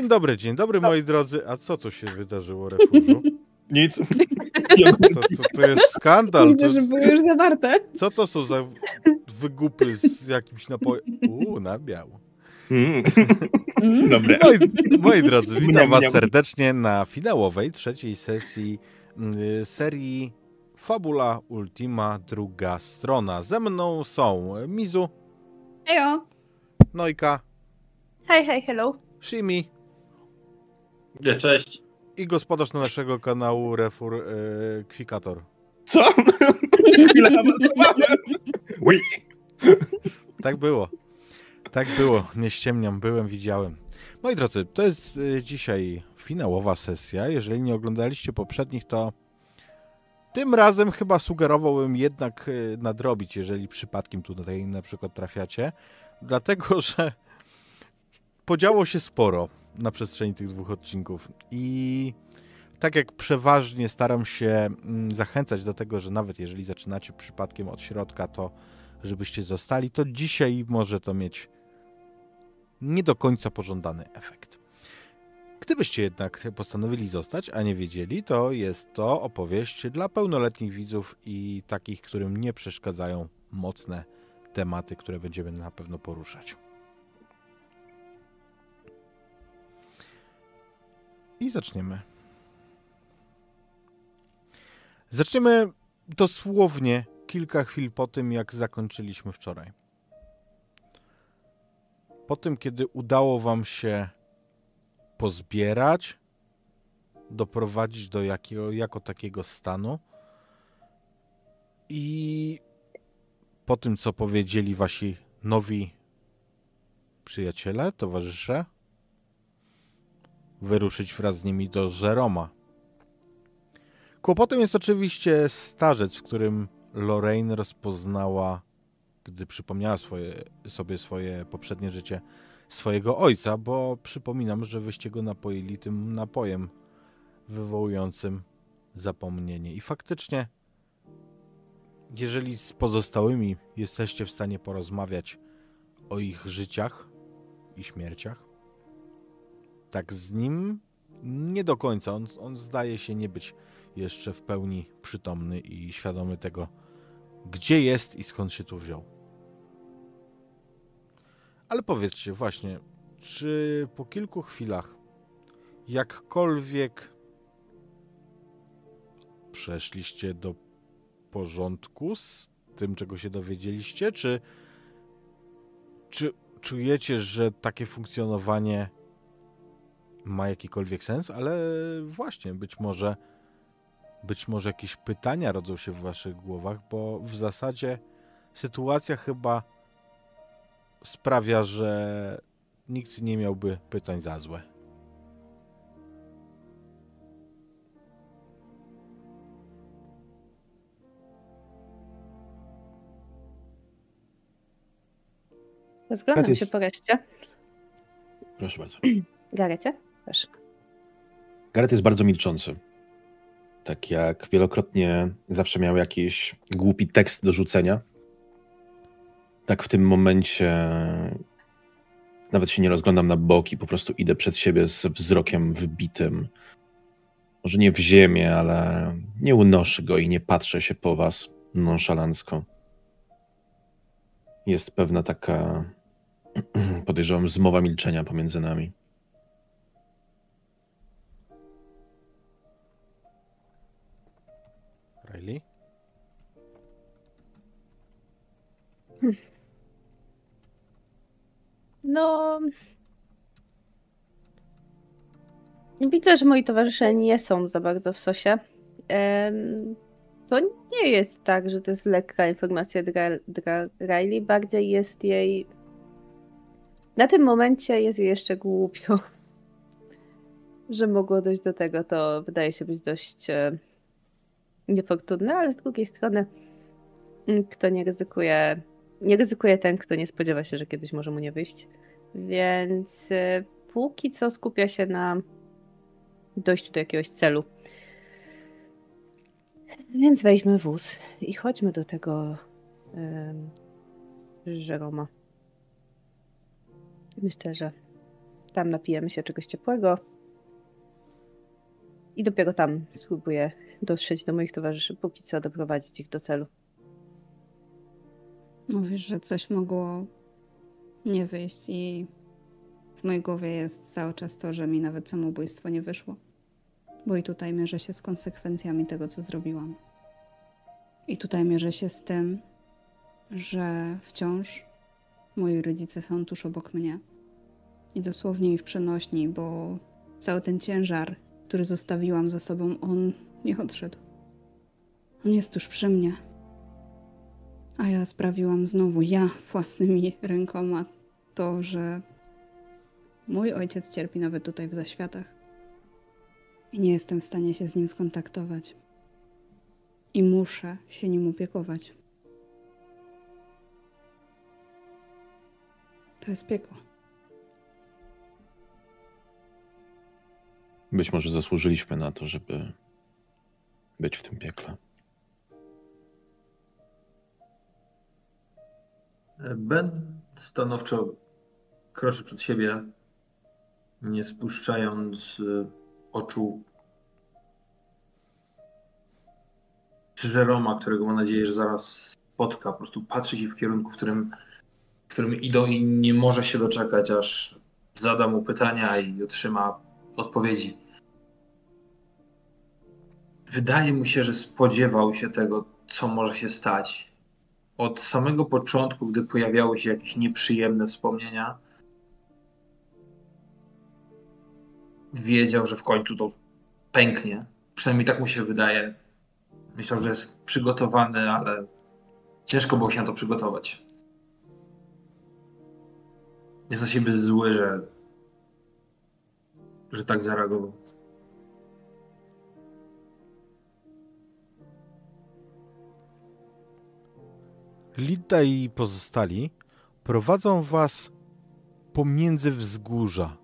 Dzień dobry, dzień dobry moi drodzy. A co tu się wydarzyło, Refurzu? Nic. To, to, to jest skandal. Widzę, To, że były już zawarte. co to są za wygupy z jakimś napojem? Uuu, na biało. Mm. Mm. Dobre. Moi, moi drodzy, witam was serdecznie na finałowej, trzeciej sesji y, serii Fabula Ultima, druga strona. Ze mną są Mizu, Ejo. Nojka, Hej, hej, hello. Shimi cześć. i gospodarz naszego kanału Refur y, Kwikator. Co? Chwilę awansowałem. Ui. Tak było. Tak było. Nie ściemniam. Byłem, widziałem. Moi drodzy, to jest y, dzisiaj finałowa sesja. Jeżeli nie oglądaliście poprzednich, to tym razem chyba sugerowałbym jednak y, nadrobić, jeżeli przypadkiem tutaj na przykład trafiacie. Dlatego, że podziało się sporo na przestrzeni tych dwóch odcinków. I tak jak przeważnie staram się mm, zachęcać do tego, że nawet jeżeli zaczynacie przypadkiem od środka, to żebyście zostali, to dzisiaj może to mieć nie do końca pożądany efekt. Gdybyście jednak postanowili zostać, a nie wiedzieli, to jest to opowieść dla pełnoletnich widzów i takich, którym nie przeszkadzają mocne tematy, które będziemy na pewno poruszać. I zaczniemy. Zaczniemy dosłownie kilka chwil po tym, jak zakończyliśmy wczoraj. Po tym, kiedy udało Wam się pozbierać, doprowadzić do jakiego, jako takiego stanu i po tym, co powiedzieli Wasi nowi przyjaciele, towarzysze, wyruszyć wraz z nimi do Żeroma. Kłopotem jest oczywiście starzec, w którym Lorraine rozpoznała, gdy przypomniała swoje, sobie swoje poprzednie życie, swojego ojca, bo przypominam, że wyście go napoili tym napojem wywołującym zapomnienie. I faktycznie, jeżeli z pozostałymi jesteście w stanie porozmawiać o ich życiach i śmierciach, tak z nim nie do końca. On, on zdaje się nie być jeszcze w pełni przytomny i świadomy tego, gdzie jest i skąd się tu wziął. Ale powiedzcie właśnie, czy po kilku chwilach jakkolwiek przeszliście do porządku z tym, czego się dowiedzieliście, czy, czy czujecie, że takie funkcjonowanie ma jakikolwiek sens, ale właśnie, być może być może jakieś pytania rodzą się w waszych głowach, bo w zasadzie sytuacja chyba sprawia, że nikt nie miałby pytań za złe. Rozglądam jest- się po reszcie. Proszę bardzo. Garecie? Proszę. Gareth jest bardzo milczący. Tak jak wielokrotnie zawsze miał jakiś głupi tekst do rzucenia, tak w tym momencie nawet się nie rozglądam na boki, po prostu idę przed siebie z wzrokiem wybitym. Może nie w ziemię, ale nie unoszę go i nie patrzę się po was nonszalancko. Jest pewna taka, podejrzewam, zmowa milczenia pomiędzy nami. Riley? No. Widzę, że moi towarzysze nie są za bardzo w sosie. To nie jest tak, że to jest lekka informacja dla, dla Riley, bardziej jest jej. Na tym momencie jest jej jeszcze głupio, że mogło dojść do tego. To wydaje się być dość niefortunne, ale z drugiej strony, mm, kto nie ryzykuje, nie ryzykuje ten, kto nie spodziewa się, że kiedyś może mu nie wyjść. Więc e, póki co skupia się na dojściu do jakiegoś celu. Więc weźmy wóz i chodźmy do tego um, Żeroma. Myślę, że tam napijemy się czegoś ciepłego i dopiero tam spróbuję dotrzeć do moich towarzyszy, póki co doprowadzić ich do celu. Mówisz, że coś mogło nie wyjść i w mojej głowie jest cały czas to, że mi nawet samobójstwo nie wyszło. Bo i tutaj mierzę się z konsekwencjami tego, co zrobiłam. I tutaj mierzę się z tym, że wciąż moi rodzice są tuż obok mnie. I dosłownie i w przenośni, bo cały ten ciężar, który zostawiłam za sobą, on nie odszedł. On jest tuż przy mnie. A ja sprawiłam znowu, ja własnymi rękoma, to, że mój ojciec cierpi nawet tutaj w zaświatach. I nie jestem w stanie się z nim skontaktować. I muszę się nim opiekować. To jest piekło. Być może zasłużyliśmy na to, żeby być w tym piekle. Ben stanowczo kroczy przed siebie, nie spuszczając oczu Jeroma, którego ma nadzieję, że zaraz spotka. Po prostu patrzy się w kierunku, w którym, w którym idą i nie może się doczekać, aż zada mu pytania i otrzyma odpowiedzi. Wydaje mu się, że spodziewał się tego, co może się stać. Od samego początku, gdy pojawiały się jakieś nieprzyjemne wspomnienia, wiedział, że w końcu to pęknie. Przynajmniej tak mu się wydaje. Myślał, że jest przygotowany, ale ciężko było się na to przygotować. Jest na siebie zły, że, że tak zareagował. Lita i pozostali prowadzą was pomiędzy wzgórza.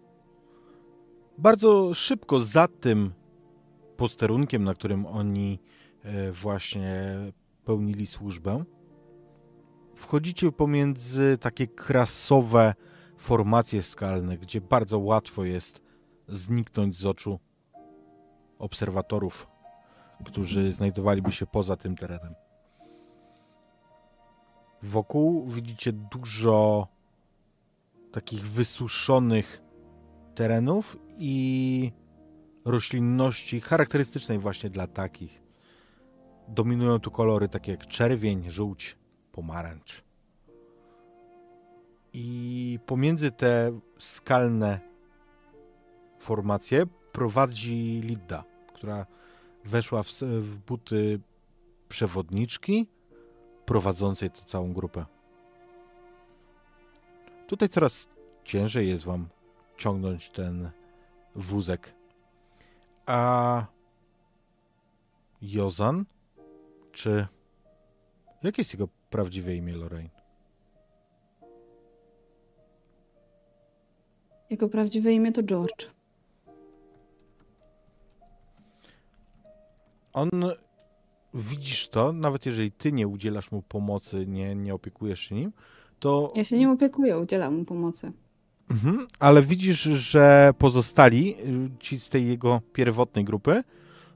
Bardzo szybko za tym posterunkiem, na którym oni e, właśnie pełnili służbę, wchodzicie pomiędzy takie krasowe formacje skalne, gdzie bardzo łatwo jest zniknąć z oczu obserwatorów, którzy znajdowaliby się poza tym terenem. Wokół widzicie dużo takich wysuszonych terenów i roślinności charakterystycznej właśnie dla takich. Dominują tu kolory takie jak czerwień, żółć, pomarańcz. I pomiędzy te skalne formacje prowadzi Lidda, która weszła w, w buty przewodniczki prowadzącej tę całą grupę. Tutaj coraz ciężej jest wam ciągnąć ten wózek. A Jozan? Czy. Jakie jest jego prawdziwe imię, Lorraine? Jego prawdziwe imię to George. On. Widzisz to, nawet jeżeli ty nie udzielasz mu pomocy, nie, nie opiekujesz się nim, to. Ja się nie opiekuję, udzielam mu pomocy. Mhm, ale widzisz, że pozostali, y, ci z tej jego pierwotnej grupy,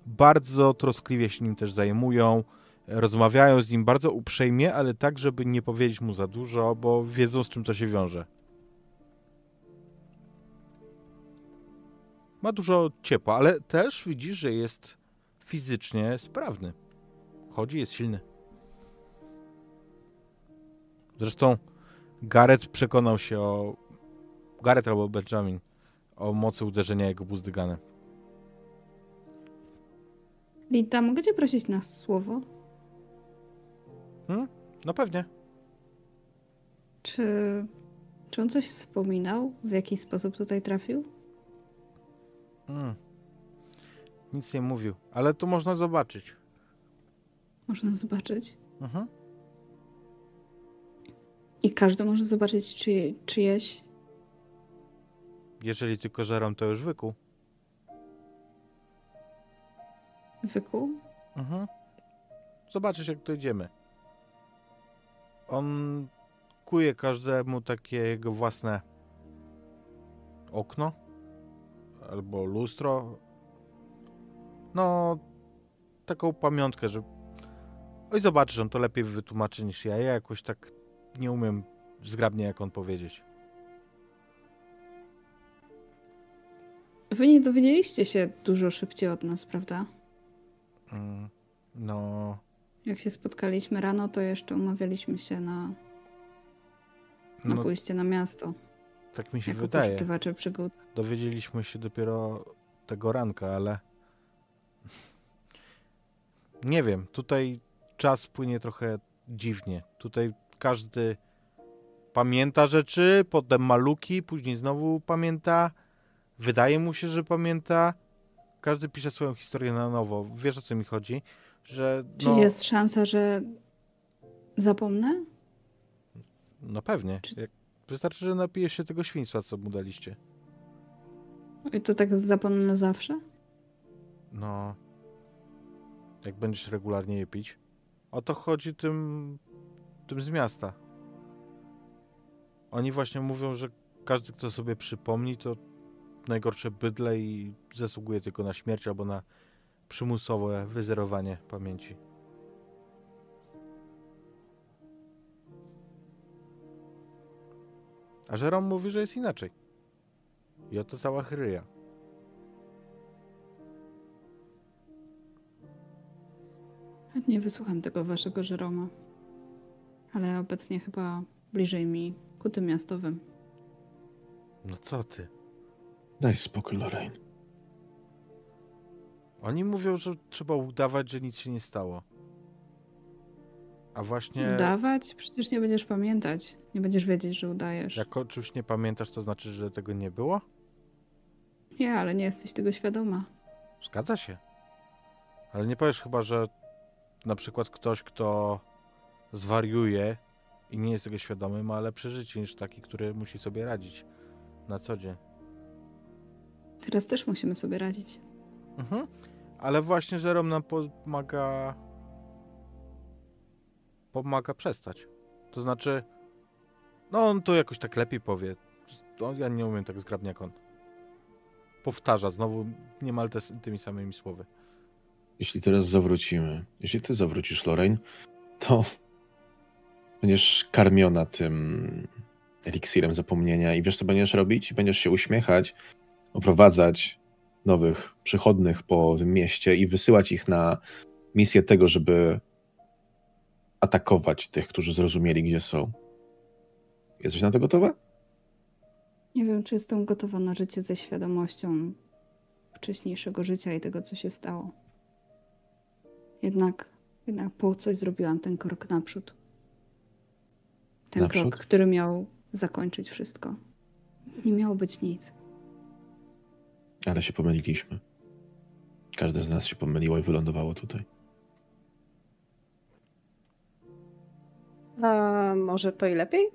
bardzo troskliwie się nim też zajmują, rozmawiają z nim bardzo uprzejmie, ale tak, żeby nie powiedzieć mu za dużo, bo wiedzą, z czym to się wiąże. Ma dużo ciepła, ale też widzisz, że jest fizycznie sprawny. Chodzi, jest silny. Zresztą Gareth przekonał się o Gareth albo Benjamin o mocy uderzenia jego buzdyganem. Lita, mogę cię prosić na słowo? No pewnie. Czy, czy on coś wspominał? W jaki sposób tutaj trafił? Mm. Nic nie mówił, ale to można zobaczyć. Można zobaczyć. Mhm. I każdy może zobaczyć czy, czyjeś. Jeżeli tylko żerom, to już wykuł. Wykuł? Mhm. Zobaczysz, jak dojdziemy. On kuje każdemu takie jego własne okno albo lustro. No, taką pamiątkę, że. Oj, zobaczysz, on to lepiej wytłumaczy niż ja. Ja jakoś tak nie umiem zgrabnie, jak on powiedzieć. Wy nie dowiedzieliście się dużo szybciej od nas, prawda? Mm, No, Jak się spotkaliśmy rano, to jeszcze umawialiśmy się na, na no pójście na miasto. tak mi się Jako wydaje. poszukiwacze przygód. Dowiedzieliśmy się dopiero tego ranka, ale. Nie wiem, tutaj czas płynie trochę dziwnie. Tutaj każdy pamięta rzeczy, potem maluki, później znowu pamięta. Wydaje mu się, że pamięta. Każdy pisze swoją historię na nowo. Wiesz o co mi chodzi? Że. Czy No, jest szansa, że zapomnę? no pewnie. Czy- wystarczy, że napijesz się tego świństwa, co mu daliście. I to tak zapomnę zawsze? No. Jak będziesz regularnie je pić. O to chodzi tym, tym z miasta. Oni właśnie mówią, że każdy, kto sobie przypomni, to najgorsze bydle i zasługuje tylko na śmierć albo na przymusowe wyzerowanie pamięci. A Żerom mówi, że jest inaczej. I oto cała chryja. Chętnie wysłucham tego waszego Żeroma. Ale obecnie chyba bliżej mi ku tym miastowym. No co ty? Daj spokój, Lorraine. Oni mówią, że trzeba udawać, że nic się nie stało. A właśnie Udawać? Przecież nie będziesz pamiętać. Nie będziesz wiedzieć, że udajesz. jak o czymś nie pamiętasz, to znaczy, że tego nie było? Nie, ale nie jesteś tego świadoma. Zgadza się. Ale nie powiesz chyba, że na przykład ktoś, kto zwariuje i nie jest tego świadomy, ma lepsze życie niż taki, który musi sobie radzić na co dzień. Teraz też musimy sobie radzić. Mhm. Ale właśnie Żerom nam pomaga pomaga przestać. To znaczy no on to jakoś tak lepiej powie. To ja nie umiem tak zgrabnie jak on. Powtarza znowu niemal te, tymi samymi słowy. Jeśli teraz zawrócimy, jeśli ty zawrócisz, Lorraine, to będziesz karmiona tym eliksirem zapomnienia i wiesz, co będziesz robić? Będziesz się uśmiechać, oprowadzać nowych przychodnych po tym mieście i wysyłać ich na misję tego, żeby atakować tych, którzy zrozumieli, gdzie są. Jesteś na to gotowa? Nie wiem, czy jestem gotowa na życie ze świadomością wcześniejszego życia i tego, co się stało. Jednak, jednak po coś zrobiłam ten krok naprzód. Ten Naprzód? krok, który miał zakończyć wszystko. Nie miało być nic. Ale się pomyliliśmy. Każde z nas się pomyliło i wylądowało tutaj. A może to i lepiej?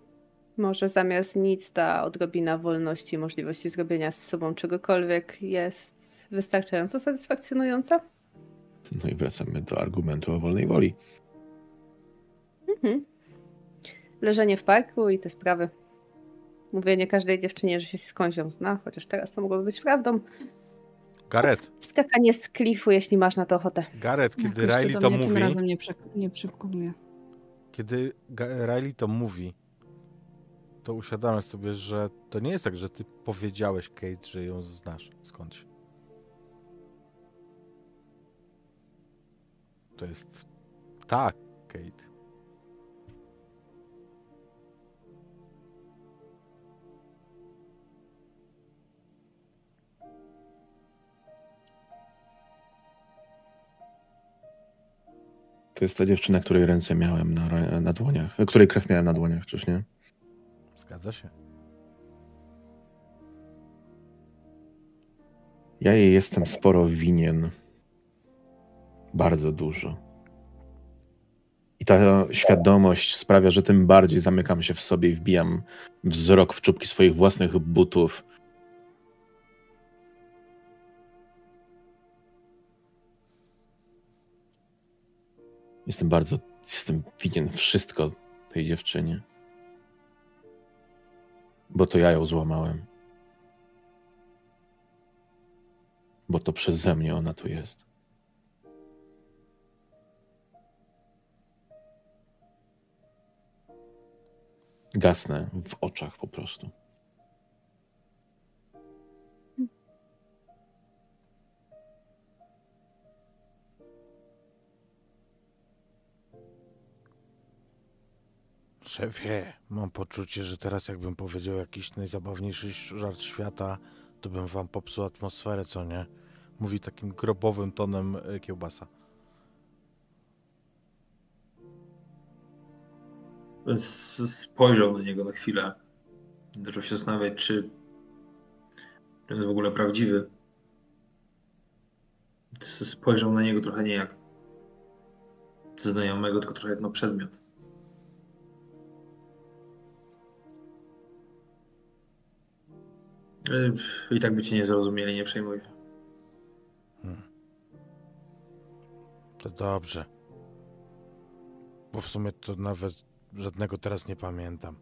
Może zamiast nic ta odrobina wolności, możliwości zrobienia z sobą czegokolwiek jest wystarczająco satysfakcjonująca? No i wracamy do argumentu o wolnej woli. Mhm. Leżenie w parku i te sprawy. Mówienie każdej dziewczynie, że się skądś ją zna, chociaż teraz to mogłoby być prawdą. Garet, Skakanie z klifu, jeśli masz na to ochotę. Garet, kiedy Jakoś Riley do to mnie tym mówi, razem nie, przek- nie przekonuje. kiedy Riley to mówi, to uświadamiasz sobie, że to nie jest tak, że ty powiedziałeś Kate, że ją znasz skądś. To jest tak, Kate. To jest ta dziewczyna, której ręce miałem na, na dłoniach, e, której krew miałem na dłoniach, czyż nie? Zgadza się. Ja jej jestem sporo winien. Bardzo dużo. I ta świadomość sprawia, że tym bardziej zamykam się w sobie i wbijam wzrok w czubki swoich własnych butów. Jestem bardzo, jestem winien wszystko tej dziewczynie. Bo to ja ją złamałem. Bo to przeze mnie ona tu jest. Gasnę w oczach po prostu. Szefie, mam poczucie, że teraz jakbym powiedział jakiś najzabawniejszy żart świata, to bym wam popsuł atmosferę, co nie? Mówi takim grobowym tonem e, kiełbasa. Spojrzał na niego na chwilę. Zaczął się zastanawiać, czy to jest w ogóle prawdziwy. Spojrzał na niego trochę nie jak znajomego, tylko trochę jak na przedmiot. Y, I tak by cię nie zrozumieli, nie przejmuj się. To dobrze. Bo w sumie to nawet żadnego teraz nie pamiętam.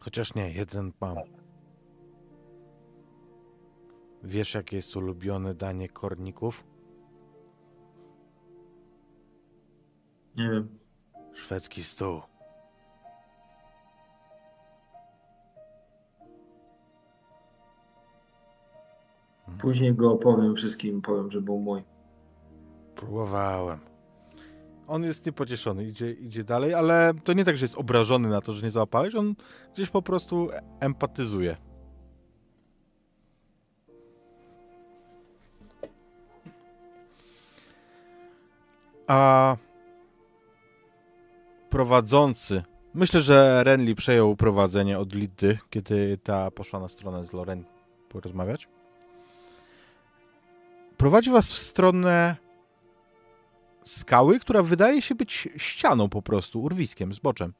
Chociaż nie, jeden mam. Wiesz, jakie jest ulubione danie korników? Nie wiem. Szwedzki stół. Później go opowiem wszystkim, powiem, że był mój. Próbowałem. On jest niepocieszony, idzie, idzie dalej, ale to nie tak, że jest obrażony na to, że nie załapałeś, on gdzieś po prostu empatyzuje. A prowadzący. Myślę, że Renly przejął prowadzenie od Lidy, kiedy ta poszła na stronę z Loren porozmawiać. Prowadzi was w stronę skały, która wydaje się być ścianą po prostu, urwiskiem, zboczem.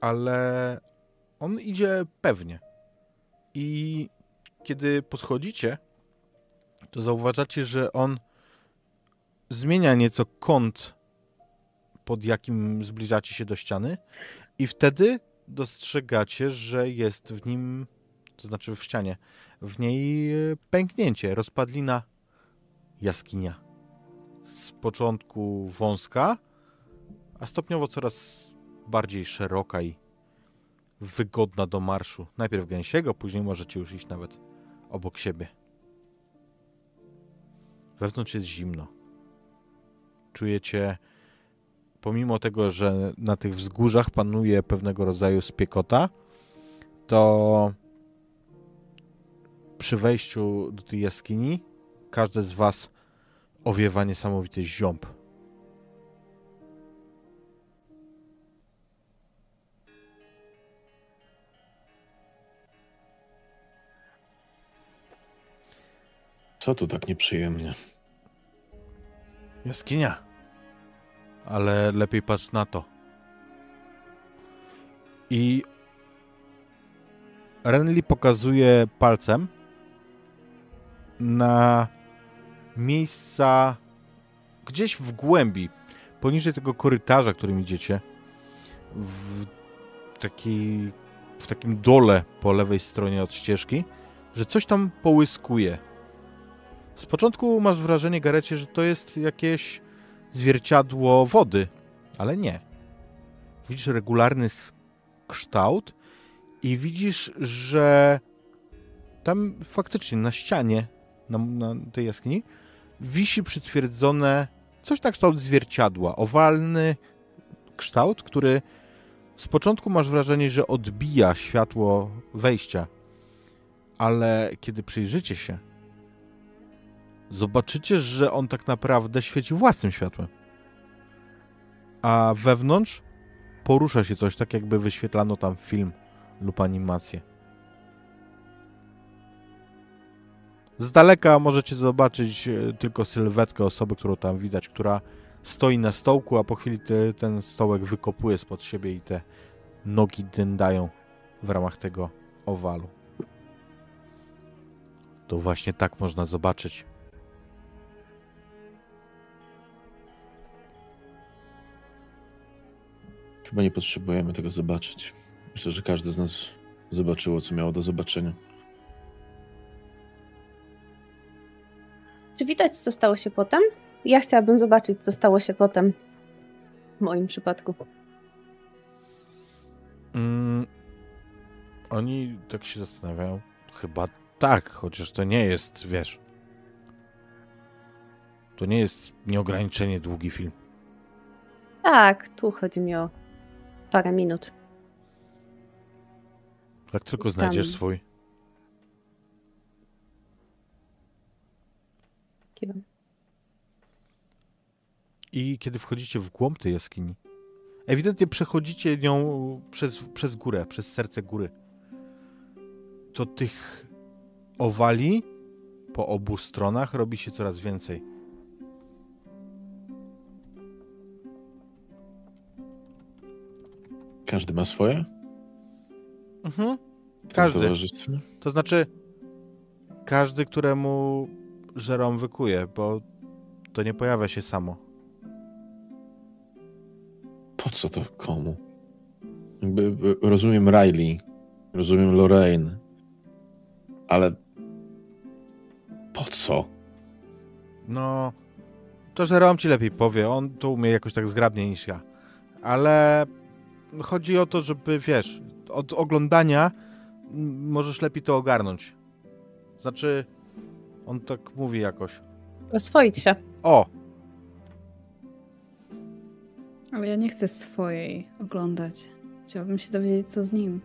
Ale on idzie pewnie. I kiedy podchodzicie, to zauważacie, że on zmienia nieco kąt, pod jakim zbliżacie się do ściany, i wtedy dostrzegacie, że jest w nim, to znaczy w ścianie, w niej e, pęknięcie, rozpadlina jaskinia. Z początku wąska, a stopniowo coraz bardziej szeroka i wygodna do marszu. Najpierw gęsiego, później możecie już iść nawet obok siebie. Wewnątrz jest zimno. Czujecie, pomimo tego, że na tych wzgórzach panuje pewnego rodzaju spiekota, to wejściu do tej jaskini każde z was owiewa niesamowity ziąb. Co tu tak nieprzyjemnie? Jaskinia. Ale lepiej patrz na to. I Renly pokazuje palcem na miejsca gdzieś w głębi, poniżej tego korytarza, którym idziecie, w, takiej, w takim dole po lewej stronie od ścieżki, że coś tam połyskuje. Z początku masz wrażenie, Garecie, że to jest jakieś zwierciadło wody, ale nie. Widzisz regularny kształt i widzisz, że tam faktycznie na ścianie na, na tej jaskini wisi przytwierdzone coś na kształt zwierciadła. Owalny kształt, który Z początku masz wrażenie, że odbija światło wejścia, ale kiedy przyjrzycie się, zobaczycie, że on tak naprawdę świeci własnym światłem. A wewnątrz porusza się coś, tak jakby wyświetlano tam film lub animację. Z daleka możecie zobaczyć e, tylko sylwetkę osoby, którą tam widać, która stoi na stołku, a po chwili te, ten stołek wykopuje spod siebie i te nogi dędają w ramach tego owalu. To właśnie tak można zobaczyć. Chyba nie potrzebujemy tego zobaczyć. Myślę, że każdy z nas zobaczyło, co miało do zobaczenia. Czy widać, co stało się potem? Ja chciałabym zobaczyć, co stało się potem. W moim przypadku. Mm, oni tak się zastanawiają. Chyba tak, chociaż to nie jest, wiesz. To nie jest nieograniczenie długi film. Tak, tu chodzi mi o parę minut. Jak tylko znajdziesz swój. Kiwam. I kiedy wchodzicie w głąb tej jaskini, ewidentnie przechodzicie nią przez, przez górę, przez serce góry. To tych owali po obu stronach robi się coraz więcej. Każdy ma swoje? Mhm. Każdy. To znaczy, każdy, któremu żerom wykuje, bo to nie pojawia się samo. Po co to komu? Jakby y, rozumiem Riley, rozumiem Lorraine, ale po co? No, to żerom ci lepiej powie. On to umie jakoś tak zgrabniej niż ja. Ale chodzi o to, żeby wiesz, od oglądania możesz lepiej to ogarnąć. Znaczy, on tak mówi jakoś. Oswoić się. O, Ale ja nie chcę swojej oglądać. Chciałabym się dowiedzieć, co z nim.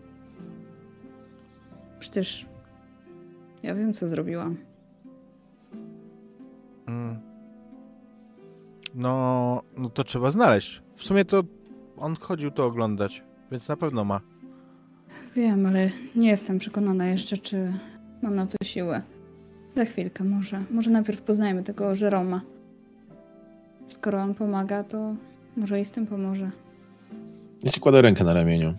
Przecież ja wiem, co zrobiłam. Mm. No, no to trzeba znaleźć. W sumie to on chodził to oglądać, więc na pewno ma. Wiem, ale nie jestem przekonana jeszcze, czy mam na to siłę. Za chwilkę może. Może najpierw poznajmy tego Żeroma. Skoro on pomaga, to może i z tym pomoże. Ja ci kładę rękę na ramieniu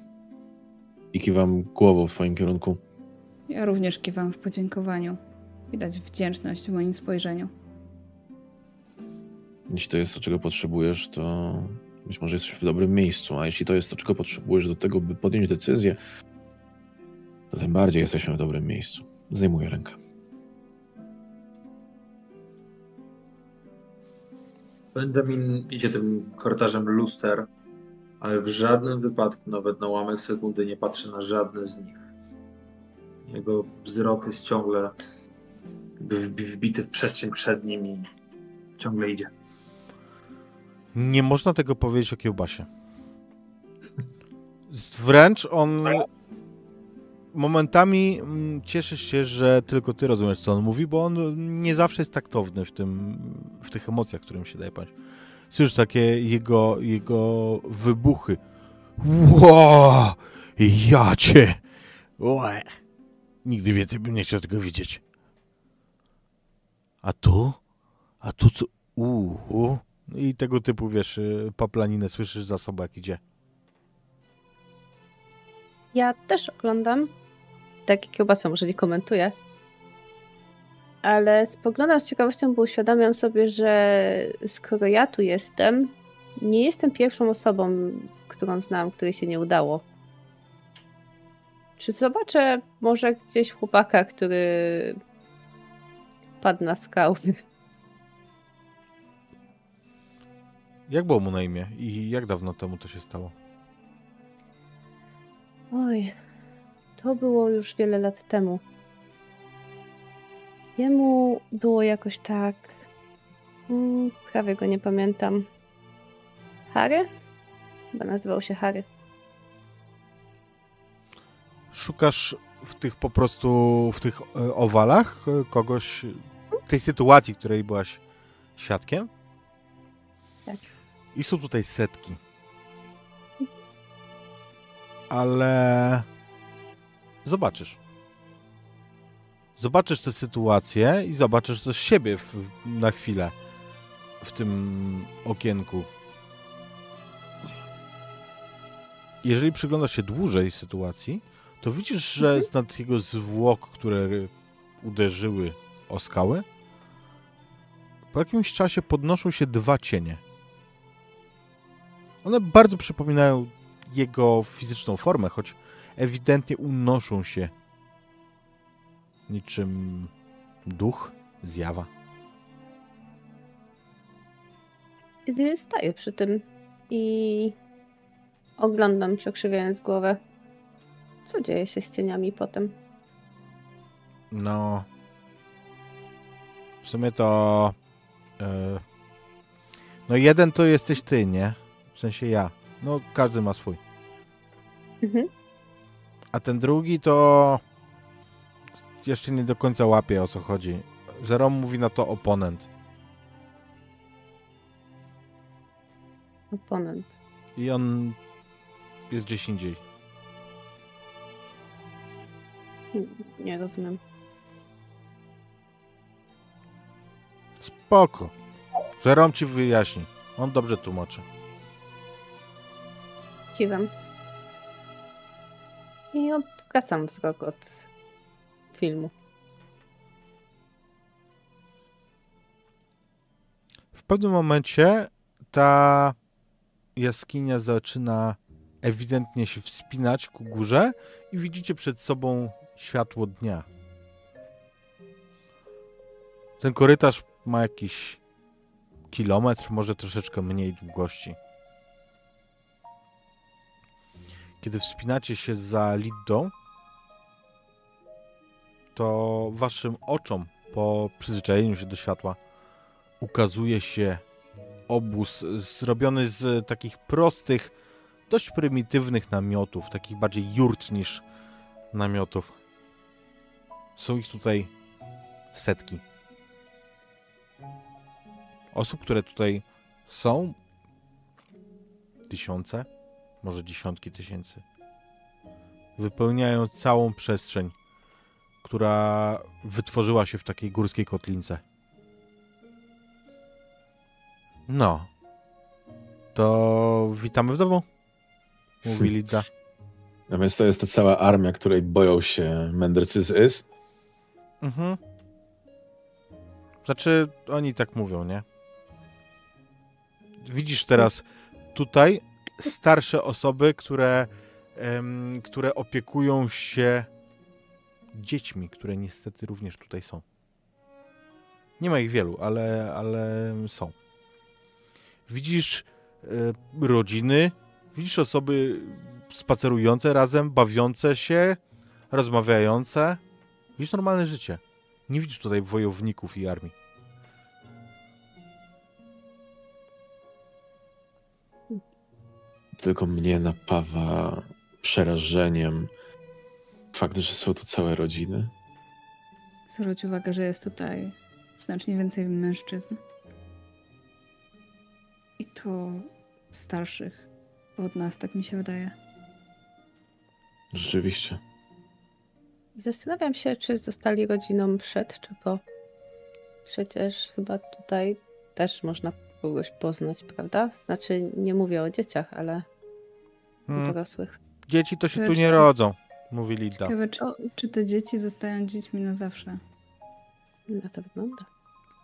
i kiwam głową w twoim kierunku. Ja również kiwam w podziękowaniu. Widać wdzięczność w moim spojrzeniu. Jeśli to jest to, czego potrzebujesz, to być może jesteś w dobrym miejscu, a jeśli to jest to, czego potrzebujesz do tego, by podjąć decyzję, to tym bardziej jesteśmy w dobrym miejscu. Zdejmuję rękę. Benjamin idzie tym korytarzem luster, ale w żadnym wypadku, nawet na ułamek sekundy, nie patrzy na żadne z nich. Jego wzrok jest ciągle wbity w przestrzeń przed nim i ciągle idzie. Nie można tego powiedzieć o kiełbasie. Wręcz on momentami mm, cieszysz się, że tylko ty rozumiesz, co on mówi, bo on nie zawsze jest taktowny w, tym, w tych emocjach, którym się daje paść. Słyszysz takie jego, jego wybuchy. Ło! Ja cię! Łe. Nigdy więcej bym nie chciał tego widzieć. A tu? A tu co? Uuu. I tego typu, wiesz, y, paplaninę słyszysz za sobą, jak idzie. Ja też oglądam. Tak jak kiełbasa, może nie komentuję. Ale spoglądam z ciekawością, bo uświadamiam sobie, że skoro ja tu jestem, nie jestem pierwszą osobą, którą znam, której się nie udało. Czy zobaczę może gdzieś chłopaka, który padł na skały? Jak było mu na imię i jak dawno temu to się stało? Oj, to było już wiele lat temu. Jemu było jakoś tak. Mm, prawie go nie pamiętam. Harry? Chyba nazywał się Harry. Szukasz w tych po prostu, w tych e, owalach e, kogoś, tej sytuacji, której byłaś świadkiem? Tak. I są tutaj setki. Ale zobaczysz. Zobaczysz tę sytuację i zobaczysz też siebie w, na chwilę w tym okienku. Jeżeli przyglądasz się dłużej sytuacji, to widzisz, że z nad jego zwłok, które uderzyły o skałę, po jakimś czasie podnoszą się dwa cienie. One bardzo przypominają jego fizyczną formę, choć ewidentnie unoszą się niczym duch, zjawa. Staję przy tym i oglądam, przekrzywiając głowę. Co dzieje się z cieniami potem? No. W sumie to. e, no, jeden to jesteś ty, nie? W sensie ja. No, każdy ma swój. Mhm. A ten drugi to. Jeszcze nie do końca łapie o co chodzi. Jerome mówi na to oponent. Oponent. I on jest gdzieś indziej. Nie rozumiem. Spoko. Jerome ci wyjaśni. On dobrze tłumaczy. Kiwam. I odwracam wzrok od filmu. W pewnym momencie ta jaskinia zaczyna ewidentnie się wspinać ku górze i widzicie przed sobą światło dnia. Ten korytarz ma jakiś kilometr, może troszeczkę mniej długości. Kiedy wspinacie się za Liddą, to waszym oczom po przyzwyczajeniu się do światła ukazuje się obóz zrobiony z takich prostych, dość prymitywnych namiotów, takich bardziej jurt niż namiotów. Są ich tutaj setki. Osób, które tutaj są, tysiące, może dziesiątki tysięcy. Wypełniają całą przestrzeń, która wytworzyła się w takiej górskiej kotlince. No. To witamy w domu, mówi Lidda. A więc to jest ta cała armia, której boją się mędrcy z Is. Mhm. Znaczy, oni tak mówią, nie? Widzisz teraz tutaj starsze osoby, które, które opiekują się dziećmi, które niestety również tutaj są. Nie ma ich wielu, ale, ale są. Widzisz e, rodziny, widzisz osoby spacerujące razem, bawiące się, rozmawiające. Widzisz normalne życie. Nie widzisz tutaj wojowników i armii. Tylko mnie napawa przerażeniem fakt, że są tu całe rodziny. Zwróć uwagę, że jest tutaj znacznie więcej mężczyzn. I to starszych od nas, tak mi się wydaje. Rzeczywiście. Zastanawiam się, czy zostali rodziną przed, czy po. Przecież chyba tutaj też można kogoś poznać, prawda? Znaczy, nie mówię o dzieciach, ale Hmm. dorosłych. Dzieci to się tu Lecz- nie rodzą, mówi Lidda. Ciekawe, czy, czy te dzieci zostają dziećmi na zawsze. Na to wygląda.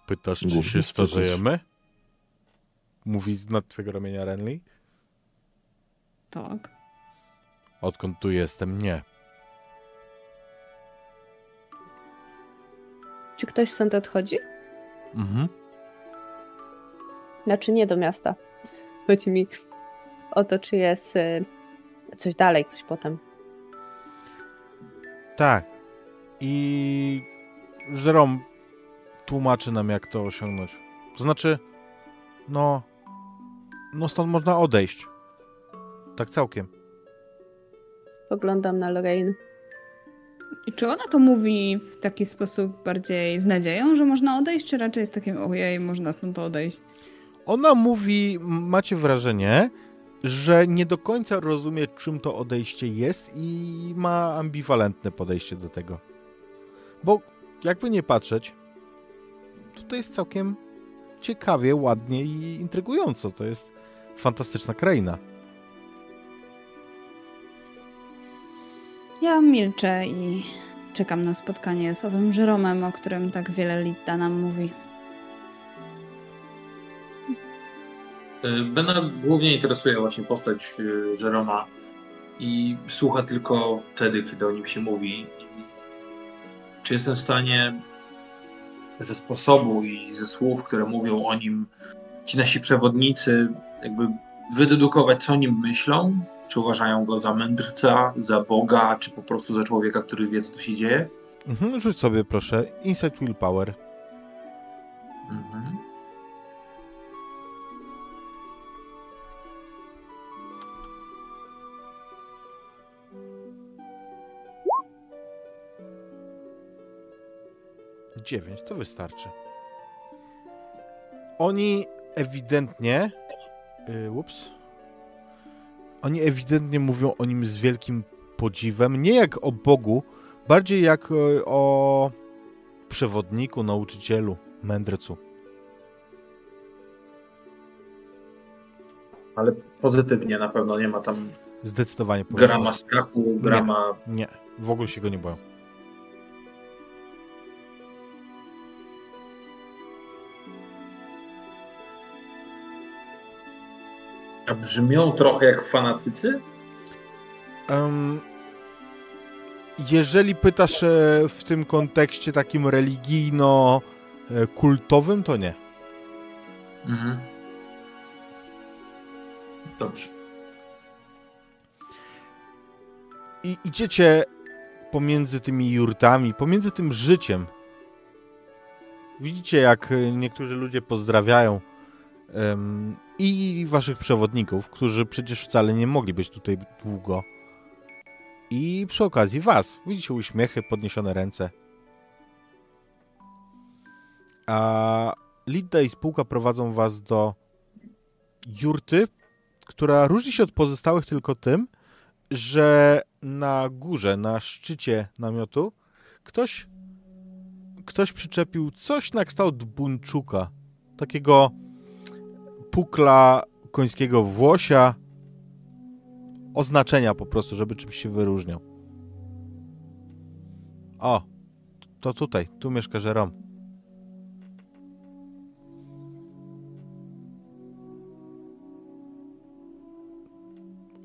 Pytasz, czy Głównie się starzejemy? Mówi z nad twojego ramienia Renly. Tak. Odkąd tu jestem, nie. Czy ktoś stąd odchodzi? Mhm. Znaczy nie do miasta. Chodzi mi o to, czy jest y, coś dalej, coś potem. Tak. I Jerome tłumaczy nam, jak to osiągnąć. To znaczy, no, no stąd można odejść. Tak całkiem. Spoglądam na Lorraine. I czy ona to mówi w taki sposób bardziej z nadzieją, że można odejść, czy raczej z takim ojej, można stąd odejść? Ona mówi, macie wrażenie, że nie do końca rozumie, czym to odejście jest i ma ambiwalentne podejście do tego. Bo jakby nie patrzeć, tutaj jest całkiem ciekawie, ładnie i intrygująco. To jest fantastyczna kraina. Ja milczę i czekam na spotkanie z owym Jeromem, o którym tak wiele Lidda nam mówi. Bena głównie interesuje właśnie postać y, Jeroma i słucha tylko wtedy, kiedy o nim się mówi. Czy jestem w stanie ze sposobu i ze słów, które mówią o nim ci nasi przewodnicy, jakby wydedukować, co o nim myślą? Czy uważają go za mędrca, za Boga, czy po prostu za człowieka, który wie, co tu się dzieje? Mhm, rzuć sobie proszę Insight Willpower. Mhm. Dziewięć, to wystarczy. Oni ewidentnie. Yy, ups. Oni ewidentnie mówią o nim z wielkim podziwem. Nie jak o Bogu, bardziej jak e, o przewodniku, nauczycielu, mędrcu. Ale pozytywnie na pewno nie ma tam Zdecydowanie. grama strachu, grama Nie, w ogóle się go nie boją. A brzmią trochę jak fanatycy? Em, jeżeli pytasz e, w tym kontekście takim religijno-kultowym, to nie. Mhm. Dobrze. I idziecie pomiędzy tymi jurtami, pomiędzy tym życiem. Widzicie, jak niektórzy ludzie pozdrawiają i waszych przewodników, którzy przecież wcale nie mogli być tutaj długo. I przy okazji was. Widzicie uśmiechy, podniesione ręce. A Lidda i spółka prowadzą was do jurty, która różni się od pozostałych tylko tym, że na górze, na szczycie namiotu ktoś ktoś przyczepił coś na kształt buńczuka. Takiego pukla końskiego włosia. Oznaczenia po prostu, żeby czymś się wyróżniał. O, to tutaj, tu mieszka Jerome.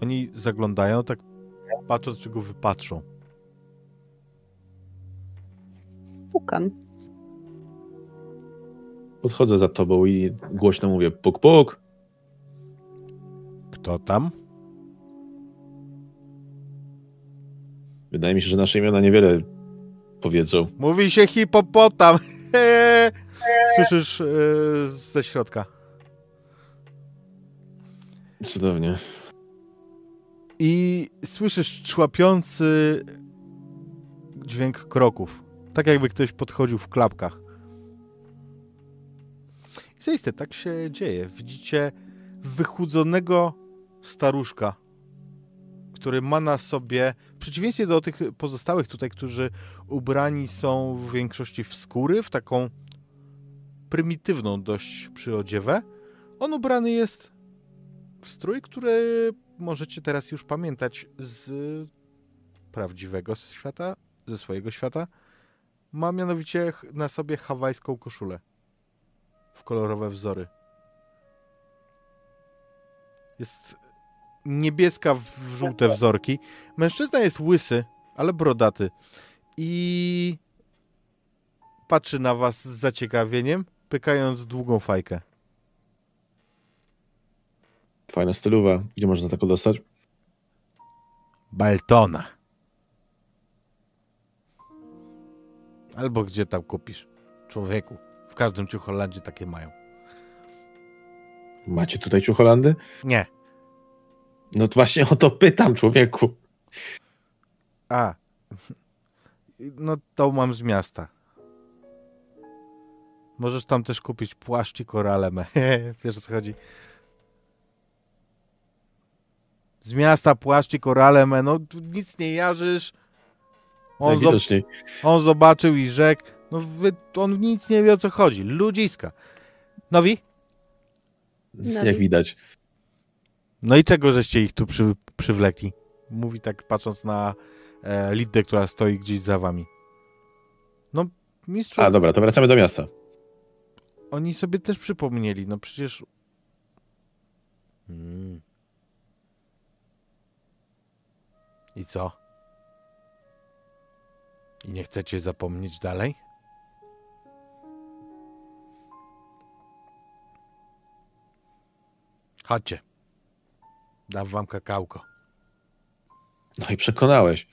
Oni zaglądają, tak patrząc, czy go wypatrzą. Pukam. Podchodzę za tobą i głośno mówię puk puk. Kto tam? Wydaje mi się, że nasze imiona niewiele powiedzą. Mówi się hipopotam. Słyszysz yy, ze środka. Cudownie. I słyszysz człapiący dźwięk kroków. Tak jakby ktoś podchodził w klapkach. Zaiste, tak się dzieje. Widzicie wychudzonego staruszka, który ma na sobie, w przeciwieństwie do tych pozostałych tutaj, którzy ubrani są w większości w skóry, w taką prymitywną dość przyodziewę, on ubrany jest w strój, który możecie teraz już pamiętać z prawdziwego świata, ze swojego świata. Ma mianowicie na sobie hawajską koszulę w kolorowe wzory. Jest niebieska w żółte wzorki. Mężczyzna jest łysy, ale brodaty. I patrzy na was z zaciekawieniem, pykając długą fajkę. Fajna stylowa. Gdzie można taką dostać? Baltona. Albo gdzie tam kupisz. Człowieku. W każdym ciucholandzie takie mają. Macie tutaj ciucholandy? Nie. No to właśnie o to pytam, człowieku. A. No to mam z miasta. Możesz tam też kupić płaszcz i korale. Wiesz o co chodzi? Z miasta płaszcz i korale, no nic nie jarzysz. On, zob- on zobaczył i rzekł, no wy, on nic nie wie o co chodzi. Ludziska. Nowi? No Jak widać. No i czego żeście ich tu przy, przywlekli? Mówi tak patrząc na e, Lidę, która stoi gdzieś za wami. No, mistrzu, A dobra, to wracamy do miasta. oni sobie też przypomnieli, no przecież... Mm. I co? I nie chcecie zapomnieć dalej? Chodźcie. Dam wam kakałko. No i przekonałeś.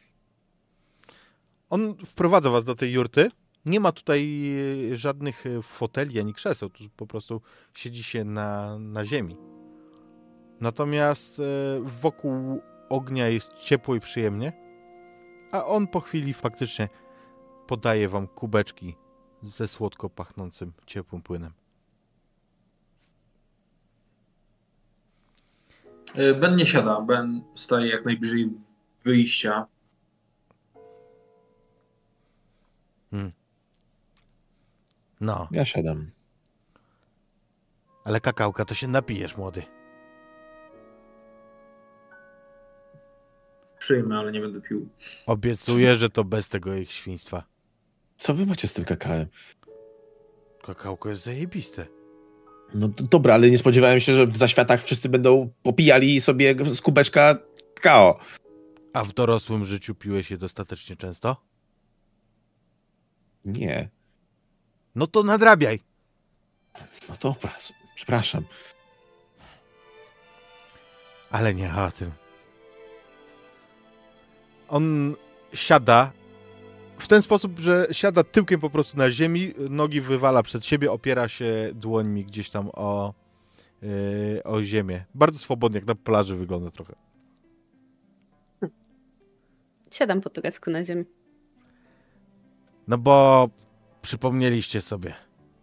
On wprowadza was do tej jurty. Nie ma tutaj e, żadnych e, foteli ani krzeseł. Tu po prostu siedzi się na, na ziemi. Natomiast e, wokół ognia jest ciepło i przyjemnie. A on po chwili faktycznie podaje wam kubeczki ze słodko pachnącym ciepłym płynem. Ben nie siada. Ben staje jak najbliżej wyjścia. No, Ja siadam. ale kakałka to się napijesz, młody. Przyjmę, ale nie będę pił. Obiecuję, że to bez tego ich świństwa. Co wy macie z tym kakałem? Kakałko jest zajebiste. No dobra, ale nie spodziewałem się, że w zaświatach wszyscy będą popijali sobie z kubeczka kakao. A w dorosłym życiu piłeś je dostatecznie często? Nie. No to nadrabiaj. No dobra, przepraszam. Ale nie o tym. On siada w ten sposób, że siada tyłkiem po prostu na ziemi, nogi wywala przed siebie, opiera się dłońmi gdzieś tam o, yy, o ziemię. Bardzo swobodnie, jak na plaży wygląda trochę. Siadam po turecku na ziemi. No bo przypomnieliście sobie.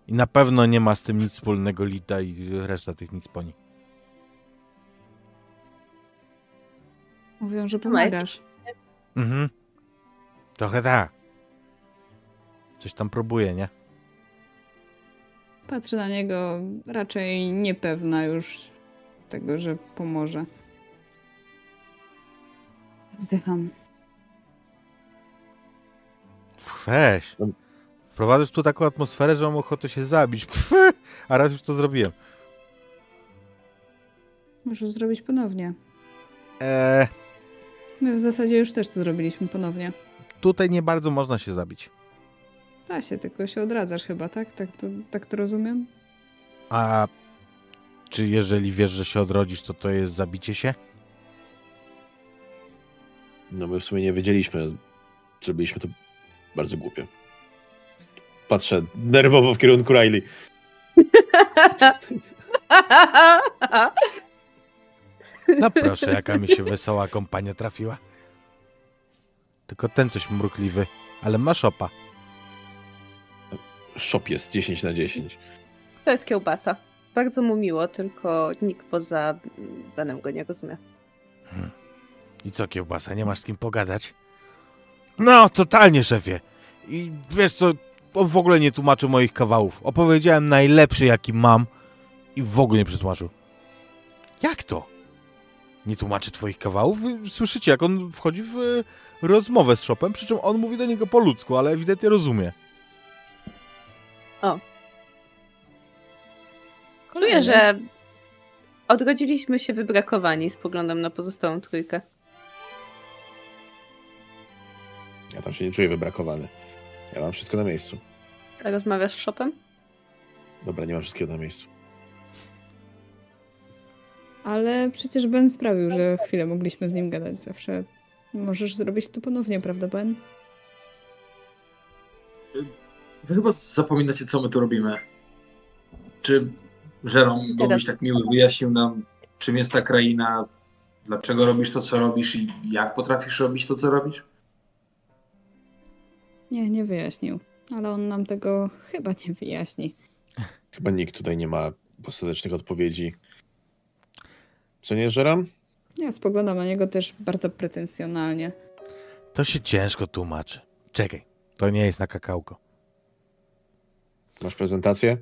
I na pewno nie ma z tym nic wspólnego Lita i reszta tych nic po. Mówią, że pomagasz. Mhm. Trochę tak. Coś tam próbuje, nie? Patrzę na niego raczej niepewna już tego, że pomoże. Zdycham. Weź. No. Wprowadzasz tu taką atmosferę, że mam ochotę się zabić. Pff, a raz już to zrobiłem. Możesz zrobić ponownie. Eee, My w zasadzie już też to zrobiliśmy ponownie. tutaj nie bardzo można się zabić. Da się, tylko się odradzasz chyba, tak? Tak to, tak to rozumiem? A czy jeżeli wiesz, że się odrodzisz, to to jest zabicie się? No my w sumie nie wiedzieliśmy. Zrobiliśmy to bardzo głupio. Patrzę nerwowo w kierunku Riley. No proszę, jaka mi się wesoła kompania trafiła. Tylko ten coś mrukliwy, ale ma szopa. Shop jest 10 na 10. To jest kiełbasa. Bardzo mu miło, tylko nikt poza Benem go nie rozumie. I co, kiełbasa, nie masz z kim pogadać? No, totalnie, szefie. I wiesz co, on w ogóle nie tłumaczył moich kawałów. Opowiedziałem najlepszy, jaki mam i w ogóle nie przetłumaczył. Jak to? Nie tłumaczy twoich kawałów? Słyszycie, jak on wchodzi w e, rozmowę z Shopem, przy czym on mówi do niego po ludzku, ale ewidentnie rozumie. Czuję, że odrodziliśmy się wybrakowani. Spoglądam na pozostałą trójkę. Ja tam się nie czuję wybrakowany. Ja mam wszystko na miejscu. A rozmawiasz z Shopem? Dobra, nie mam wszystkiego na miejscu. Ale przecież Ben sprawił, że chwilę mogliśmy z nim gadać. Zawsze możesz zrobić to ponownie, prawda, Ben? Wy chyba zapominacie, co my tu robimy. Czy Żerom, byłbyś tak miły, wyjaśnił nam, czym jest ta kraina, dlaczego robisz to, co robisz i jak potrafisz robić to, co robisz? Nie, nie wyjaśnił. Ale on nam tego chyba nie wyjaśni. Chyba nikt tutaj nie ma ostatecznych odpowiedzi. Co nie, Żeram? Ja spoglądam na niego też bardzo pretensjonalnie. To się ciężko tłumaczy. Czekaj, to nie jest na kakałko. Masz prezentację?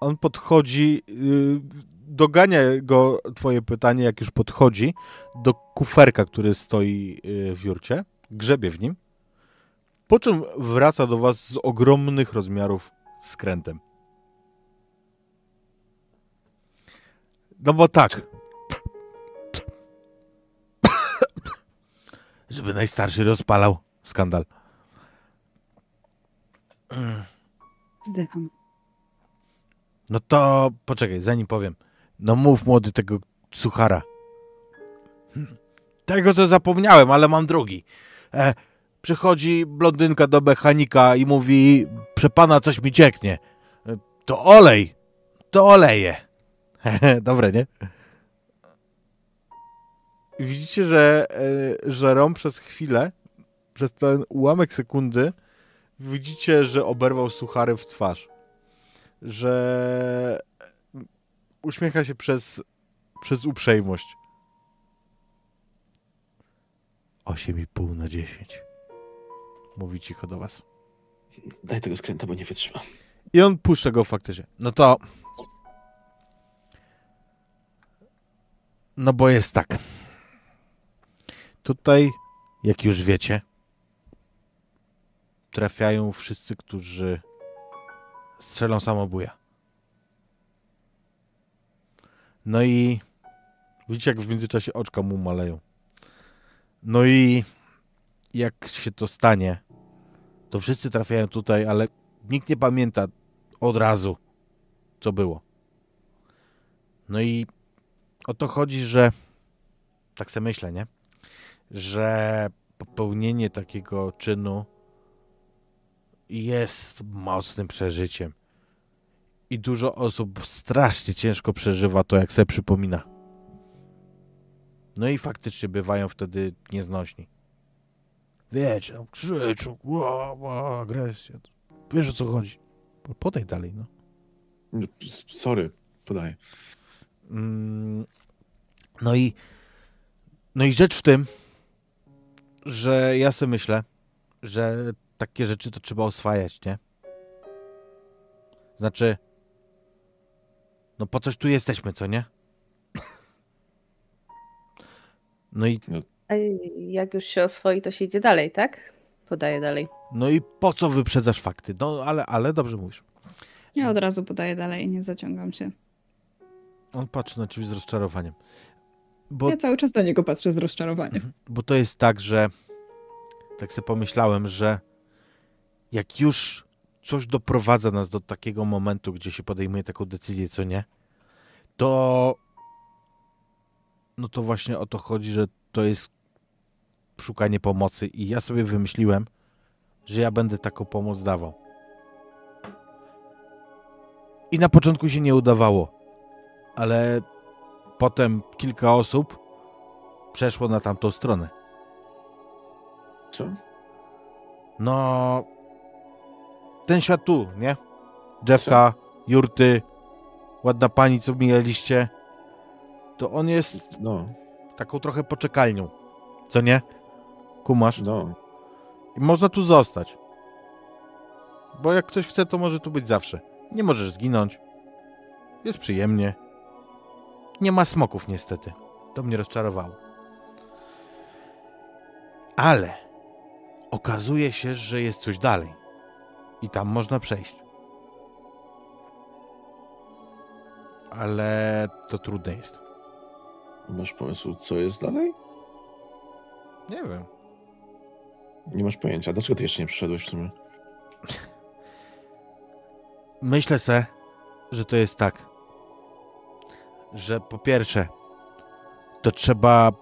On podchodzi, yy, dogania go twoje pytanie, jak już podchodzi do kuferka, który stoi yy, w jurcie, grzebie w nim, po czym wraca do was z ogromnych rozmiarów skrętem. No bo tak. Żeby najstarszy rozpalał skandal. No to poczekaj, zanim powiem. No mów młody tego suchara. Tego to zapomniałem, ale mam drugi. E, przychodzi blondynka do mechanika i mówi, prze pana coś mi cieknie. E, to olej. To oleje. Dobre, nie? Widzicie, że, e, że Rom przez chwilę, przez ten ułamek sekundy, widzicie, że oberwał suchary w twarz. Że uśmiecha się przez, przez uprzejmość. 8,5 na 10. Mówi cicho do was. Daj tego skręta, bo nie wytrzymam. I on puszcza go faktycznie. No to. No bo jest tak. Tutaj, jak już wiecie, trafiają wszyscy, którzy strzelą samobuja. No i widzicie, jak w międzyczasie oczka mu maleją. No i jak się to stanie, to wszyscy trafiają tutaj, ale nikt nie pamięta od razu, co było. No i o to chodzi, że tak sobie myślę, nie? Że popełnienie takiego czynu jest mocnym przeżyciem. I dużo osób strasznie ciężko przeżywa to, jak sobie przypomina. No i faktycznie bywają wtedy nieznośni. Wiecie, tam krzyczą, ła, ła, agresja. Wiesz o co chodzi. Podaj dalej, no. Sorry, podaję. Mm, No i, no i rzecz w tym, że ja sobie myślę, że takie rzeczy to trzeba oswajać, nie? Znaczy, no po coś tu jesteśmy, co nie? No i, A jak już się oswoi, to się idzie dalej, tak? Podaję dalej. no i po co wyprzedzasz fakty? No ale, ale dobrze mówisz. Ja od razu podaję dalej, nie zaciągam się. On patrzy na ciebie z rozczarowaniem. Bo Ja cały czas na niego patrzę z rozczarowaniem. Mhm. Bo to jest tak, że tak sobie pomyślałem, że jak już coś doprowadza nas do takiego momentu, gdzie się podejmuje taką decyzję, co nie, to no to właśnie o to chodzi, że to jest szukanie pomocy i ja sobie wymyśliłem, że ja będę taką pomoc dawał. I na początku się nie udawało, ale potem kilka osób przeszło na tamtą stronę. Co? No, ten świat tu, nie? Drzewka, jurty, ładna pani, co mijaliście, to on jest No, taką trochę poczekalnią, co nie? Kumasz? no. I można tu zostać. Bo jak ktoś chce, to może tu być zawsze. Nie możesz zginąć. Jest przyjemnie. Nie ma smoków niestety. To mnie rozczarowało. Ale okazuje się, że jest coś dalej. I tam można przejść. Ale to trudne jest. Masz pomysł, co jest dalej? Nie wiem. Nie masz pojęcia. Dlaczego ty jeszcze nie przyszedłeś w sumie? Myślę se, że to jest tak, że po pierwsze, to trzeba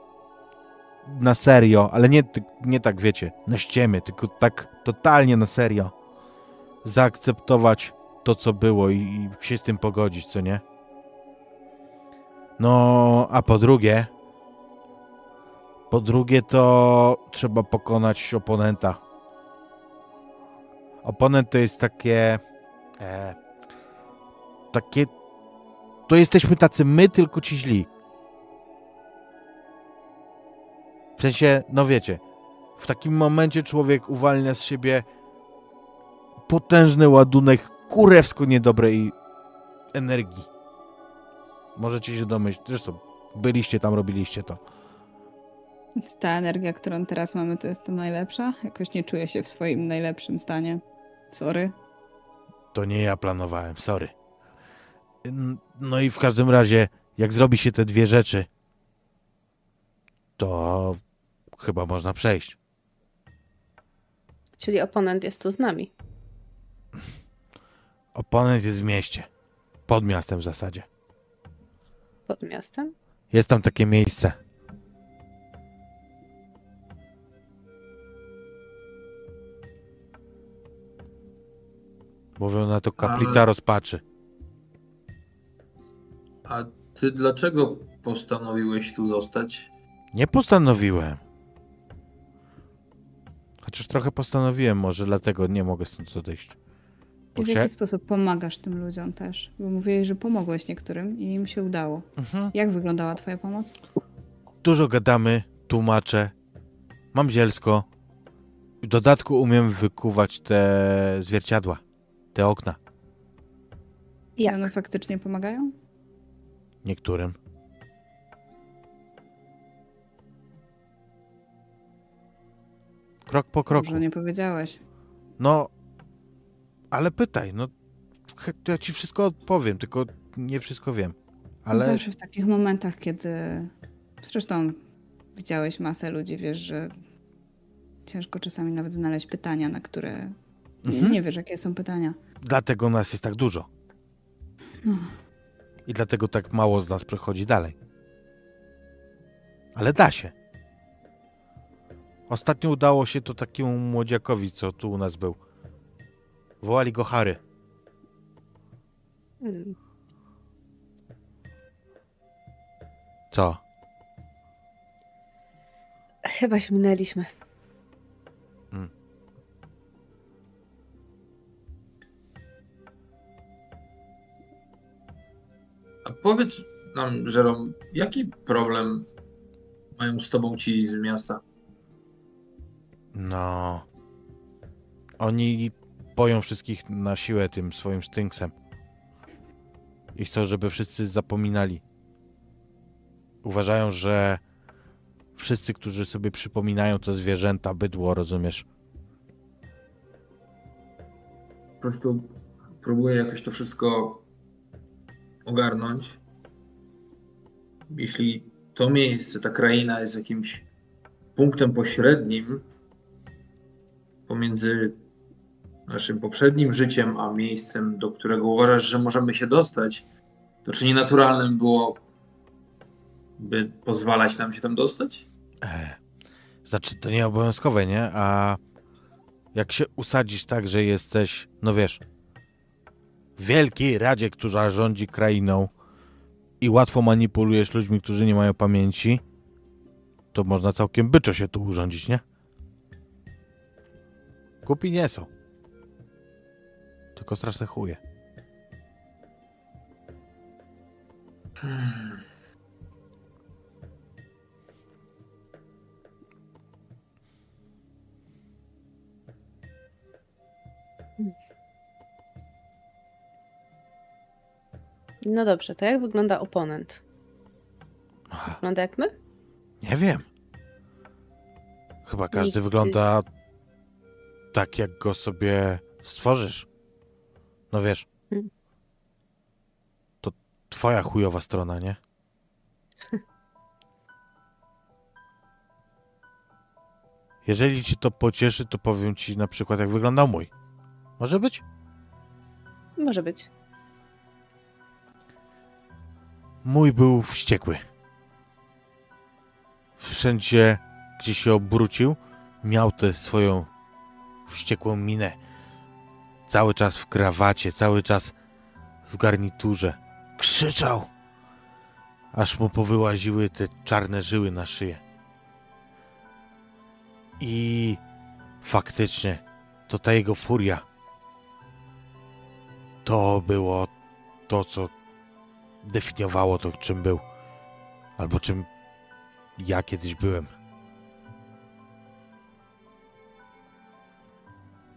na serio, ale nie, nie tak wiecie, na ściemy, tylko tak totalnie na serio zaakceptować to, co było i, się z tym pogodzić, co nie? No, a po drugie, po drugie to trzeba pokonać oponenta. Oponent to jest takie. E, takie. To jesteśmy tacy my, tylko ci źli. W sensie, no wiecie, w takim momencie człowiek uwalnia z siebie potężny ładunek kurewsko niedobrej energii. Możecie się domyślić. Zresztą byliście tam, robiliście to. Ta energia, którą teraz mamy, to jest ta najlepsza? Jakoś nie czuję się w swoim najlepszym stanie. Sorry. To nie ja planowałem, sorry. No i w każdym razie, jak zrobi się te dwie rzeczy, to chyba można przejść. Czyli oponent jest tu z nami. Oponent jest w mieście. Pod miastem w zasadzie. Pod miastem? Jest tam takie miejsce. Mówią na to kaplica Ale- rozpaczy. A ty dlaczego postanowiłeś tu zostać? Nie postanowiłem. Chociaż trochę postanowiłem, może dlatego nie mogę stąd odejść. I w jaki sposób pomagasz tym ludziom też? Bo mówiłeś, że pomogłeś niektórym i im się udało. Mhm. Jak wyglądała twoja pomoc? Dużo gadamy, tłumaczę. Mam zielsko. W dodatku umiem wykuwać te zwierciadła, te okna. I Jak? one faktycznie pomagają? Niektórym. Krok po kroku. Może nie powiedziałeś. No, ale pytaj, no. Ja ci wszystko odpowiem, tylko nie wszystko wiem. Ale Zawsze w takich momentach, kiedy... Zresztą widziałeś masę ludzi, wiesz, że ciężko czasami nawet znaleźć pytania, na które Mhm. nie wiesz, jakie są pytania. dlatego nas jest tak dużo. No. I dlatego tak mało z nas przechodzi dalej. Ale da się. Ostatnio udało się to takiemu młodziakowi, co tu u nas był. Wołali go Harry. Hmm. Co? Chyba się minęliśmy. A powiedz nam, Żerom, jaki problem mają z tobą ci z miasta? No. Oni boją wszystkich na siłę tym swoim sztynksem. I chcą, żeby wszyscy zapominali. Uważają, że wszyscy, którzy sobie przypominają to zwierzęta, bydło, rozumiesz? Po prostu próbuję jakoś to wszystko ogarnąć. Jeśli to miejsce, ta kraina jest jakimś punktem pośrednim pomiędzy naszym poprzednim życiem, a miejscem, do którego uważasz, że możemy się dostać, to czy nienaturalnym było, by pozwalać nam się tam dostać? E, znaczy, to nie obowiązkowe, nie? A jak się usadzisz tak, że jesteś, no wiesz, w wielkiej radzie, która rządzi krainą i łatwo manipulujesz ludźmi, którzy nie mają pamięci, to można całkiem byczo się tu urządzić, nie? Kupi nie są. Tylko straszne chuje. No dobrze, to jak wygląda oponent? Wygląda jak my? Nie wiem. Chyba każdy ty- wygląda tak, jak go sobie stworzysz. No wiesz. Hmm. To twoja chujowa strona, nie? Jeżeli ci to pocieszy, to powiem ci na przykład, jak wyglądał mój. Może być? Może być. Mój był wściekły. Wszędzie, gdzie się obrócił, miał tę swoją wściekłą minę. Cały czas w krawacie, cały czas w garniturze. Krzyczał, aż mu powyłaziły te czarne żyły na szyję. I faktycznie, to ta jego furia To było to, co definiowało to, czym był. Albo czym ja kiedyś byłem.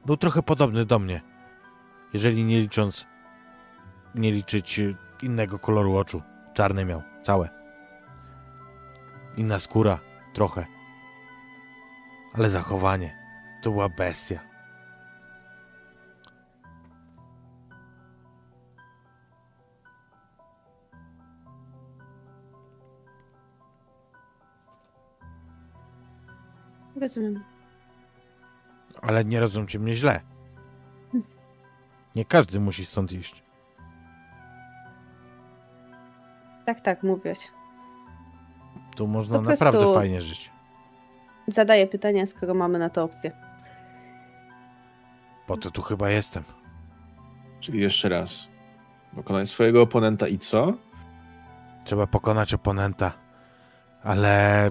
Był trochę podobny do mnie. Jeżeli nie licząc, nie liczyć y, innego koloru oczu. Czarny miał, całe. Inna skóra, trochę. Ale zachowanie, to była bestia. Rozumiem. Ale nie rozumcie mnie źle. Nie każdy musi stąd iść. Tak, tak, mówiłeś. Tu można naprawdę fajnie żyć. Zadaję pytania, skoro mamy na to opcję. Po to tu chyba jestem. Czyli jeszcze raz. Pokonać swojego oponenta i co? Trzeba pokonać oponenta, ale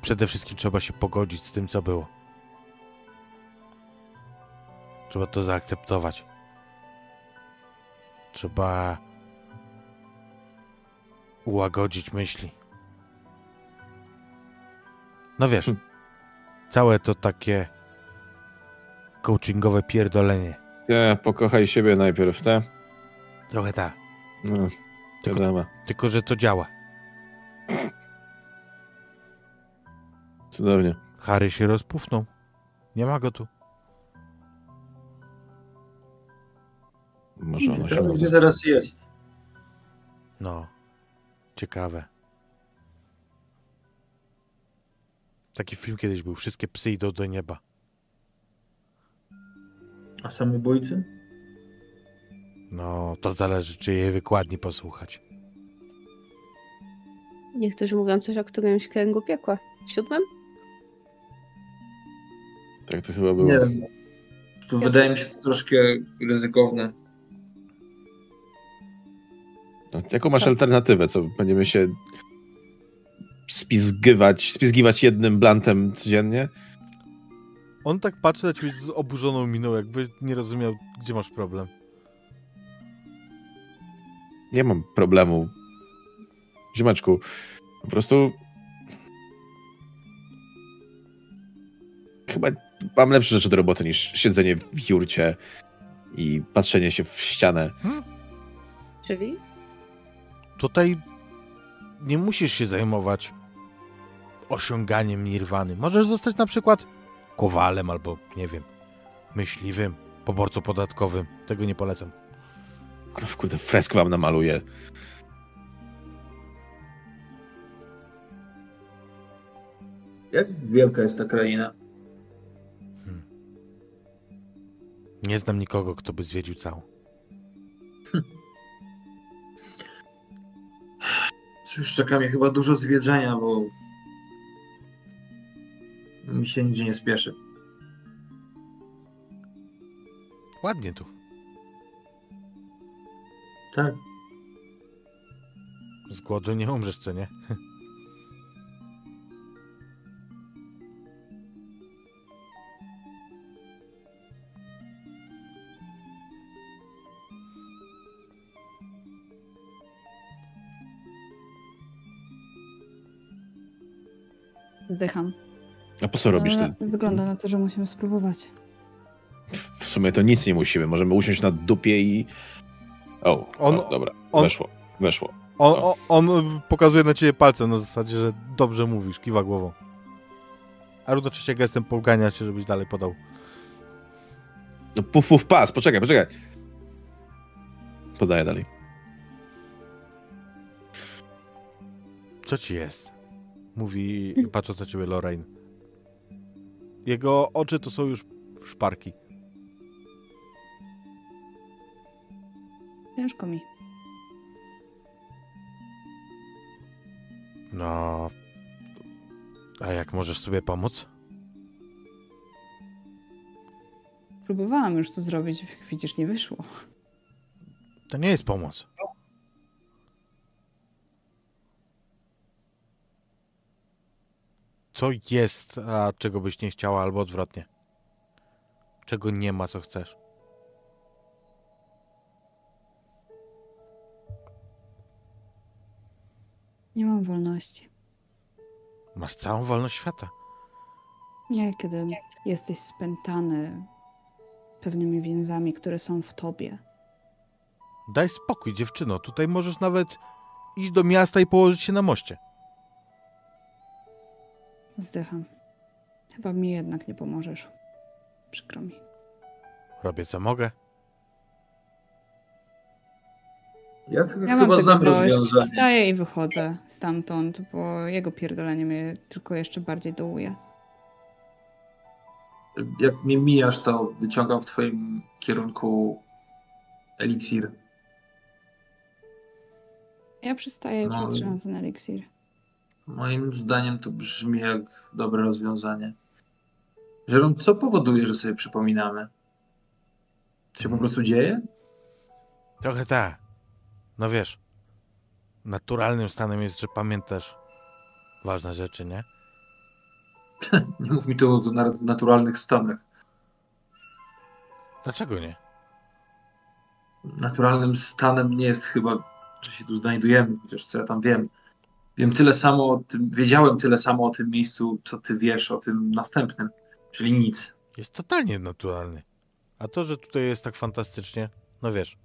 przede wszystkim trzeba się pogodzić z tym, co było. Trzeba to zaakceptować. Trzeba ułagodzić myśli. No wiesz, Hmm. całe to takie coachingowe pierdolenie. Nie, pokochaj siebie najpierw, te. Trochę tak, No, Tylko- wiadomo. tylko że to działa. Cudownie. Harry się rozpufnął. Nie ma go tu. Może ona się Ciekawe, gdzie teraz jest. No, ciekawe. Taki film kiedyś był. Wszystkie psy idą do nieba. A samobójcy? No, to zależy, czy jej wykładni posłuchać. Niektórzy mówią coś o którymś kręgu piekła. Siódmym? Tak to chyba było. Nie wiem. Tu wydaje mi się to troszkę ryzykowne. A Jaką masz Co? alternatywę? Co, będziemy się spizgywać, spizgiwać jednym blantem codziennie? On tak patrzy na ciebie z oburzoną miną, jakby nie rozumiał, gdzie masz problem. Nie mam problemu. Ziomeczku, po prostu chyba mam lepsze rzeczy do roboty niż siedzenie w jurcie i patrzenie się w ścianę. Czyli? Tutaj nie musisz się zajmować osiąganiem nirwany. Możesz zostać na przykład kowalem albo, nie wiem, myśliwym, poborcą podatkowym. Tego nie polecam. Kurde, fresk wam namaluję. Jak wielka jest ta kraina? Nie znam nikogo, kto by zwiedził całą. Już czeka mnie chyba dużo zwiedzenia, bo mi się nigdzie nie spieszy. Ładnie tu. Tak. Z głodu nie umrzesz, co nie? Zdycham. A po co robisz Ale ty? Wygląda na to, że musimy spróbować. W sumie to nic nie musimy. Możemy usiąść na dupie i. O, On- o dobra. on- Weszło, weszło. On, o, on pokazuje na ciebie palcem na zasadzie, że dobrze mówisz, kiwa głową. A równocześnie gestem pogania cię, żebyś dalej podał. No puf, puf, pas, poczekaj, poczekaj. Podaję dalej. Co ci jest? Mówi, patrząc na ciebie Lorraine. Jego oczy to są już szparki. Ciężko mi. No. A jak możesz sobie pomóc? Próbowałam już to zrobić, jak widzisz, nie wyszło. To nie jest pomoc. co jest, a czego byś nie chciała, albo odwrotnie. Czego nie ma, co chcesz. Nie mam wolności. Masz całą wolność świata. Nie, kiedy jesteś spętany pewnymi więzami, które są w tobie. Daj spokój, dziewczyno. Tutaj możesz nawet iść do miasta i położyć się na moście. Zdycham. Chyba mi jednak nie pomożesz. Przykro mi. Robię co mogę. Ja, ch- Ja mam chyba znam rozwiązanie. Wstaję i wychodzę stamtąd, bo jego pierdolenie mnie tylko jeszcze bardziej dołuje. Jak mnie mijasz, to wyciągam w twoim kierunku eliksir. Ja przystaję i No. patrzę na ten eliksir. Moim zdaniem to brzmi jak dobre rozwiązanie. Żeron, co powoduje, że sobie przypominamy? To się po prostu dzieje? Trochę tak. No wiesz, naturalnym stanem jest, że pamiętasz ważne rzeczy, nie? Nie mów mi tu o na- naturalnych stanach. Dlaczego nie? Naturalnym stanem nie jest chyba, że się tu znajdujemy, chociaż co ja tam wiem. Wiem tyle samo o tym, wiedziałem tyle samo o tym miejscu, co ty wiesz o tym następnym, czyli nic. Jest totalnie naturalny. A to, że tutaj jest tak fantastycznie, no wiesz,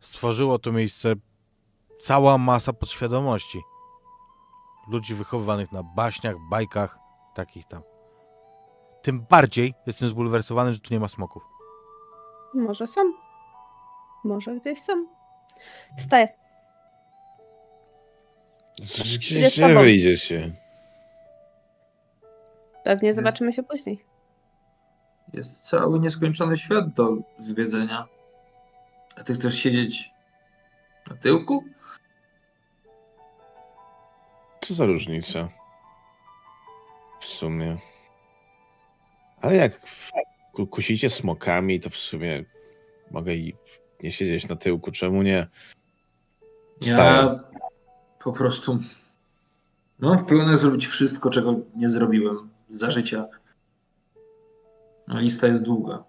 stworzyło to miejsce cała masa podświadomości. Ludzi wychowywanych na baśniach, bajkach, takich tam. Tym bardziej jestem zbulwersowany, że tu nie ma smoków. Może są. Może gdzieś są. Wstaję. Gdzie, wyjdziesz się? Pewnie Jest. zobaczymy się później. Jest cały nieskończony świat do zwiedzenia. A ty chcesz siedzieć na tyłku? Co za różnica? W sumie. Ale jak ku- kusicie smokami, to w sumie mogę i nie siedzieć na tyłku. Czemu nie? Wstałem. Ja po prostu no, pełne zrobić wszystko, czego nie zrobiłem za życia. No, lista jest długa.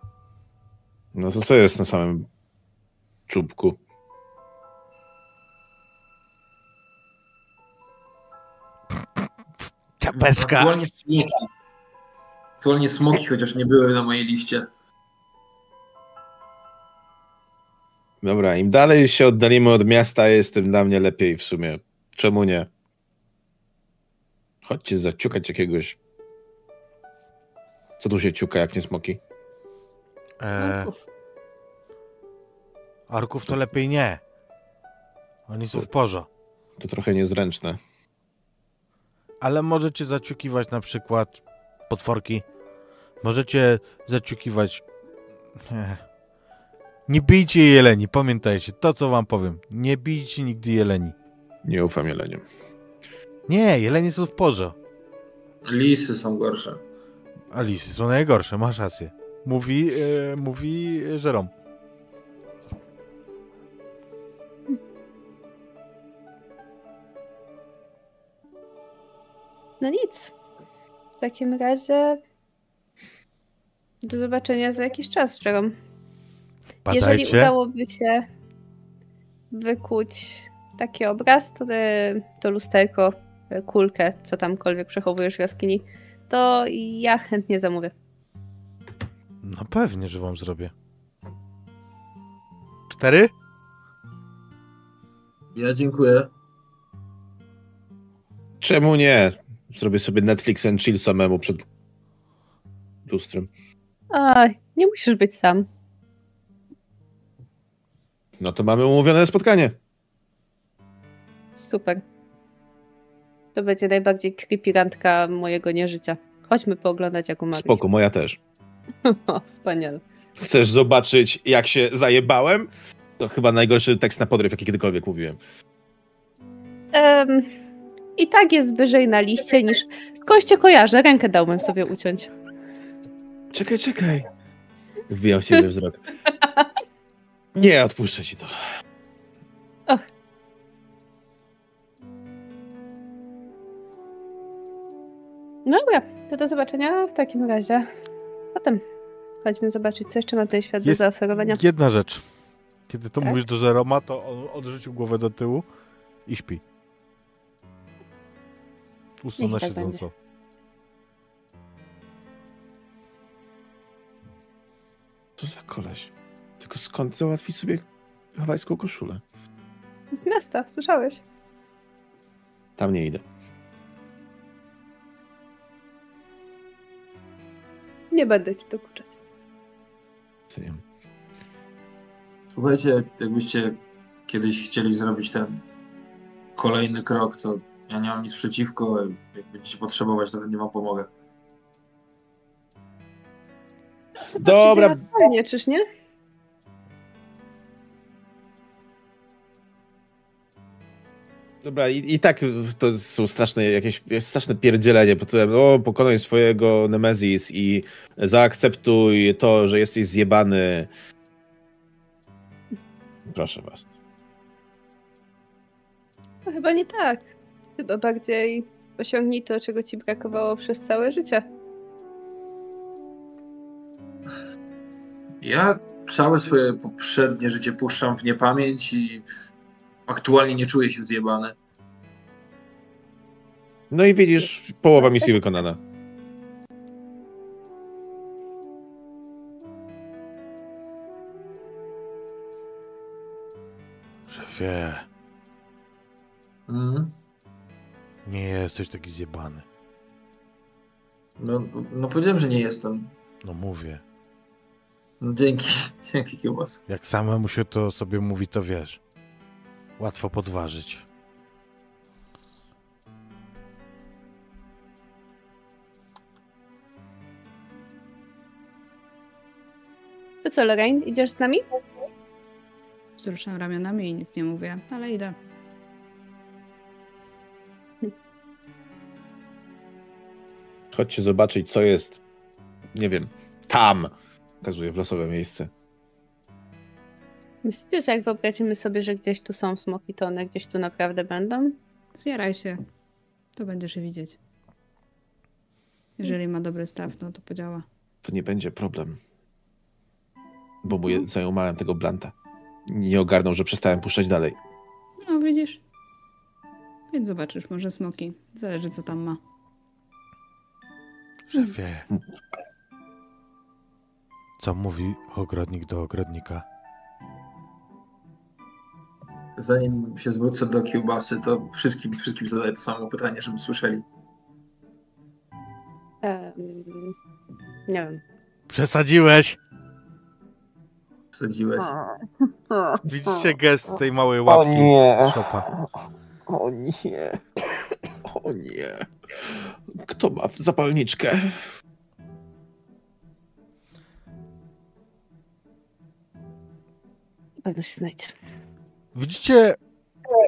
No to co jest na samym czubku? Czapeczka! Aktualnie smoki. Aktualnie smoki, chociaż nie były na mojej liście. Dobra, im dalej się oddalimy od miasta, jest tym dla mnie lepiej w sumie. Czemu nie? Chodźcie zaciukać jakiegoś. Co tu się ciuka, jak nie smoki? E, Orków. orków to lepiej nie. Oni są w porzo. To trochę niezręczne. Ale możecie zaciukiwać na przykład potworki. Możecie zaciukiwać. Nie. Nie bijcie jeleni, pamiętajcie. To, co wam powiem. Nie bijcie nigdy jeleni. Nie ufam jeleniom. Nie, jelenie są w porze. Lisy są gorsze. A lisy są najgorsze, masz rację. Mówi, e, mówi Żerom. No nic. W takim razie do zobaczenia za jakiś czas, Jerome. Jeżeli udałoby się wykuć taki obraz, to, to lusterko, e, kulkę, co tamkolwiek przechowujesz w jaskini, to ja chętnie zamówię. No pewnie, że wam zrobię. Cztery? Ja dziękuję. Czemu nie? Zrobię sobie Netflix and chill samemu przed lustrem. A, nie musisz być sam. No to mamy umówione spotkanie. Super. To będzie najbardziej creepy randka mojego nieżycia. Chodźmy pooglądać, jak umarł. Spoko, moja też. O, wspaniale. Chcesz zobaczyć, jak się zajebałem? To chyba najgorszy tekst na podryw, jaki kiedykolwiek mówiłem. Em, I tak jest wyżej na liście niż... Skądś cię kojarzę, rękę dałbym sobie uciąć. Czekaj, czekaj. Wbijam w ciebie wzrok. Nie, odpuszczę ci to. No dobra, to do zobaczenia w takim razie. Potem chodźmy zobaczyć, co jeszcze ma ten świat Jest do zaoferowania. Jedna rzecz. Kiedy to Tak? mówisz do Żeroma, to on odrzucił głowę do tyłu i śpi. Ustąp na tak siedząco. Co za koleś? Tylko skąd załatwić sobie hawajską koszulę? Z miasta, słyszałeś? Tam nie idę. Nie będę ci dokuczać. Słuchajcie, jakbyście kiedyś chcieli zrobić ten kolejny krok, to ja nie mam nic przeciwko. Jak będziecie potrzebować, to nie wam pomogę. Dobra, Nie, czyż nie? Dobra, i, i tak to są straszne jakieś straszne pierdzielenie pod tytułem o, pokonaj swojego Nemezis i zaakceptuj to, że jesteś zjebany. Proszę was. No, chyba nie tak. Chyba bardziej osiągnij to, czego ci brakowało przez całe życie. Ja całe swoje poprzednie życie puszczam w niepamięć i aktualnie nie czuję się zjebany. No i widzisz, połowa misji wykonana. Szefie, Mhm. nie jesteś taki zjebany. No, no powiedziałem, że nie jestem. No mówię. No, dzięki, dzięki kiełbas. Jak samemu się to sobie mówi, to wiesz. Łatwo podważyć. To co, Lorraine, idziesz z nami? Wzruszam ramionami i nic nie mówię, ale idę. Chodźcie zobaczyć, co jest, nie wiem, tam. Pokazuję w losowe miejsce. Myślicie, że jak wyobrazimy sobie, że gdzieś tu są smoki, to one gdzieś tu naprawdę będą? Zjaraj się. To będziesz je widzieć. Jeżeli ma dobry staw, no to podziała. To nie będzie problem. Bo mu je- zajumałem tego blanta. Nie ogarnął, że przestałem puszczać dalej. No widzisz. Więc zobaczysz, może smoki. Zależy co tam ma. Szefie. Co mówi ogrodnik do ogrodnika? Zanim się zwrócę do kiełbasy, to wszystkim, wszystkim zadaję to samo pytanie, żeby słyszeli. Em, nie wiem. Przesadziłeś! Wsadziłeś. Widzicie gest tej małej łapki szopa. O nie. O nie. Kto ma zapalniczkę? Na pewno się znajdzie. Widzicie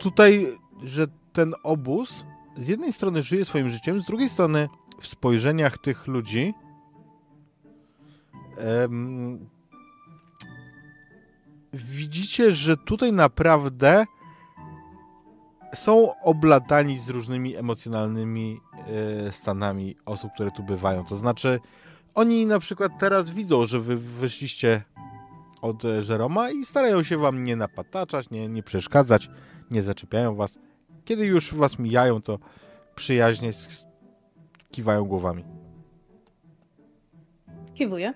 tutaj, że ten obóz z jednej strony żyje swoim życiem, z drugiej strony w spojrzeniach tych ludzi widzicie, że tutaj naprawdę są obladani z różnymi emocjonalnymi e, stanami osób, które tu bywają. To znaczy, oni na przykład teraz widzą, że wy wyszliście od e, Żeroma i starają się wam nie napataczać, nie, nie przeszkadzać, nie zaczepiają was. Kiedy już was mijają, to przyjaźnie kiwają głowami. Kiwuję.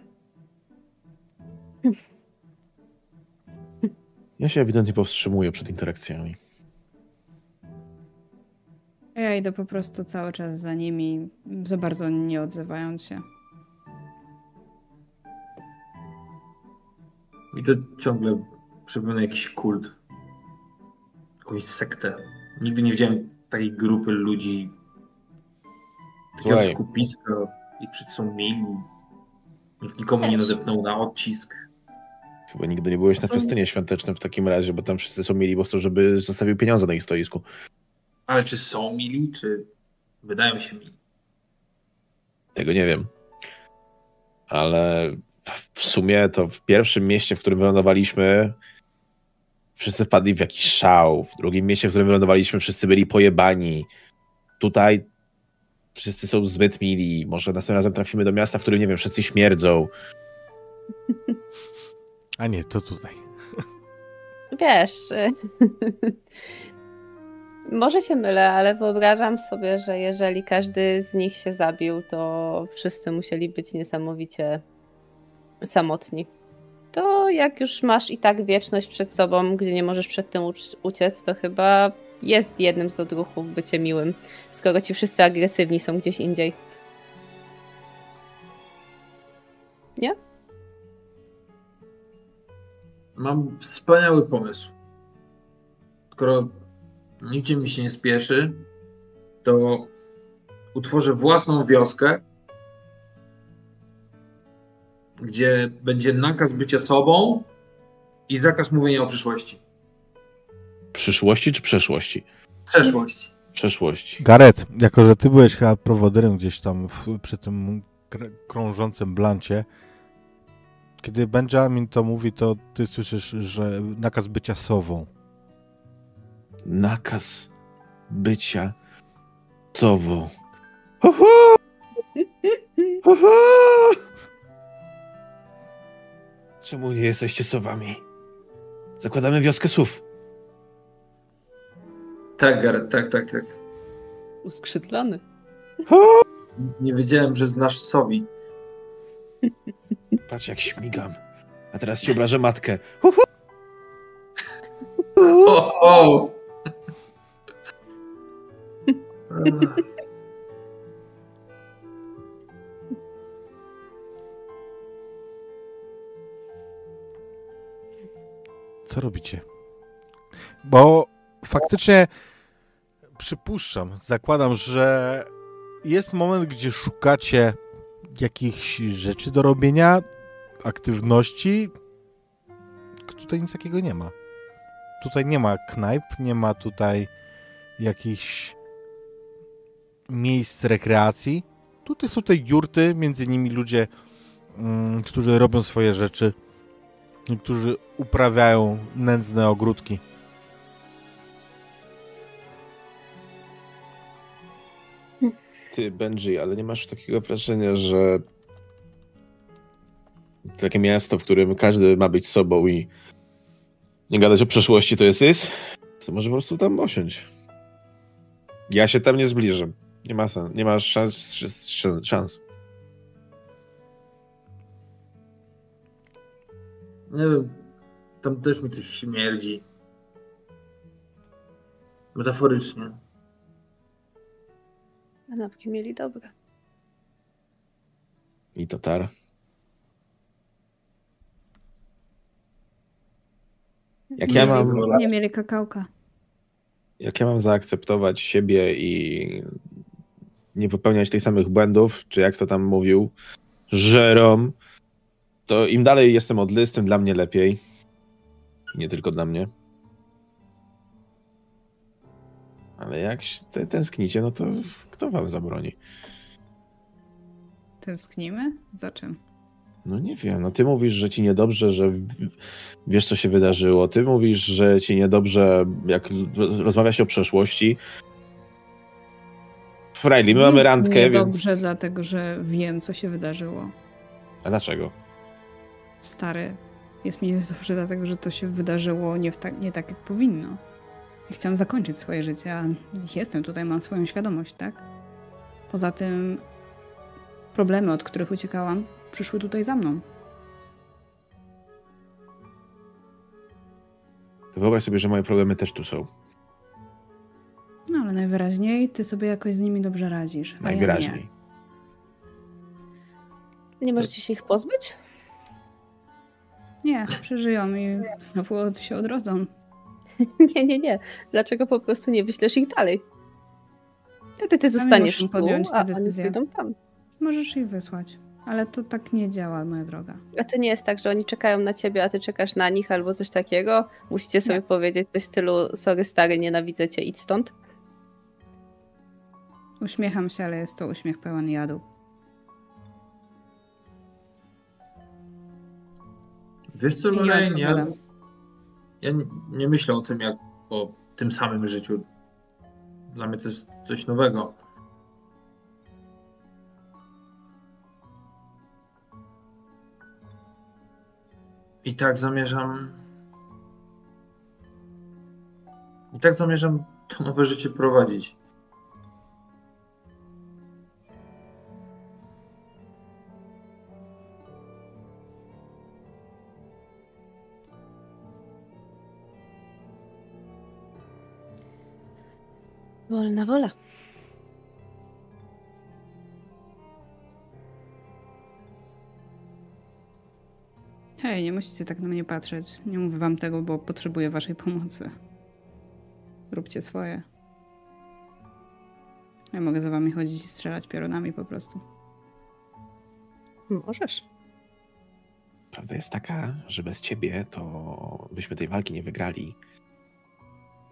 Ja się ewidentnie powstrzymuję przed interakcjami. Ja idę po prostu cały czas za nimi, za bardzo nie odzywając się. Mi to ciągle przypomina jakiś kult. Jakąś sektę. Nigdy nie widziałem takiej grupy ludzi. Takiego Słuchaj. skupiska. I wszyscy są mili. Nikt nikomu nie nadepnął na odcisk. Chyba nigdy nie byłeś na festynie świątecznym w takim razie, bo tam wszyscy są mieli, bo chcą, żeby zostawił pieniądze na ich stoisku. Ale czy są mili, czy wydają się mili? Tego nie wiem. Ale w sumie to w pierwszym mieście, w którym wylądowaliśmy, wszyscy wpadli w jakiś szał. W drugim mieście, w którym wylądowaliśmy, wszyscy byli pojebani. Tutaj wszyscy są zbyt mili. Może następnym razem trafimy do miasta, w którym, nie wiem, wszyscy śmierdzą. A nie, to tutaj. Wiesz, Może się mylę, ale wyobrażam sobie, że jeżeli każdy z nich się zabił, to wszyscy musieli być niesamowicie samotni. To jak już masz i tak wieczność przed sobą, gdzie nie możesz przed tym uc- uciec, to chyba jest jednym z odruchów bycie miłym, skoro ci wszyscy agresywni są gdzieś indziej. Nie? Mam wspaniały pomysł. Skoro nigdzie mi się nie spieszy, to utworzę własną wioskę, gdzie będzie nakaz bycia sobą i zakaz mówienia o przyszłości. Przyszłości czy przeszłości? Przeszłość. Przeszłości. Garet, jako że ty byłeś chyba prowodyrem gdzieś tam w, przy tym kr- krążącym blancie, kiedy Benjamin to mówi, to ty słyszysz, że nakaz bycia sową. Nakaz bycia sową. Ho, ho! Ho, ho! Czemu nie jesteście sowami? Zakładamy wioskę sów. Tak, Gareth, tak, tak, tak. Uskrzydlony. Nie wiedziałem, że znasz Sowi. Patrz jak śmigam. A teraz ci obrażę matkę. O, o! Co robicie? Bo faktycznie przypuszczam, zakładam, że jest moment, gdzie szukacie jakichś rzeczy do robienia, aktywności. Tutaj nic takiego nie ma. Tutaj nie ma knajp, nie ma tutaj jakichś miejsc rekreacji. Tutaj są te jurty, między nimi ludzie, mm, którzy robią swoje rzeczy. Niektórzy uprawiają nędzne ogródki. Ty, Benji, ale nie masz takiego wrażenia, że takie miasto, w którym każdy ma być sobą i nie gadać o przeszłości, to jest is? To może po prostu tam osiąść. Ja się tam nie zbliżę. Nie ma sens, nie ma szans, szans, Nie wiem, tam też mi coś śmierdzi. Metaforycznie. Kanapki mieli dobre. I Tatar. Jak ja mam, Nie mieli kakałka. jak ja mam zaakceptować siebie i nie popełniać tych samych błędów, czy jak to tam mówił, żerom, to im dalej jestem od Liz, tym dla mnie lepiej. I nie tylko dla mnie. Ale jak te- tęsknicie, no to kto wam zabroni? Tęsknimy? Za czym? No nie wiem, no ty mówisz, że ci niedobrze, że wiesz, co się wydarzyło. Ty mówisz, że ci niedobrze, jak roz- rozmawia się o przeszłości. Frajli, my mamy randkę, mi więc... dobrze, dlatego że wiem, co się wydarzyło. A dlaczego? Stary, jest mi dobrze, dlatego że to się wydarzyło nie, w tak, nie tak, jak powinno. I chciałam zakończyć swoje życie, a jestem tutaj, mam swoją świadomość, tak? Poza tym problemy, od których uciekałam, przyszły tutaj za mną. Wyobraź sobie, że moje problemy też tu są. No ale najwyraźniej ty sobie jakoś z nimi dobrze radzisz. A Najwyraźniej. Nie możecie się ich pozbyć? Nie. przeżyją i znowu od, się odrodzą. Nie, nie, nie. Dlaczego po prostu nie wyślesz ich dalej? Wtedy ty zostaniesz tu, podjąć tę decyzję. tam. Możesz ich wysłać. Ale to tak nie działa, moja droga. A to nie jest tak, że oni czekają na ciebie, a ty czekasz na nich albo coś takiego? Musicie sobie Nie. powiedzieć coś w stylu sorry stary, nienawidzę cię, idź stąd? Uśmiecham się, ale jest to uśmiech pełen jadu. Wiesz co, Lorraine, ja, ja nie, nie myślę o tym jak o tym samym życiu. Dla mnie to jest coś nowego. I tak zamierzam I tak zamierzam to nowe życie prowadzić. Wolna wola. Hej, nie musicie tak na mnie patrzeć. Nie mówię wam tego, bo potrzebuję waszej pomocy. Róbcie swoje. Ja mogę za wami chodzić i strzelać piorunami po prostu. Możesz. Prawda jest taka, że bez ciebie to byśmy tej walki nie wygrali.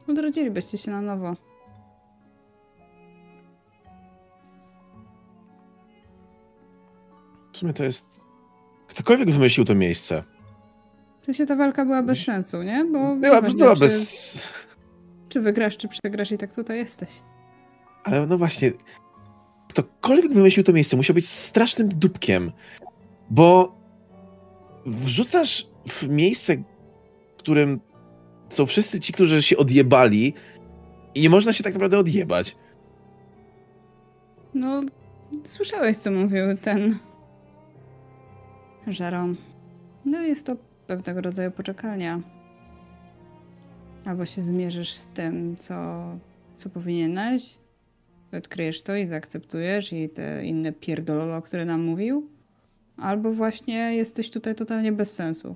Odrodzilibyście się na nowo. Sumie to jest. Ktokolwiek wymyślił to miejsce. To się ta walka była bez sensu, nie? Bo Była, nieważne, była czy, bez. czy wygrasz, czy przegrasz i tak tutaj jesteś. Ale no właśnie. Ktokolwiek wymyślił to miejsce, musiał być strasznym dupkiem. Bo wrzucasz w miejsce, w którym są wszyscy ci, którzy się odjebali, i nie można się tak naprawdę odjebać. No, słyszałeś, co mówił ten Żarom. No, jest to pewnego rodzaju poczekalnia. Albo się zmierzysz z tym, co, co powinieneś, odkryjesz to i zaakceptujesz i te inne pierdololo, które nam mówił, albo właśnie jesteś tutaj totalnie bez sensu.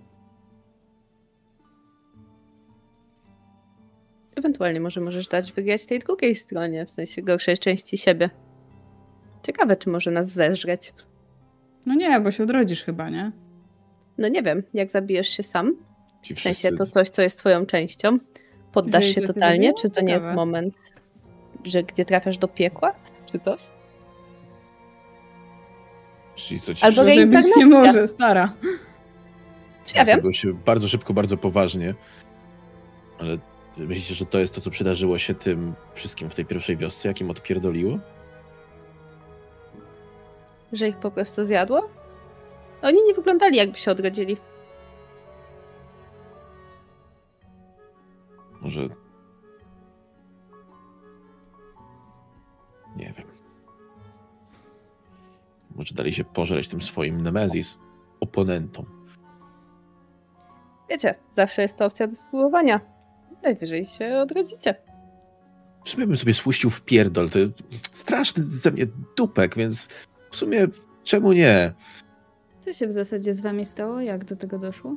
Ewentualnie może możesz dać wygrać tej drugiej stronie, w sensie gorszej części siebie. Ciekawe, czy może nas zeżreć. No nie, bo się odrodzisz chyba, nie? No nie wiem, jak zabijesz się sam, Ci w sensie wszyscy- to coś, co jest twoją częścią, poddasz Jeżeli się to totalnie, czy to nie jest Ciekawe. moment, że gdzie trafiasz do piekła, czy coś? Czyli co ci Albo Gorzej być nie może, stara. Czy ja wiem? Się bardzo szybko, bardzo poważnie. Ale myślicie, że to jest to, co przydarzyło się tym wszystkim w tej pierwszej wiosce, jakim odpierdoliło? Że ich po prostu zjadło? Oni nie wyglądali, jakby się odrodzili. Może. Nie wiem. Może dali się pożreć tym swoim Nemezis, oponentom. Wiecie, zawsze jest to opcja do spróbowania. Najwyżej się odrodzicie. W sumie bym sobie spuścił w pierdol. To straszny ze mnie dupek, więc w sumie czemu nie? Co się w zasadzie z wami stało? Jak do tego doszło?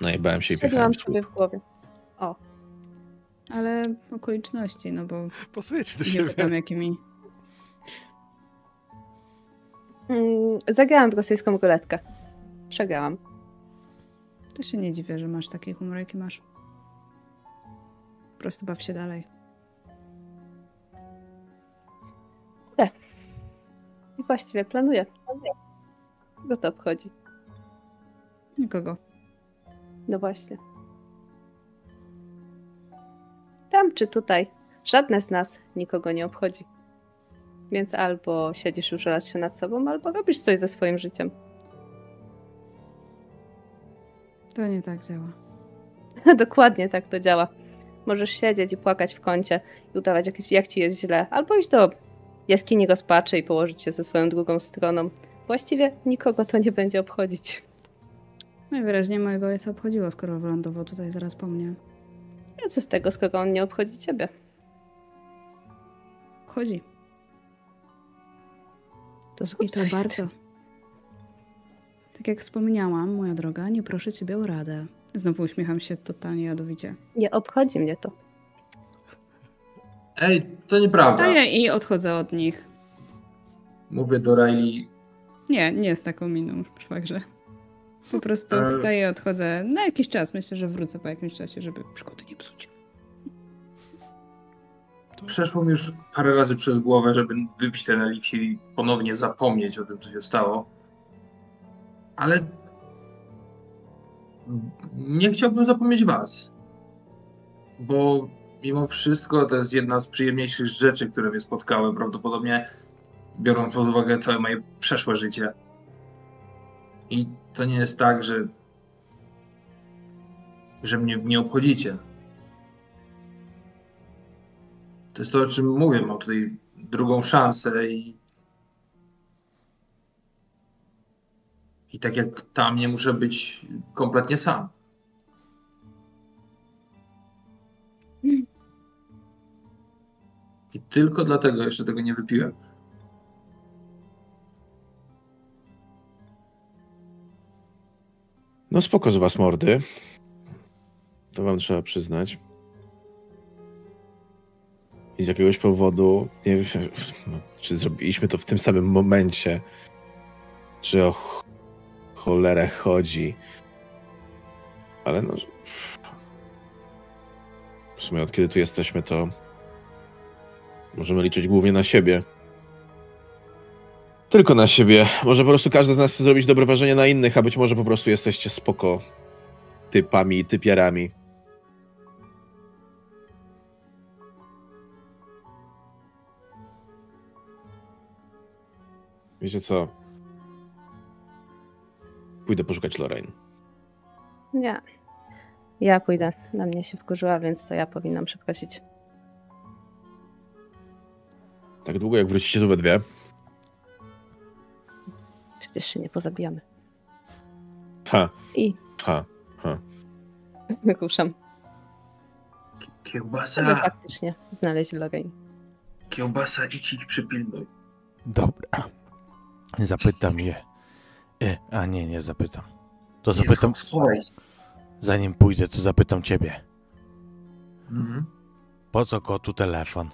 Najebałem się i Strzeliłam sobie w głowie. Ale okoliczności, no bo Pasujecie do nie siebie. pytam jakimi. Mm, zagrałam w rosyjską ruletkę. Przegrałam. To się nie dziwię, że masz taki humor, jaki masz. Po prostu baw się dalej. I właściwie planuję. Go to obchodzi. Nikogo. No właśnie. Tam czy tutaj, żadne z nas nikogo nie obchodzi. Więc albo siedzisz i użalasz się nad sobą, albo robisz coś ze swoim życiem. To nie tak działa. Dokładnie tak to działa. Możesz siedzieć i płakać w kącie i udawać, jak ci jest źle, albo iść do jaskini rozpaczy i położyć się ze swoją drugą stroną. Właściwie nikogo to nie będzie obchodzić. Najwyraźniej mojego ojca obchodziło, skoro wylądował tutaj zaraz po mnie. A co z tego, skoro on nie obchodzi ciebie? Chodzi. To I to bardzo. Tak jak wspomniałam, moja droga, nie proszę ciebie o radę. Znowu uśmiecham się totalnie jadowicie. Nie obchodzi mnie to. Ej, to nieprawda. Wstaję i odchodzę od nich. Mówię do Riley, Nie, nie z taką miną, szwagrze. Po prostu E. wstaję, odchodzę na jakiś czas. Myślę, że wrócę po jakimś czasie, żeby przygody nie psuć. przeszło mi już parę razy przez głowę, żeby wypić ten eliksir i ponownie zapomnieć o tym, co się stało. Ale nie chciałbym zapomnieć was. Bo mimo wszystko to jest jedna z przyjemniejszych rzeczy, które mnie spotkały, prawdopodobnie biorąc pod uwagę całe moje przeszłe życie. I to nie jest tak, że że mnie nie obchodzicie. To jest to, o czym mówię. Mam tutaj drugą szansę i. I tak jak tam nie muszę być kompletnie sam. I tylko dlatego jeszcze tego nie wypiłem. No spoko z was mordy. To wam trzeba przyznać. I z jakiegoś powodu, nie wiem, czy zrobiliśmy to w tym samym momencie, czy o ch- cholerę chodzi. Ale no... W sumie od kiedy tu jesteśmy, to możemy liczyć głównie na siebie. Tylko na siebie. Może po prostu każdy z nas chce zrobić dobre wrażenie na innych, a być może po prostu jesteście spoko typami i typiarami. Wiecie co? Pójdę poszukać Lorraine. Nie. Ja pójdę. Na mnie się wkurzyła, więc to ja powinnam przeprosić. Tak długo jak wrócicie tu we dwie. Przecież się nie pozabijamy. Ha, I ha, ha. Żeby Kiełbasa, faktycznie znaleźć Lorraine. kiełbasa, idź ich przypilnuj. Dobra. Zapytam je. E, a nie, nie zapytam. To zapytam, zanim pójdę, to zapytam ciebie. Mhm. Po co kotu telefon?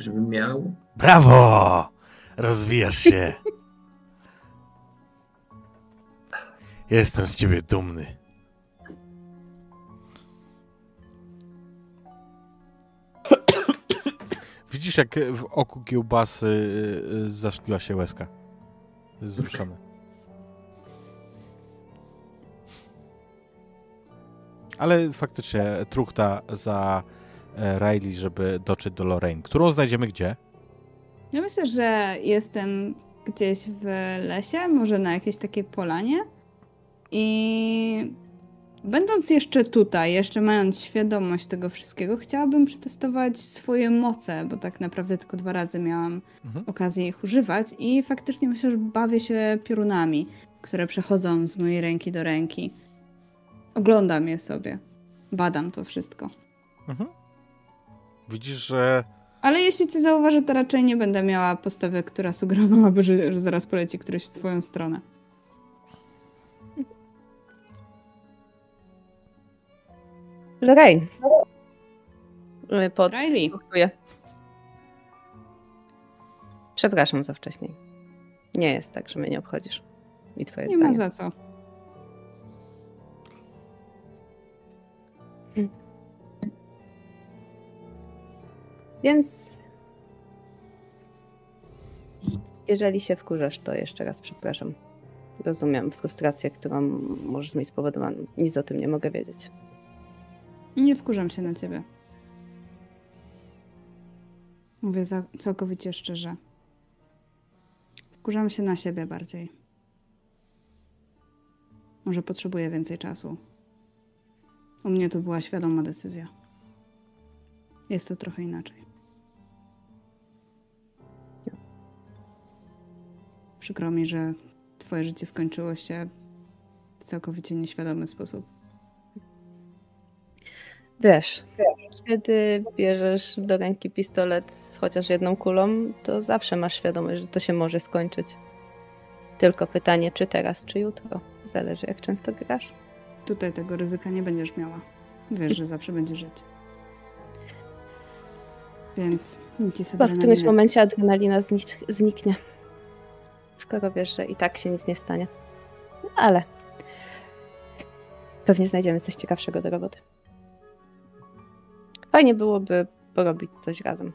Żeby miał. Brawo! Rozwijasz się. Jestem z ciebie dumny. Widzisz, jak w oku kiełbasy y, y, zaszkliła się łezka. Wzruszony. Ale faktycznie truchta za Riley, żeby dotrzeć do Lorraine, którą znajdziemy gdzie? Ja myślę, że jestem gdzieś w lesie, może na jakiejś takiej polanie. I będąc jeszcze tutaj, jeszcze mając świadomość tego wszystkiego, chciałabym przetestować swoje moce, bo tak naprawdę tylko dwa razy miałam Mhm. okazję ich używać i faktycznie myślę, że bawię się piorunami, które przechodzą z mojej ręki do ręki. Oglądam je sobie. Badam to wszystko. Mhm. Widzisz, że Ale jeśli cię zauważę, to raczej nie będę miała postawy, która sugerowałaby, że, że zaraz poleci któryś w twoją stronę. Lorraine. Y, Pod... Riley. Przepraszam za wcześniej. Nie jest tak, że mnie nie obchodzisz. I twoje Nie zdanie. ma za co. Więc jeżeli się wkurzasz, to jeszcze raz przepraszam. Rozumiem frustrację, którą możesz mi spowodować. Nic o tym nie mogę wiedzieć. Nie wkurzam się na ciebie. Mówię całkowicie szczerze. Wkurzam się na siebie bardziej. Może potrzebuję więcej czasu. U mnie to była świadoma decyzja. Jest to trochę inaczej. Przykro mi, że twoje życie skończyło się w całkowicie nieświadomy sposób. Wiesz, kiedy bierzesz do ręki pistolet z chociaż jedną kulą, to zawsze masz świadomość, że to się może skończyć. Tylko pytanie, czy teraz, czy jutro. Zależy, jak często grasz. Tutaj tego ryzyka nie będziesz miała. Wiesz, że zawsze będziesz żyć. Więc nic z Chyba w którymś momencie adrenalina znik- zniknie. Skoro wiesz, że i tak się nic nie stanie. No, ale pewnie znajdziemy coś ciekawszego do roboty. Fajnie byłoby porobić coś razem.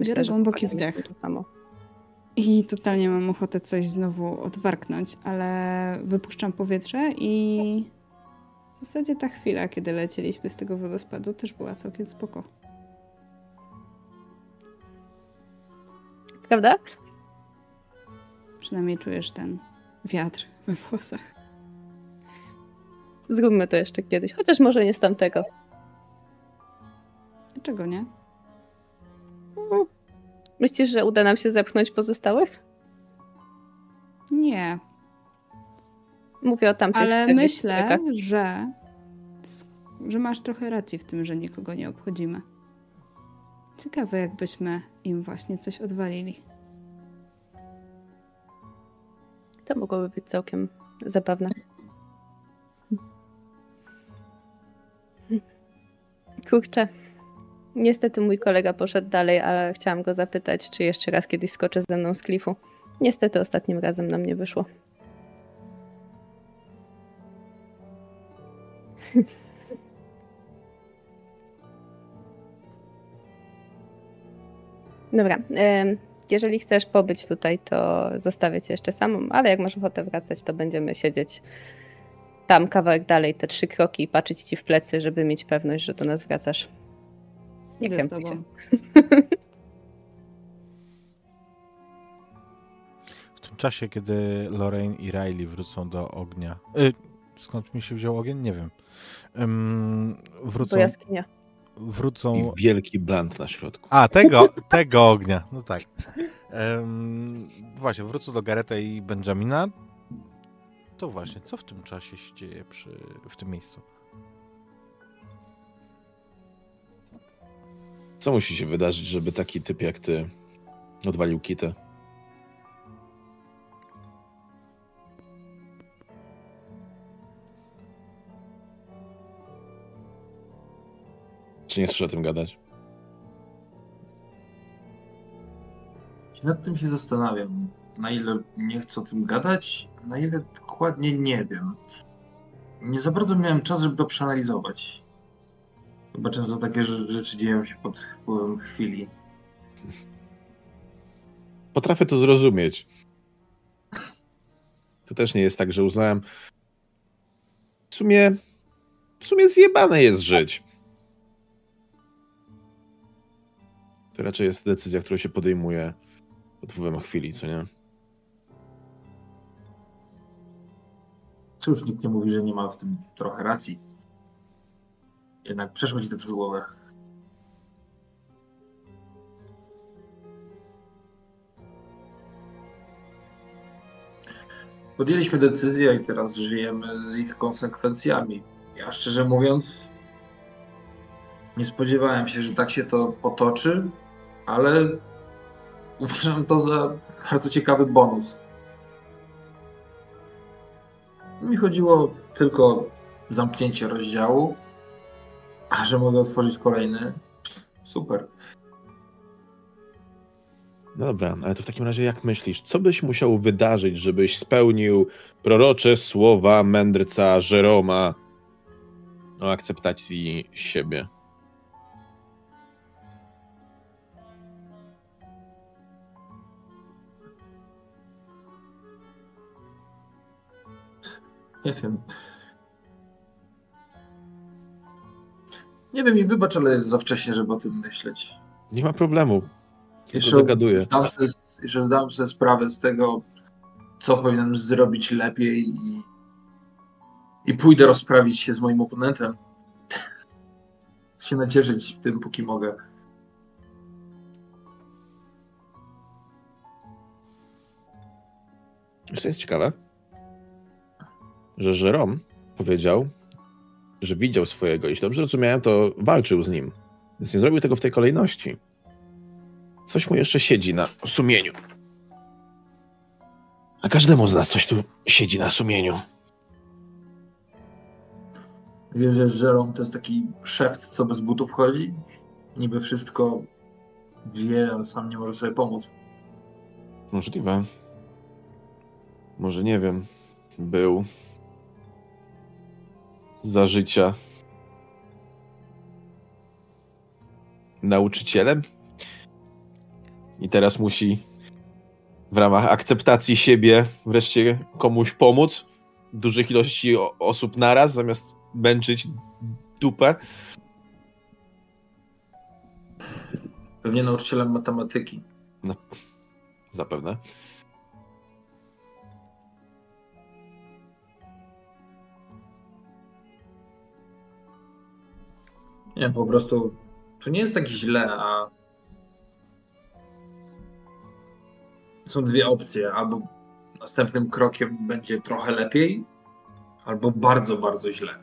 Biorę głęboki wdech. To samo. I totalnie mam ochotę coś znowu odwarknąć, ale wypuszczam powietrze i w zasadzie ta chwila, kiedy lecieliśmy z tego wodospadu, też była całkiem spoko. Prawda? Przynajmniej czujesz ten wiatr we włosach. Zróbmy to jeszcze kiedyś, chociaż może nie z tamtego. Dlaczego nie? Mm. Myślisz, że uda nam się zepchnąć pozostałych? Nie, Mówię o tamtych ale myślę, że, że masz trochę racji w tym, że nikogo nie obchodzimy. Ciekawe, jakbyśmy im właśnie coś odwalili. To mogłoby być całkiem zabawne. Kurczę. Niestety mój kolega poszedł dalej, ale chciałam go zapytać, czy jeszcze raz kiedyś skoczy ze mną z klifu. Niestety ostatnim razem nam nie wyszło. Dobra. em, Jeżeli chcesz pobyć tutaj, to zostawię cię jeszcze samą, ale jak masz ochotę wracać, to będziemy siedzieć tam kawałek dalej, te trzy kroki i patrzeć ci w plecy, żeby mieć pewność, że do nas wracasz. Nie Idę tobą. W tym czasie, kiedy Lorraine i Riley wrócą do ognia. Y, skąd mi się wziął ogień? Nie wiem. Ym, wrócą. Bo jaskinia. Wrócą. I wielki bland na środku. A, tego, tego ognia. No tak. Ym, właśnie, wrócą do Gareta i Benjamina. To właśnie, co w tym czasie się dzieje przy, w tym miejscu? Co musi się wydarzyć, żeby taki typ jak ty odwalił kitę? Czy nie chcesz o tym gadać? Nad tym się zastanawiam. Na ile nie chcę o tym gadać, na ile dokładnie nie wiem. Nie za bardzo miałem czas, żeby to przeanalizować. Chyba często takie rze- rzeczy dzieją się pod wpływem chwili. Potrafię to zrozumieć. To też nie jest tak, że uznałem. W sumie. W sumie zjebane jest żyć. To raczej jest decyzja, którą się podejmuje pod wpływem chwili, co nie? Cóż, nikt nie mówi, że nie ma w tym trochę racji. Jednak przeszło ci to przez głowę. Podjęliśmy decyzję i teraz żyjemy z ich konsekwencjami. Ja szczerze mówiąc, nie spodziewałem się, że tak się to potoczy, ale uważam to za bardzo ciekawy bonus. Mi chodziło tylko o zamknięcie rozdziału, a że mogę otworzyć kolejny, super. No dobra, ale to w takim razie jak myślisz, co byś musiał wydarzyć, żebyś spełnił prorocze słowa mędrca Żeroma o akceptacji siebie? Nie wiem. Nie wiem i wybacz, ale jest za wcześnie, żeby o tym myśleć. Nie ma problemu. Tylko Jeszcze zagaduję. zdam sobie, jeszcze zdam sobie sprawę z tego, co powinienem zrobić lepiej i, i pójdę rozprawić się z moim oponentem. się nacieszyć tym, póki mogę. Wiesz, co jest ciekawe? Że Żerom powiedział, że widział swojego, jeśli dobrze rozumiałem, to walczył z nim. Więc nie zrobił tego w tej kolejności. Coś mu jeszcze siedzi na sumieniu. A każdemu z nas coś tu siedzi na sumieniu. Wiesz, że Żerom to jest taki szewc, co bez butów chodzi? Niby wszystko wie, ale sam nie może sobie pomóc. Możliwe. Może nie wiem. Był za życia nauczycielem i teraz musi w ramach akceptacji siebie wreszcie komuś pomóc dużych ilości osób naraz, zamiast męczyć dupę. Pewnie nauczycielem matematyki. Zapewne. Nie, po prostu to nie jest tak źle, a są dwie opcje. Albo następnym krokiem będzie trochę lepiej, albo bardzo, bardzo źle.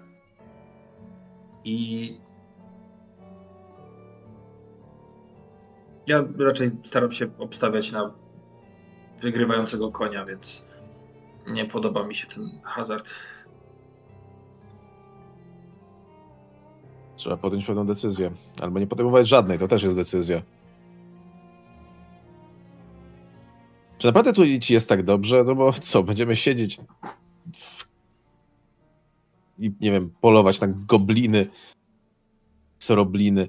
I ja raczej staram się obstawiać na wygrywającego konia, więc nie podoba mi się ten hazard. Trzeba podjąć pewną decyzję. Albo nie podejmować żadnej, to też jest decyzja. Czy naprawdę tu ci jest tak dobrze? No bo co, będziemy siedzieć w... i nie wiem, polować na gobliny, sorobliny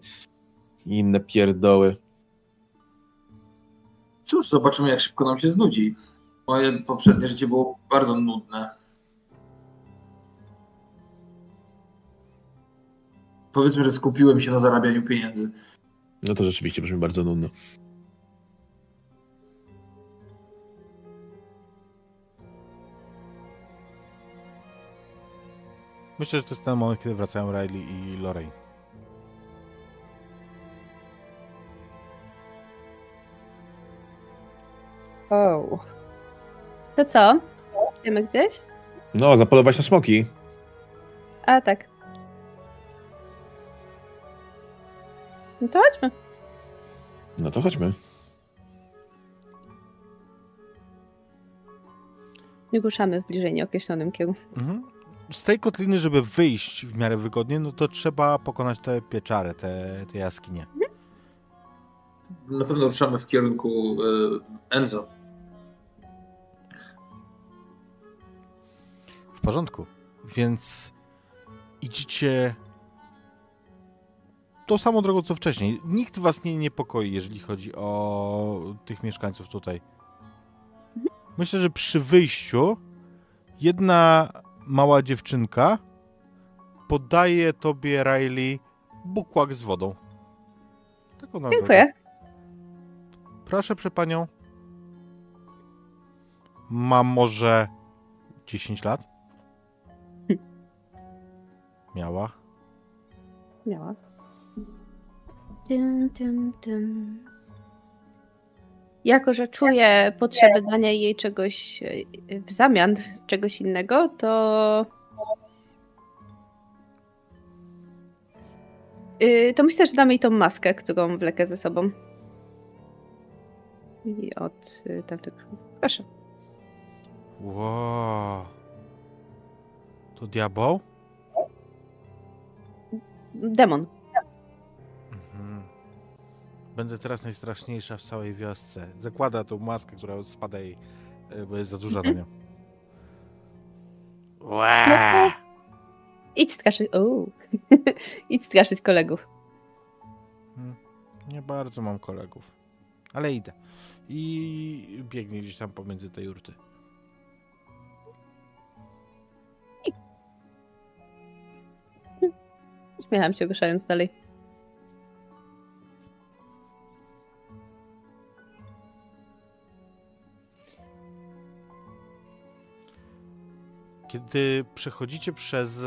i inne pierdoły. Cóż, zobaczymy, jak szybko nam się znudzi. Moje poprzednie życie było bardzo nudne. Powiedzmy, że skupiłem się na zarabianiu pieniędzy. No to rzeczywiście brzmi bardzo nudno. Myślę, że to jest ten moment, kiedy wracają Riley i Lorraine. O. To co? Idziemy gdzieś? No, zapolować na smoki. A tak. No to chodźmy. No to chodźmy. Nie ruszamy w bliżej nieokreślonym kierunku. Mhm. Z tej kotliny, żeby wyjść w miarę wygodnie, no to trzeba pokonać te pieczary, te, te jaskinie. Na pewno ruszamy w kierunku y, Enzo. W porządku. Więc idziecie tą samą drogą co wcześniej. Nikt was nie niepokoi, jeżeli chodzi o tych mieszkańców tutaj. Myślę, że przy wyjściu jedna mała dziewczynka podaje tobie, Riley, bukłak z wodą. Taką na drogę. Dziękuję. Proszę, prze panią. Mam może 10 lat? Miała. Miała. Tym, tym, tym. Jako, że czuję potrzebę dania jej czegoś e, w zamian, czegoś innego, to. Yy, to myślę, że dam jej tą maskę, którą wlekę ze sobą. I od y, tamtego. Proszę. Wow. To diabeł? Demon. Mhm. Będę teraz najstraszniejsza w całej wiosce. Zakłada tą maskę, która spada jej, bo jest za duża na nią. Wow. Idź straszyć. O. Idź straszyć kolegów. Nie bardzo mam kolegów. Ale idę. I biegnie gdzieś tam pomiędzy te jurty. Uśmiecham się, ruszając dalej. Kiedy przechodzicie przez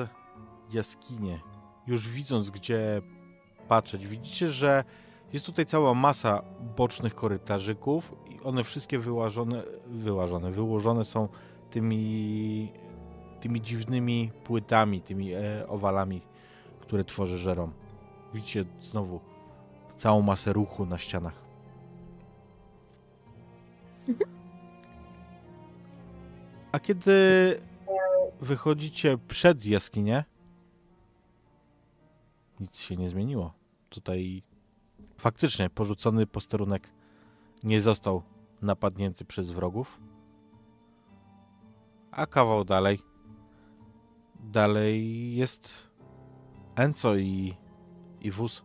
jaskinię, już widząc gdzie patrzeć, widzicie, że jest tutaj cała masa bocznych korytarzyków i one wszystkie wyłażone, wyłażone, wyłożone są tymi, tymi dziwnymi płytami, tymi e, owalami, które tworzy Żerom. Widzicie znowu całą masę ruchu na ścianach. A kiedy wychodzicie przed jaskinię, nic się nie zmieniło. Tutaj faktycznie porzucony posterunek nie został napadnięty przez wrogów. A kawał dalej. Dalej jest Enco i, i wóz.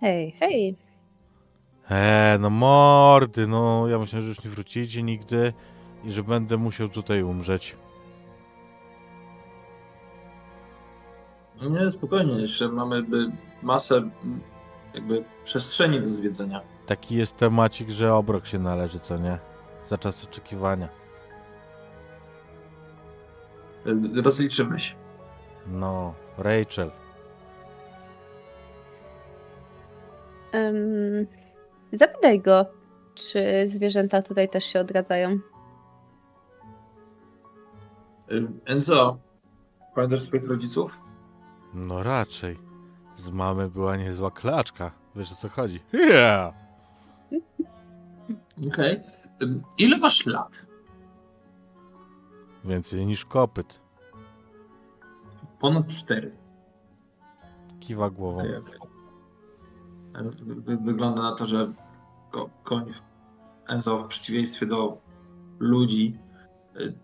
Hej, hej. Eee, no mordy, no ja myślę, że już nie wrócicie nigdy i że będę musiał tutaj umrzeć. Nie, spokojnie, jeszcze mamy by masę jakby przestrzeni do zwiedzenia. Taki jest temacik, że obrok się należy, co nie? Za czas oczekiwania. Y, Rozliczymy się. No, Rachel. Em, zapytaj go, czy zwierzęta tutaj też się odradzają. Y, Enzo, pamiętasz swoich rodziców? No raczej. Z mamy była niezła klaczka. Wiesz o co chodzi? Yeah! Okej. Y, Ile masz lat? Więcej niż kopyt. Ponad cztery. Kiwa głową. Wygląda na to, że ko- koń Enzo w przeciwieństwie do ludzi y,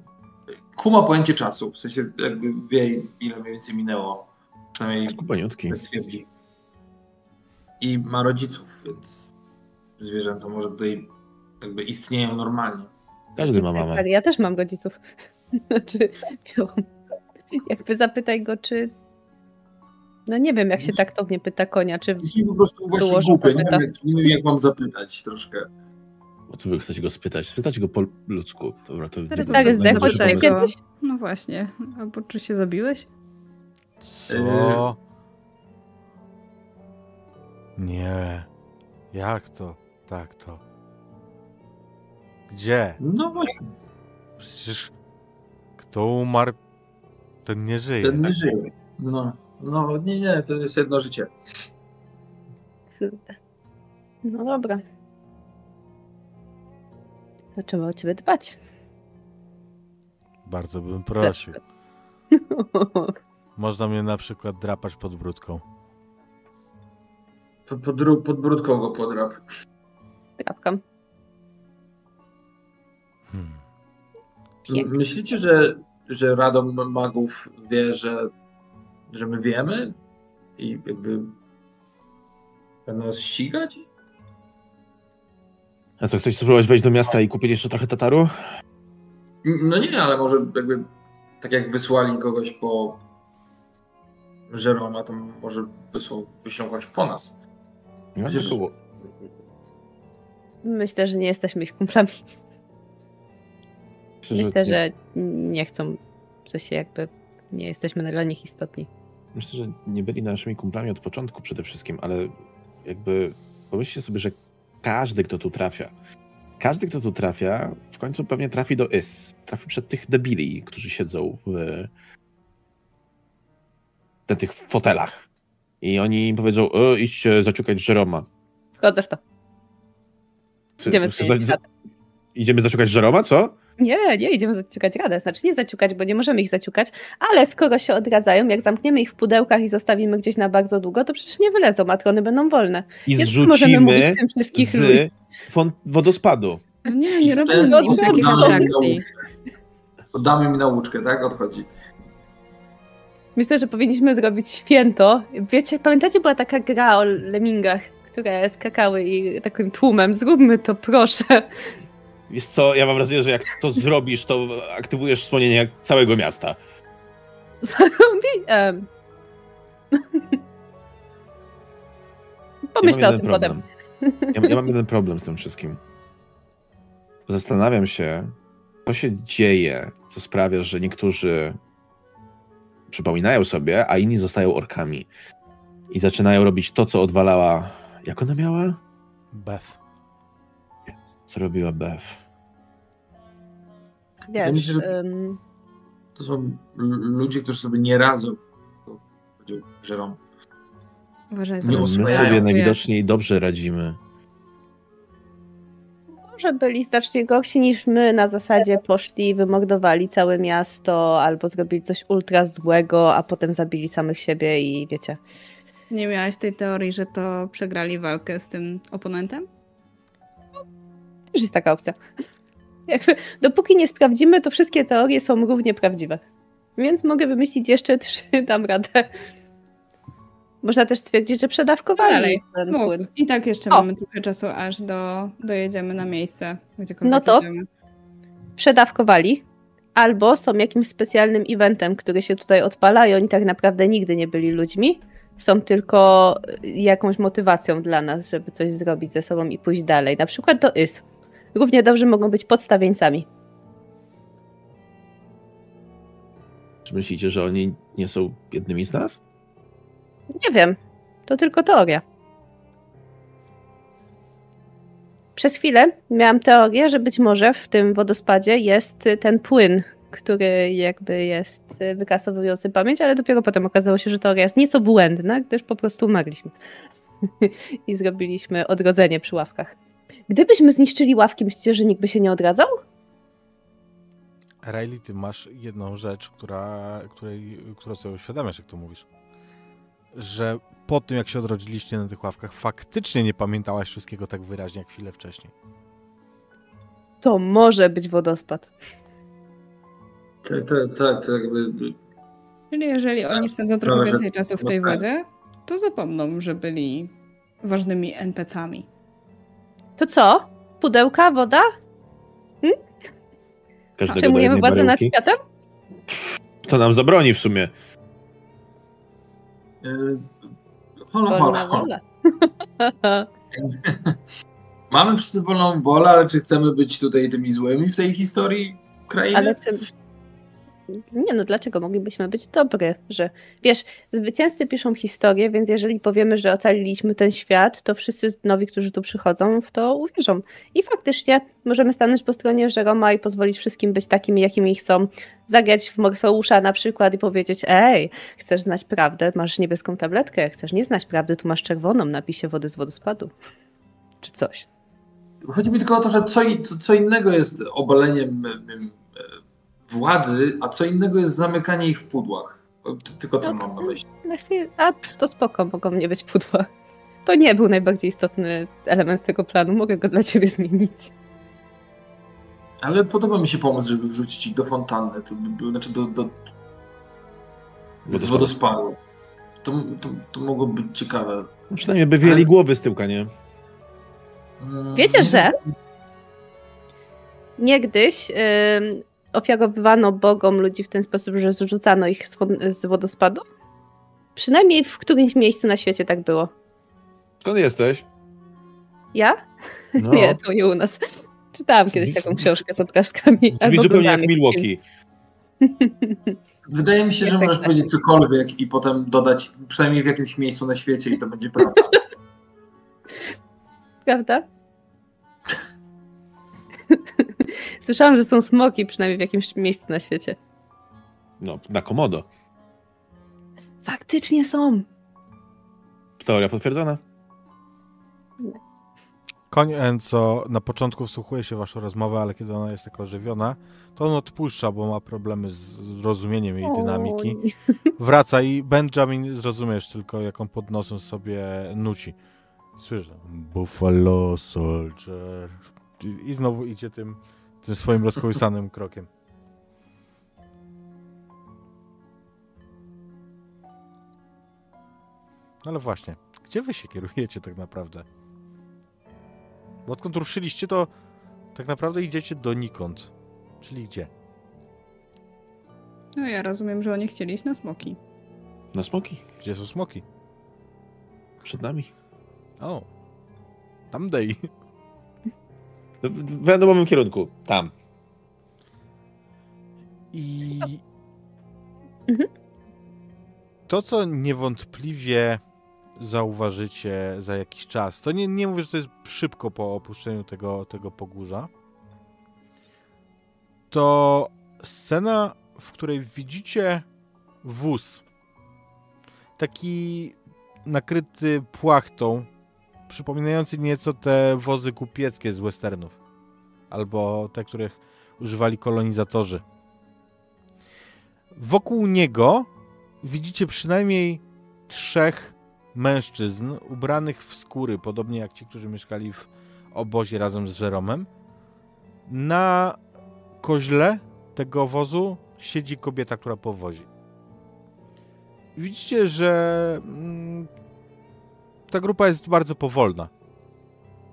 kuma pojęcie czasu. W sensie jakby wie ile mniej więcej minęło. Przynajmniej Skupaniutki. tak twierdzi. I ma rodziców, więc zwierzęta może tutaj jakby istnieją normalnie. Każdy ma mamę. Ja też mam rodziców. Znaczy, miałam. Jakby zapytaj go, czy. No nie wiem, jak się taktownie pyta konia, czy Jest mi po prostu właśnie głupio. Nie wiem, jak, nie wiem, jak mam zapytać troszkę. O co wy chcecie go spytać? Spytać go po ludzku. Dobra, to Teraz tak, tego. kiedyś? No właśnie. Albo czy się zabiłeś? Co? Nie. Jak to? Tak to. Gdzie? No właśnie, Przecież kto umarł, ten nie żyje. ten nie żyje. No, no nie, nie, to jest jedno życie. Kurde. No dobra. To trzeba o ciebie dbać. Bardzo bym prosił. Można mnie na przykład drapać pod brudką. Pod, pod, pod brudką go podrap. Drapkam. Hmm. Myślicie, że, że Radom Magów wie, że, że my wiemy? I jakby będą nas ścigać? A co, chcesz spróbować wejść do miasta i kupić jeszcze trochę tataru? No nie, ale może jakby tak jak wysłali kogoś po Żeroma, to może wysłał, wyślą kogoś po nas. Ja Przecież- tylko- Myślę, że nie jesteśmy ich kumplami. Myślę, że Myślę, nie- że nie chcą. W sensie jakby nie jesteśmy dla nich istotni. Myślę, że nie byli naszymi kumplami od początku przede wszystkim, ale jakby pomyślcie sobie, że każdy, kto tu trafia, każdy, kto tu trafia, w końcu pewnie trafi do IS. Trafi przed tych debili, którzy siedzą w na tych fotelach. I oni im powiedzą, o, idźcie zaciukać Jeroma. Wchodzę w to. Idziemy za- radę. Idziemy zaciukać Jeroma, co? Nie, nie idziemy zaciukać radę. Znaczy nie zaciukać, bo nie możemy ich zaciukać, ale skoro się odradzają, jak zamkniemy ich w pudełkach i zostawimy gdzieś na bardzo długo, to przecież nie wylecą, a trony będą wolne. I Więc możemy mówić zrzucimy tym wszystkich ludzi. z fon- wodospadu. No nie, nie robimy sposób takich damy mi atrakcji. nauczkę. Damy mi nauczkę, tak? Odchodzi. Myślę, że powinniśmy zrobić święto. Wiecie, pamiętacie, była taka gra o lemmingach, które skakały i takim tłumem. Zróbmy to, proszę. Wiesz co, ja mam wrażenie, że jak to zrobisz, to aktywujesz wspomnienia całego miasta. Zrobi... em. Pomyślę ja o mam tym jeden potem. problem. Ja, ja mam jeden problem z tym wszystkim. Zastanawiam się, co się dzieje, co sprawia, że niektórzy przypominają sobie, a inni zostają orkami. I zaczynają robić to, co odwalała. Jak ona miała? Beth. Co robiła Beth? Wiesz, myślę, że- To są ludzie, którzy sobie nie radzą. Powiedział. Uważaj, Nie My sobie najwidoczniej dobrze radzimy. może byli znacznie gorsi niż my, na zasadzie poszli i wymordowali całe miasto, albo zrobili coś ultra złego, a potem zabili samych siebie i wiecie. Nie miałaś tej teorii, że to przegrali walkę z tym oponentem? Też jest taka opcja. Jakby, dopóki nie sprawdzimy, to wszystkie teorie są równie prawdziwe. Więc mogę wymyślić jeszcze trzy, dam radę. Można też stwierdzić, że przedawkowali Dalej, ten Mów. płyn. I tak jeszcze O. mamy trochę czasu, aż do, dojedziemy na miejsce, gdziekolwiek No to- jedziemy. Przedawkowali, albo są jakimś specjalnym eventem, który się tutaj odpala i oni tak naprawdę nigdy nie byli ludźmi. Są tylko jakąś motywacją dla nas, żeby coś zrobić ze sobą i pójść dalej. Na przykład do Is. Równie dobrze mogą być podstawieńcami. Czy myślicie, że oni nie są jednymi z nas? Nie wiem. To tylko teoria. Przez chwilę miałam teorię, że być może w tym wodospadzie jest ten płyn, który jakby jest wykasowujący pamięć, ale dopiero potem okazało się, że teoria jest nieco błędna, gdyż po prostu umarliśmy. I zrobiliśmy odrodzenie przy ławkach. Gdybyśmy zniszczyli ławki, myślicie, że nikt by się nie odradzał? Riley, ty masz jedną rzecz, która, której, którą sobie uświadamiasz, jak to mówisz. Że po tym, jak się odrodziliście na tych ławkach, faktycznie nie pamiętałaś wszystkiego tak wyraźnie, jak chwilę wcześniej. To może być wodospad. Tak, tak, tak, to jakby... Czyli jeżeli oni spędzą trochę więcej czasu w tej wodzie, to zapomną, że byli ważnymi NPC-ami. To co? Pudełka, woda? Każdego do Przejmujemy władzę nad światem? To nam zabroni w sumie. Yy, hola, hola, hola. Mamy wszyscy wolną wolę, ale czy chcemy być tutaj tymi złymi w tej historii krainy? Ale czy... Nie no, dlaczego moglibyśmy być dobry, że wiesz, zwycięzcy piszą historię, więc jeżeli powiemy, że ocaliliśmy ten świat, to wszyscy nowi, którzy tu przychodzą, w to uwierzą. I faktycznie możemy stanąć po stronie Żeroma i pozwolić wszystkim być takimi, jakimi chcą. Zagrać w Morfeusza na przykład i powiedzieć, ej, chcesz znać prawdę, masz niebieską tabletkę, chcesz nie znać prawdy, tu masz czerwoną, napisie wody z wodospadu. Czy coś. Chodzi mi tylko o to, że co, co, innego jest obaleniem em, em, władzy, a co innego jest zamykanie ich w pudłach. Tylko to No, mam na myśli. Na chwilę, a to spoko, mogą nie być pudła. To nie był najbardziej istotny element tego planu, mogę go dla ciebie zmienić. Ale podoba mi się pomysł, żeby wrzucić ich do fontanny, to by, było- znaczy do, do z Wodospadu. To, to, to mogło być ciekawe. No Przynajmniej by wieli Ale- głowy z tyłka, nie? Mm, Wiecie, że niegdyś ofiarowywano bogom ludzi w ten sposób, że zrzucano ich z, wod- z wodospadu? Przynajmniej w którymś miejscu na świecie tak było. Skąd jesteś? Ja? No, Nie, to nie u nas. Czytałam kiedyś taką książkę z obrazkami. Brzmi zupełnie jak Milwaukee. Wydaje mi się, że Efekt możesz taki. powiedzieć cokolwiek i potem dodać przynajmniej w jakimś miejscu na świecie i to będzie prawda. Prawda? Słyszałam, że są smoki przynajmniej w jakimś miejscu na świecie. No, na komodo. Faktycznie są. Teoria potwierdzona. Koń Enco na początku wsłuchuje się w waszą rozmowę, ale kiedy ona jest taka ożywiona, to on odpuszcza, bo ma problemy z rozumieniem jej dynamiki. Wraca i Benjamin zrozumiesz tylko, jak on pod nosem sobie nuci. Słyszę, Buffalo Soldier. I znowu idzie tym, tym swoim rozkołysanym krokiem. Ale właśnie, gdzie wy się kierujecie tak naprawdę? Bo odkąd ruszyliście, to tak naprawdę idziecie donikąd. Czyli gdzie? No ja rozumiem, że oni chcieli iść na smoki. Na smoki. Gdzie są smoki? Przed nami. O, tam dej. W, randomowym kierunku. Tam. I Mhm. to, co niewątpliwie zauważycie za jakiś czas, to nie, nie mówię, że to jest szybko po opuszczeniu tego, tego pogórza, to scena, w której widzicie wóz, taki nakryty płachtą, przypominający nieco te wozy kupieckie z westernów, albo te, których używali kolonizatorzy. Wokół niego widzicie przynajmniej trzech mężczyzn ubranych w skóry, podobnie jak ci, którzy mieszkali w obozie razem z Żeromem. Na koźle tego wozu siedzi kobieta, która powozi. Widzicie, że mm, ta grupa jest bardzo powolna.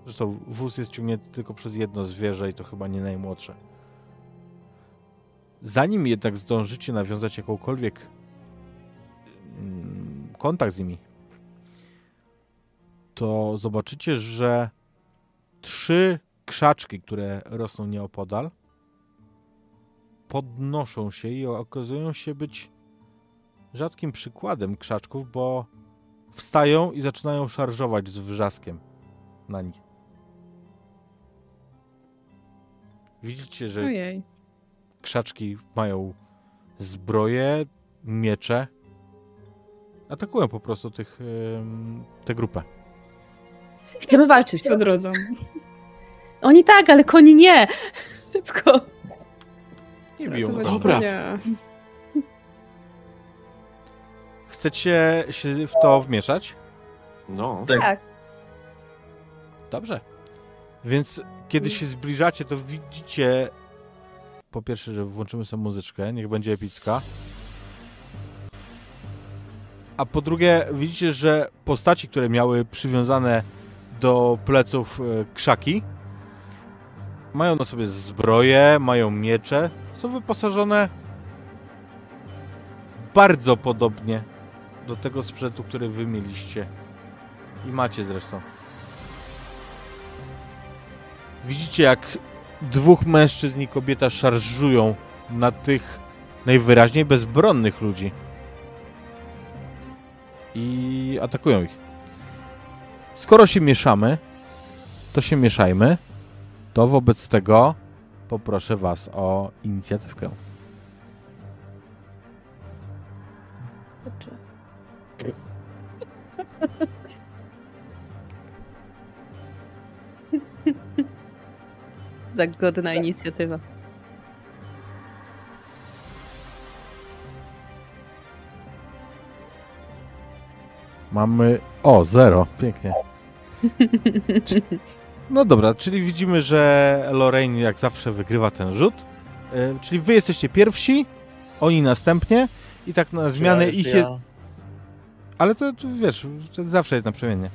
Zresztą wóz jest ciągnięty tylko przez jedno zwierzę i to chyba nie najmłodsze. Zanim jednak zdążycie nawiązać jakąkolwiek mm, kontakt z nimi, to zobaczycie, że trzy krzaczki, które rosną nieopodal, podnoszą się i okazują się być rzadkim przykładem krzaczków, bo wstają i zaczynają szarżować z wrzaskiem na nich. Widzicie, że Ojej. krzaczki mają zbroje, miecze. Atakują po prostu tych, em, tę grupę. Chcemy walczyć. Co drodze. Oni tak, ale koni nie. Szybko. Nie biją. Ratować Dobra. konia. Chcecie się w to wmieszać? No. Tak. Tak. Dobrze. Więc kiedy się zbliżacie, to widzicie po pierwsze, że włączymy sobie muzyczkę, niech będzie epicka. A po drugie, widzicie, że postaci, które miały przywiązane do pleców e, krzaki, mają na sobie zbroje, mają miecze, są wyposażone bardzo podobnie do tego sprzętu, który wy mieliście i macie zresztą. Widzicie, jak dwóch mężczyzn i kobieta szarżują na tych najwyraźniej bezbronnych ludzi. I atakują ich. Skoro się mieszamy, to się mieszajmy. To wobec tego poproszę Was o inicjatywkę. Za godna inicjatywa. Mamy. O, zero. Pięknie. No dobra, czyli widzimy, że Lorraine jak zawsze wygrywa ten rzut. E, Czyli wy jesteście pierwsi, oni następnie i tak na zmianę Ja- ich ja- jest. Ale to, to wiesz, to zawsze jest naprzemiennie.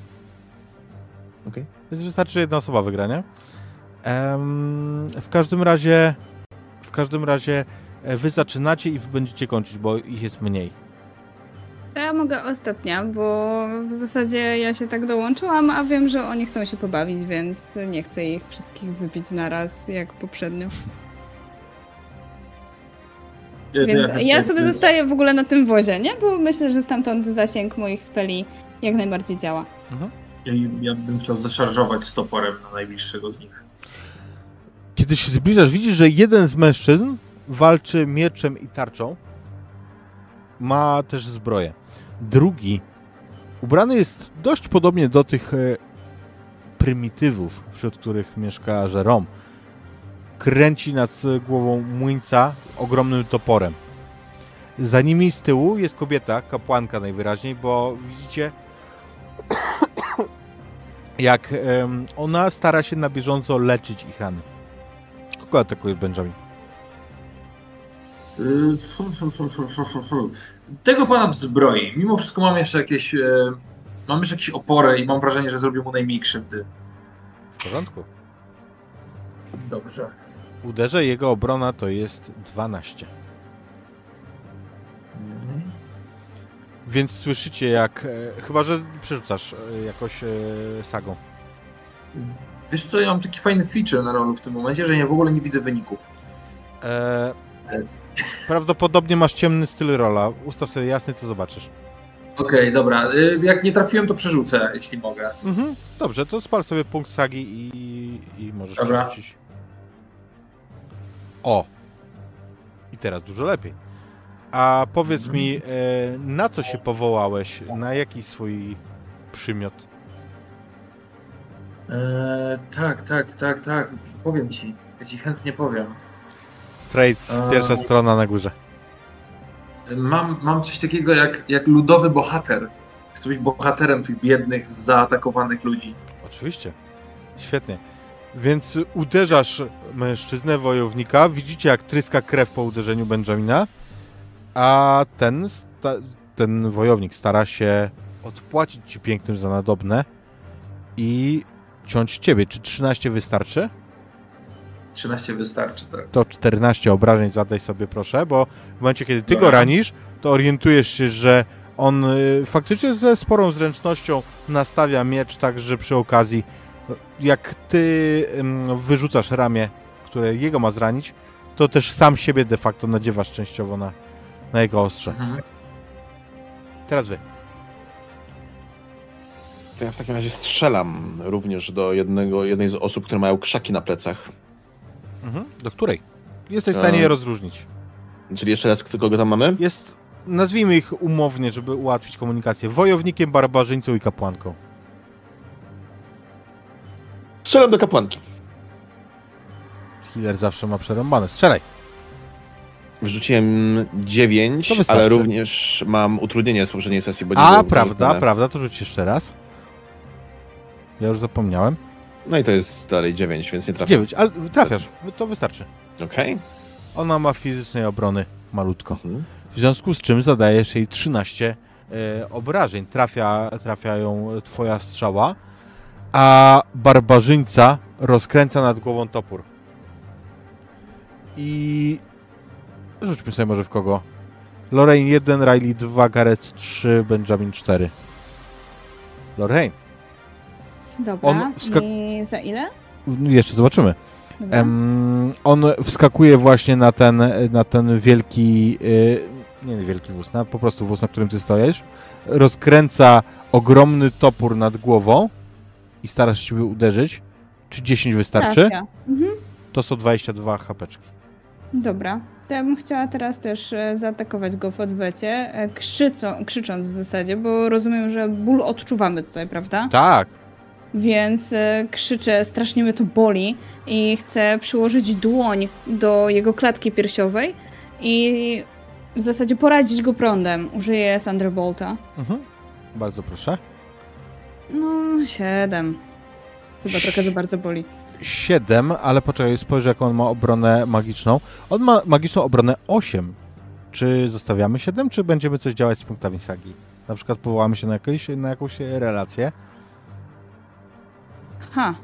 Okej. Więc wystarczy, że jedna osoba wygra, nie? Em, w każdym razie. W każdym razie e, wy zaczynacie i wy będziecie kończyć, bo ich jest mniej. To ja mogę ostatnia, bo w zasadzie ja się tak dołączyłam, a wiem, że oni chcą się pobawić, więc nie chcę ich wszystkich wypić naraz jak poprzednio. Więc ja sobie zostaję w ogóle na tym wozie, nie? Bo myślę, że stamtąd zasięg moich speli jak najbardziej działa. Mhm. I ja bym chciał zaszarżować z toporem na najbliższego z nich. Kiedy się zbliżasz, widzisz, że jeden z mężczyzn walczy mieczem i tarczą. Ma też zbroję. Drugi ubrany jest dość podobnie do tych e, prymitywów, wśród których mieszka Jerome. Kręci nad głową młyńca ogromnym toporem. Za nimi z tyłu jest kobieta, kapłanka najwyraźniej, bo widzicie jak ona stara się na bieżąco leczyć ich rany. Kogo atakuje Benjamin? Tego pana zbroi. Mimo wszystko mam jeszcze jakieś. e, Mam jeszcze jakieś opory i mam wrażenie, że zrobię mu najmniej krzywdy. W porządku. Dobrze. Uderzę, jego obrona to jest 12. Więc słyszycie jak... E, chyba, że przerzucasz e, jakoś e, sagą. Wiesz co, ja mam taki fajny feature na rolu w tym momencie, że ja w ogóle nie widzę wyników. Prawdopodobnie masz ciemny styl rola. Ustaw sobie jasny, co zobaczysz. Okej, dobra. Y, Jak nie trafiłem, to przerzucę, jeśli mogę. Mhm. Dobrze, to spal sobie punkt sagi i, i możesz Dobra. przerzucić. O! I teraz dużo lepiej. A powiedz mi, e, na co się powołałeś? Na jaki swój przymiot? Eee, tak, tak, tak, tak. Powiem ci. Ja ci chętnie powiem. Trades, A. pierwsza strona na górze. Mam, mam coś takiego jak, jak ludowy bohater. Chcę być bohaterem tych biednych, zaatakowanych ludzi. Oczywiście. Świetnie. Więc uderzasz mężczyznę, wojownika. Widzicie, jak tryska krew po uderzeniu Benjamina. A ten, ten wojownik stara się odpłacić ci pięknym za nadobne i ciąć ciebie. Czy 13 wystarczy? 13 wystarczy, tak. To 14 obrażeń zadaj sobie, proszę, bo w momencie, kiedy ty go ranisz, to orientujesz się, że on y, faktycznie ze sporą zręcznością nastawia miecz, tak że przy okazji, jak ty wyrzucasz ramię, które jego ma zranić, to też sam siebie de facto nadziewasz częściowo na, na jego ostrze. Mhm. Teraz wy. To ja w takim razie strzelam również do jednego, jednej z osób, które mają krzaki na plecach. Mhm. Do której? Jesteś w stanie Em. je rozróżnić. Czyli jeszcze raz, kogo tam mamy? Jest, nazwijmy ich umownie, żeby ułatwić komunikację, wojownikiem, barbarzyńcą i kapłanką. Strzelam do kapłanki. Healer zawsze ma przerąbane. Strzelaj. Wrzuciłem 9, To wystarczy. ale również mam utrudnienie z poprzedniej sesji, bo nie A, prawda, prawda, to rzuć jeszcze raz. Ja już zapomniałem. No i to jest dalej 9, więc nie trafię. 9, ale trafiasz, to wystarczy. Okej. Ona ma fizycznej obrony malutko. Mhm. W związku z czym zadajesz jej 13 e, obrażeń. Trafia, trafia ją twoja strzała, a barbarzyńca rozkręca nad głową topór. I rzućmy sobie może w kogo. Lorraine 1, Riley 2, Gareth 3, Benjamin 4. Lorraine, Dobra. On I za ile? jeszcze zobaczymy. Em, on wskakuje właśnie na ten, na ten wielki, y, nie wielki wóz, na, po prostu wóz, na którym ty stoisz. Rozkręca ogromny topór nad głową i stara się uderzyć. Czy 10 wystarczy? Trafia. Mhm. To są 22 hapeczki. Dobra. To ja bym chciała teraz też e, zaatakować go w odwecie, e, krzyco, krzycząc w zasadzie, bo rozumiem, że ból odczuwamy tutaj, prawda? Tak. Więc e, krzyczę, strasznie mnie to boli i chcę przyłożyć dłoń do jego klatki piersiowej i w zasadzie poradzić go prądem. Użyję Thunderbolta. Mhm. Bardzo proszę. No, siedem. Chyba trochę za bardzo boli. 7, ale poczekaj, spojrzę jaką on ma obronę magiczną. On ma magiczną obronę 8. Czy zostawiamy 7, czy będziemy coś działać z punktami sagi? Na przykład powołamy się na, jakieś, na jakąś relację. Ha.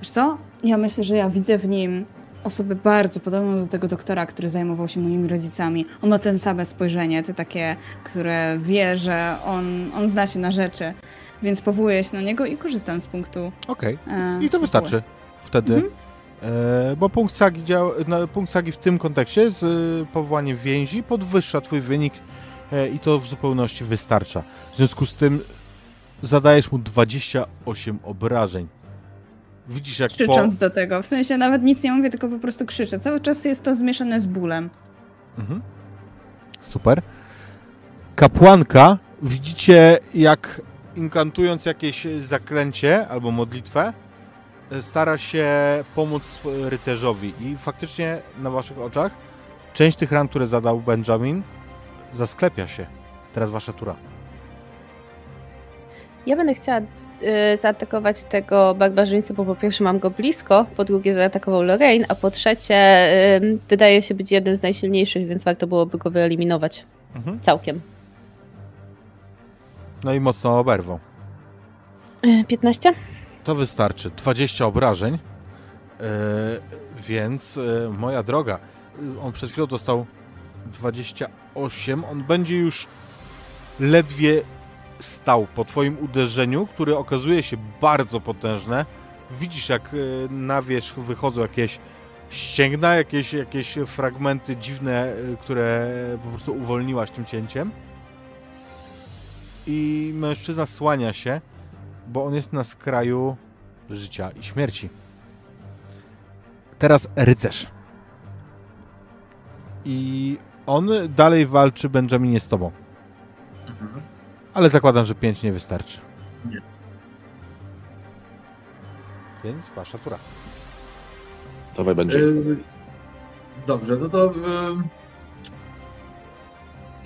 Wiesz co? Ja myślę, że ja widzę w nim osobę bardzo podobną do tego doktora, który zajmował się moimi rodzicami. On ma ten same spojrzenie, te takie, które wie, że on, on zna się na rzeczy. Więc powołuję się na niego i korzystam z punktu. Okej. E, I to wystarczy wtedy. Mhm. E, bo punkt sagi, dział, no, punkt sagi w tym kontekście z e, powołaniem więzi podwyższa twój wynik e, i to w zupełności wystarcza. W związku z tym zadajesz mu 28 obrażeń. Widzisz jak po... Krzycząc do tego. W sensie nawet nic nie mówię, tylko po prostu krzyczę. Cały czas jest to zmieszane z bólem. Mhm. Super. Kapłanka, widzicie jak inkantując jakieś zaklęcie albo modlitwę, e, stara się pomóc rycerzowi i faktycznie na waszych oczach część tych ran, które zadał Benjamin, zasklepia się. Teraz wasza tura. Ja będę chciała y, zaatakować tego barbarzyńcę, bo po pierwsze mam go blisko, po drugie zaatakował Lorraine, a po trzecie y, wydaje się być jednym z najsilniejszych, więc warto byłoby go wyeliminować Mhm. całkiem. No i mocno oberwą. Y, 15? To wystarczy. 20 obrażeń. Yy, więc yy, moja droga, on przed chwilą dostał 28. On będzie już ledwie stał po twoim uderzeniu, które okazuje się bardzo potężne. Widzisz, jak yy, na wierzch wychodzą jakieś ścięgna, jakieś, jakieś fragmenty dziwne, które po prostu uwolniłaś tym cięciem. I mężczyzna słania się bo on jest na skraju życia i śmierci. Teraz rycerz. I on dalej walczy Benjaminie z tobą. Mhm. Ale zakładam, że 5 nie wystarczy. Nie. Więc wasza tura. To będzie. Y, Dobrze, no to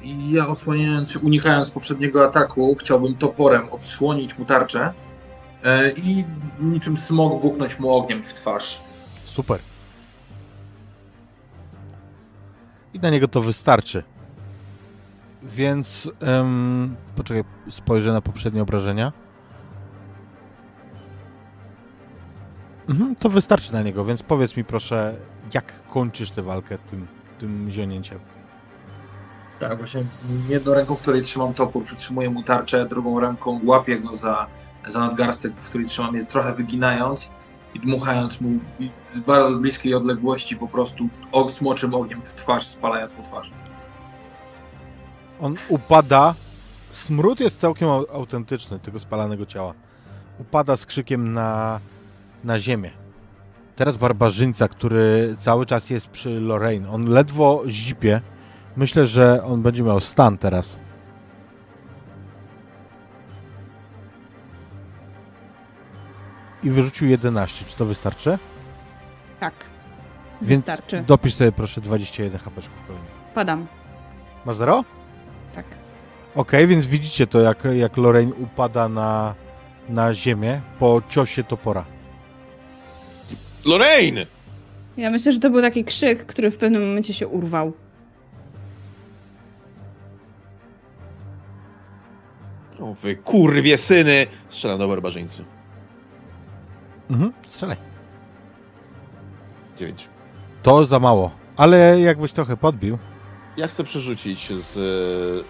y, ja osłaniając, unikając poprzedniego ataku, chciałbym toporem odsłonić mu tarczę y, i niczym smog buchnąć mu ogniem w twarz. Super. I na niego to wystarczy. Więc em, poczekaj, spojrzę na poprzednie obrażenia. Mhm, to wystarczy na niego, więc powiedz mi proszę, jak kończysz tę walkę tym, tym zionięciem. Tak, właśnie jedną ręką, w której trzymam topór, przytrzymuję mu tarczę, drugą ręką łapię go za, za nadgarstek, w której trzymam je trochę wyginając i dmuchając mu z bardzo bliskiej odległości po prostu smoczym ogniem w twarz, spalając mu twarz. On upada. Smród jest całkiem au- autentyczny tego spalanego ciała. Upada z krzykiem na, na ziemię. Teraz barbarzyńca, który cały czas jest przy Lorraine. On ledwo zipie. Myślę, że on będzie miał stan teraz. I wyrzucił 11. Czy to wystarczy? Tak. Więc Wystarczy. dopisz sobie proszę 21 HP kolejnych. Padam. Masz 0? Tak. Okej, więc widzicie to, jak, jak Lorraine upada na, na ziemię po ciosie topora. Lorraine! Ja myślę, że to był taki krzyk, który w pewnym momencie się urwał. Wy kurwie syny! Strzelam do barbarzyńcy. Mhm, strzelaj. 9. To za mało, ale jakbyś trochę podbił. Ja chcę przerzucić z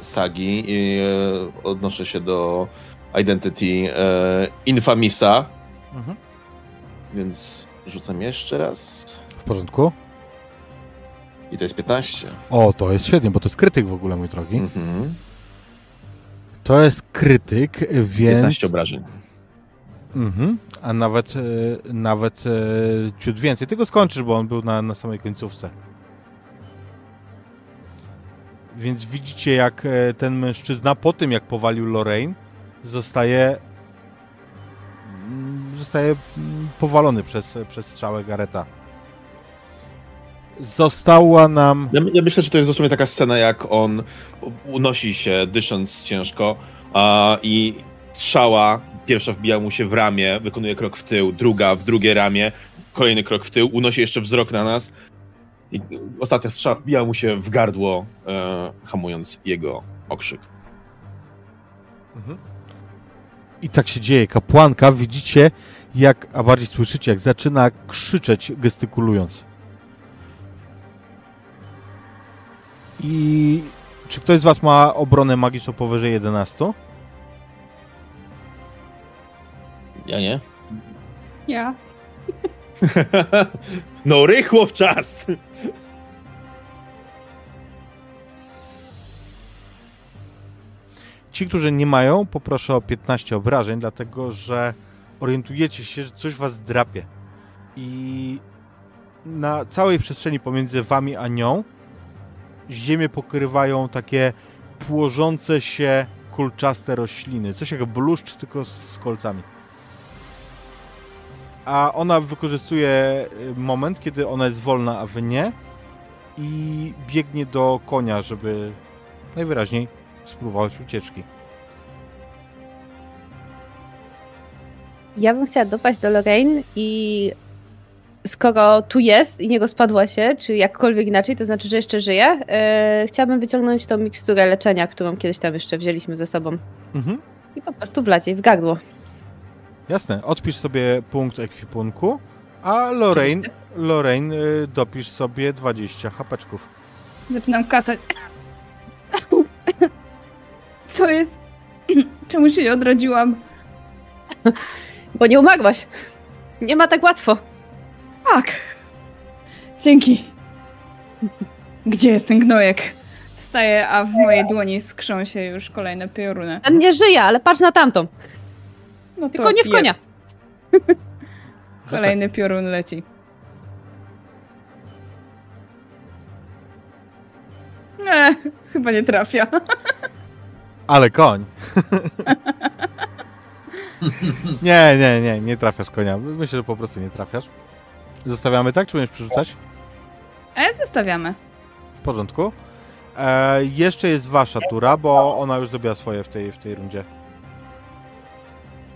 e, sagi i e, odnoszę się do Identity e, Infamisa, Mhm. więc rzucam jeszcze raz. W porządku. I to jest 15. O, to jest świetnie, bo to jest krytyk w ogóle, mój drogi. Mhm. To jest krytyk, więc... 15 obrażeń. Mhm. A nawet, e, nawet e, ciut więcej. Tylko skończysz, bo on był na, na samej końcówce. Więc widzicie, jak e, ten mężczyzna po tym, jak powalił Lorraine, zostaje mm, zostaje mm, powalony przez, przez strzałę Gareta. Została nam... Ja, ja myślę, że to jest dosłownie taka scena, jak on unosi się, dysząc ciężko a, i strzała pierwsza wbija mu się w ramię, wykonuje krok w tył, druga w drugie ramię, kolejny krok w tył, unosi jeszcze wzrok na nas i ostatnia strzała wbija mu się w gardło, e, hamując jego okrzyk. I tak się dzieje. Kapłanka, widzicie, jak, a bardziej słyszycie, jak zaczyna krzyczeć, gestykulując. I czy ktoś z Was ma obronę magiczną powyżej 11? Ja nie? Ja. no rychło w czas! Ci, którzy nie mają, poproszę o 15 obrażeń, dlatego że orientujecie się, że coś Was drapie. I na całej przestrzeni pomiędzy Wami a nią ziemię pokrywają takie płożące się kulczaste rośliny. Coś jak bluszcz, tylko z kolcami. A ona wykorzystuje y, moment, kiedy ona jest wolna, a wy nie. I biegnie do konia, żeby najwyraźniej spróbować ucieczki. Ja bym chciała dopaść do Lorraine i skoro tu jest i nie rozpadła się, czy jakkolwiek inaczej, to znaczy, że jeszcze żyje, e, chciałabym wyciągnąć tą miksturę leczenia, którą kiedyś tam jeszcze wzięliśmy ze sobą Mhm. i po prostu wlać jej w gardło. Jasne, odpisz sobie punkt ekwipunku, a Lorraine, Lorraine y, dopisz sobie 20 hapeczków. Zaczynam kasać. Co jest? Czemu się nie odrodziłam? Bo nie umarłaś. Nie ma tak łatwo. Tak. Dzięki. Gdzie jest ten gnojek? Wstaję, a w mojej dłoni skrzą się już kolejne pioruny. Ten nie żyje, ale patrz na tamtą. No to Tylko nie w je- konia. Kolejny piorun leci. Nie, chyba nie trafia. Ale koń. nie, nie, nie, nie trafiasz konia. Myślę, że po prostu nie trafiasz. Zostawiamy tak, czy będziesz przerzucać? A zostawiamy. W porządku. E, jeszcze jest wasza tura, bo ona już zrobiła swoje w tej, w tej rundzie.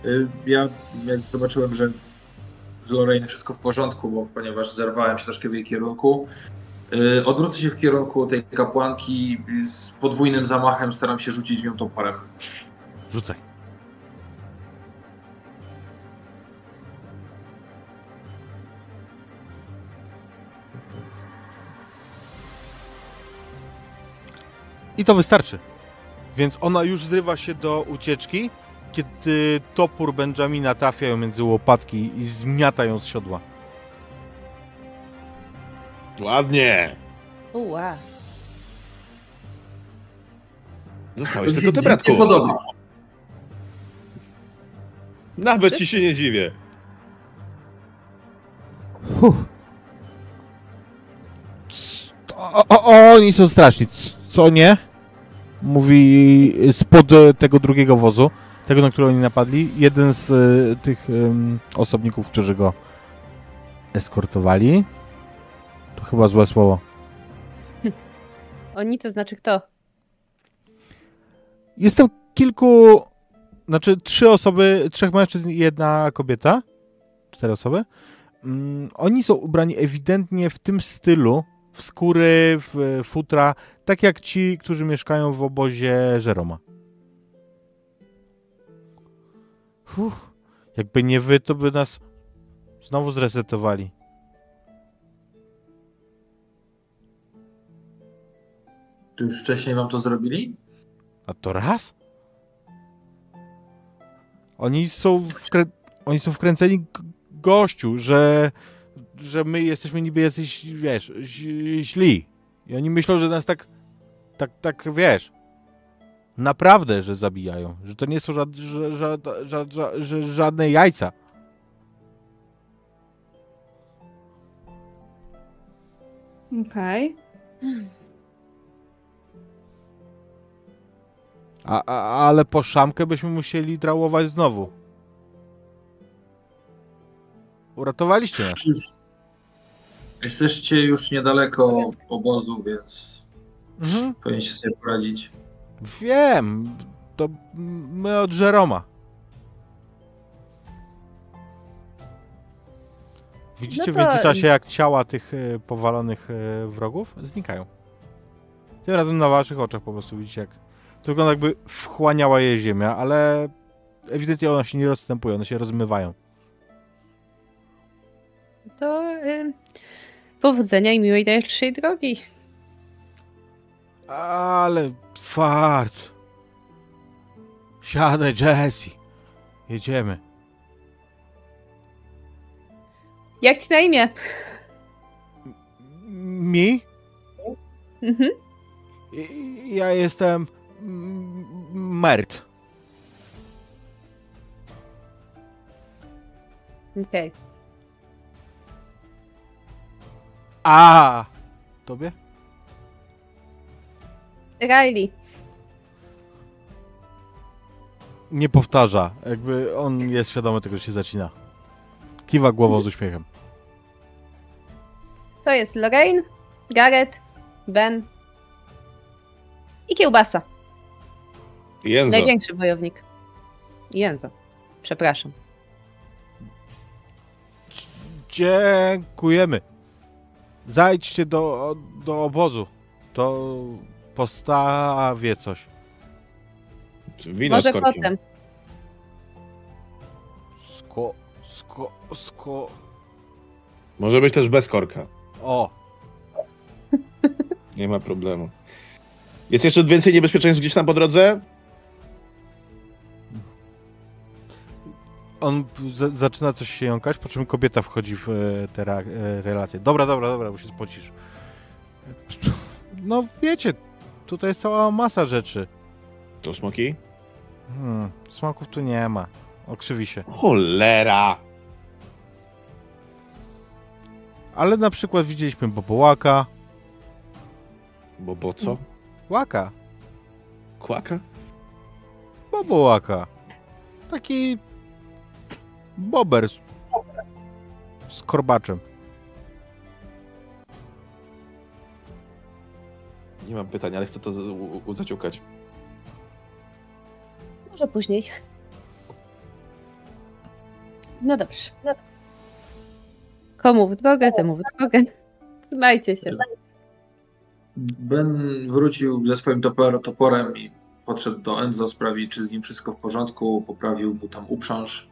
Y, Ja jak zobaczyłem, że z Lorraine wszystko w porządku, bo ponieważ zerwałem się troszkę w jej kierunku, y, odwrócę się w kierunku tej kapłanki i z podwójnym zamachem staram się rzucić w nią toporem. Rzucaj. I to wystarczy. Więc ona już zrywa się do ucieczki kiedy topór Benjamina trafia ją między łopatki i zmiata ją z siodła. Ładnie. Uła. Zostałeś tylko ty, się bratku. nie podoba. Nawet ci się nie dziwię. O, o, o, oni są straszni, co nie? Mówi spod e, tego drugiego wozu, tego, na który oni napadli, jeden z e, tych osobników, którzy go eskortowali. To chyba złe słowo. Oni to znaczy kto? Jestem kilku, znaczy trzy osoby, trzech mężczyzn i jedna kobieta. Cztery osoby. Mm, oni są ubrani ewidentnie w tym stylu, w skóry, w futra, tak jak ci, którzy mieszkają w obozie Żeroma. Fuh, jakby nie wy, to by nas znowu zresetowali. Czy już wcześniej wam to zrobili? A to raz? Oni są, wkrę... Oni są wkręceni gościu, że, że my jesteśmy niby jacyś, wiesz, źli. I oni myślą, że nas tak, tak, tak, wiesz, naprawdę, że zabijają. Że to nie są żad, żad, żad, żadne jajca. Okej. A, a, ale po szamkę byśmy musieli drałować znowu. Uratowaliście nas. Jesteście już niedaleko obozu, więc Mhm. powinniście sobie poradzić. Wiem, to my od Żeroma. Widzicie No w to- międzyczasie, jak ciała tych e, powalonych e, wrogów znikają. Tym razem na waszych oczach po prostu widzicie, jak to wygląda jakby wchłaniała je ziemia, ale ewidentnie one się nie rozstępują, one się rozmywają. To y, powodzenia i miłej dalszej drogi. Ale fart. Siadaj, Jesse. Jedziemy. Jak ci na imię? Mi? Mhm. Ja jestem Mert. Okej. A tobie? Riley. Nie powtarza. Jakby on jest świadomy tego, że się zacina. Kiwa głową z uśmiechem. To jest Lorraine, Gareth, Ben i Kiełbasa. Jędzo. Największy wojownik. I Jędzo. Przepraszam. Dziękujemy. Zajdźcie do, do obozu. To postawię coś. Wino Może z korkiem. potem. Sko, sko, sko. Może być też bez korka. O, Nie ma problemu. Jest jeszcze więcej niebezpieczeństw gdzieś tam po drodze? On z, zaczyna coś się jąkać, po czym kobieta wchodzi w e, te e, relacje. Dobra, dobra, dobra, bo się spocisz. No wiecie, tutaj jest cała masa rzeczy. To smoki? Hmm, smaków tu nie ma. Okrzywi się. Cholera! Ale na przykład widzieliśmy bobołaka. Bo po co? Łaka. Kłaka? Bobołaka. Taki bober z, z korbaczem. Nie mam pytań, ale chcę to z- u- u- zaciukać. Może później. No dobrze. No. Komu w drogę, temu w drogę. Trzymajcie się. Ben wrócił ze swoim topor, toporem i podszedł do Enzo, sprawdzić, czy z nim wszystko w porządku, poprawił mu tam uprząż,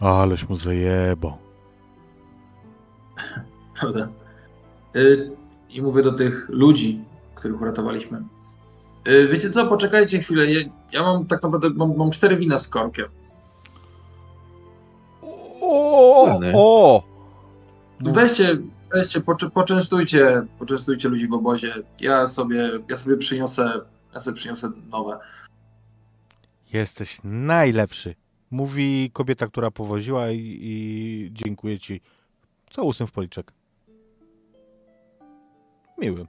Aleś mu zajebał. prawda? Y, I mówię do tych ludzi, których uratowaliśmy. Y, Wiecie co, poczekajcie chwilę. Ja, ja mam tak naprawdę mam, mam cztery wina z korkiem. O, o! Weźcie, weźcie, poczę, poczęstujcie, poczęstujcie ludzi w obozie. Ja sobie, ja sobie przyniosę, ja sobie przyniosę nowe. Jesteś najlepszy. Mówi kobieta, która powoziła i, i dziękuję ci. Całusem w policzek. Miłym.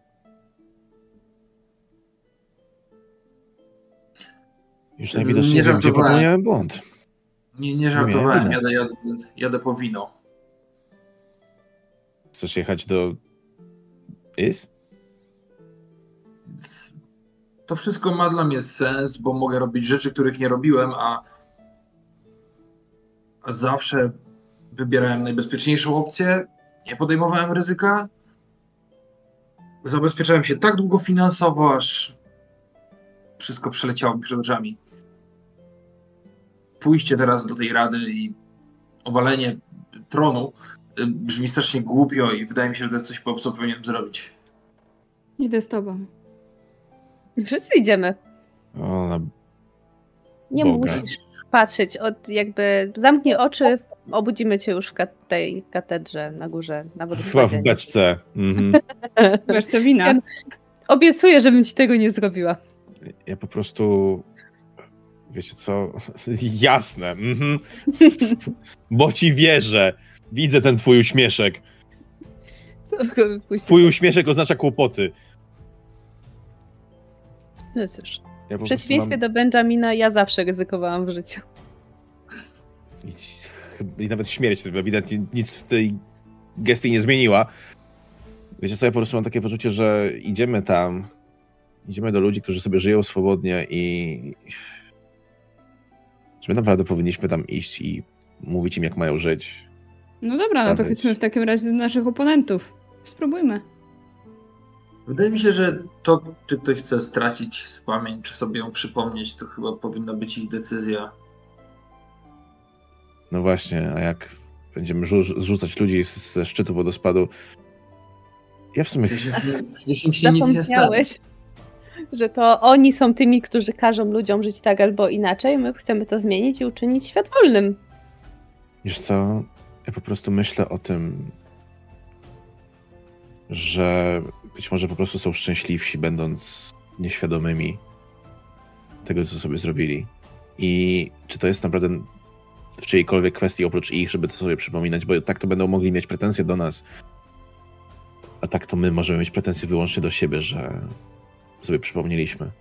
Już najwidoczniej Nie wiem, gdzie żartowałem. popełniałem błąd. Nie, nie żartowałem, Nie, jadę, jadę, jadę po wino. Chcesz jechać do... Is? To wszystko ma dla mnie sens, bo mogę robić rzeczy, których nie robiłem, a zawsze wybierałem najbezpieczniejszą opcję, nie podejmowałem ryzyka. Zabezpieczałem się tak długo finansowo, aż wszystko przeleciało mi przed oczami. Pójście teraz do tej rady i obalenie tronu y, brzmi strasznie głupio i wydaje mi się, że to jest coś, co powinienem zrobić. Idę z tobą. Wszyscy idziemy. O, na... Nie Boga. musisz patrzeć. Od jakby zamknij oczy, obudzimy cię już w kat- tej katedrze na górze, na Chyba w beczce. Mhm. Wiesz co, wina? Ja- Obiecuję, żebym ci tego nie zrobiła. Ja po prostu... Wiecie co? Jasne. Mhm. Bo ci wierzę. Widzę ten twój uśmieszek. Twój uśmieszek oznacza kłopoty. No cóż. Ja W przeciwieństwie mam- do Benjamina, ja zawsze ryzykowałam w życiu. I, I nawet śmierć ewidentnie nic w tej gestii nie zmieniła. Wiecie co, ja po prostu mam takie poczucie, że idziemy tam, idziemy do ludzi, którzy sobie żyją swobodnie i czy my naprawdę powinniśmy tam iść i mówić im, jak mają żyć. No dobra, no to chodźmy w takim razie do naszych oponentów. Spróbujmy. Wydaje mi się, że to, czy ktoś chce stracić pamięć, czy sobie ją przypomnieć, to chyba powinna być ich decyzja. No właśnie, a jak będziemy rzu- zrzucać ludzi z- ze szczytu wodospadu, ja w sumie Przecież, im- się nic nie. Zapomniałeś, że to oni są tymi, którzy każą ludziom żyć tak albo inaczej. My chcemy to zmienić i uczynić świat wolnym. Wiesz co? Ja po prostu myślę o tym, że być może po prostu są szczęśliwsi, będąc nieświadomymi tego, co sobie zrobili. I czy to jest naprawdę w czyjejkolwiek kwestii oprócz ich, żeby to sobie przypominać, bo tak to będą mogli mieć pretensje do nas. A tak to my możemy mieć pretensje wyłącznie do siebie, że sobie przypomnieliśmy.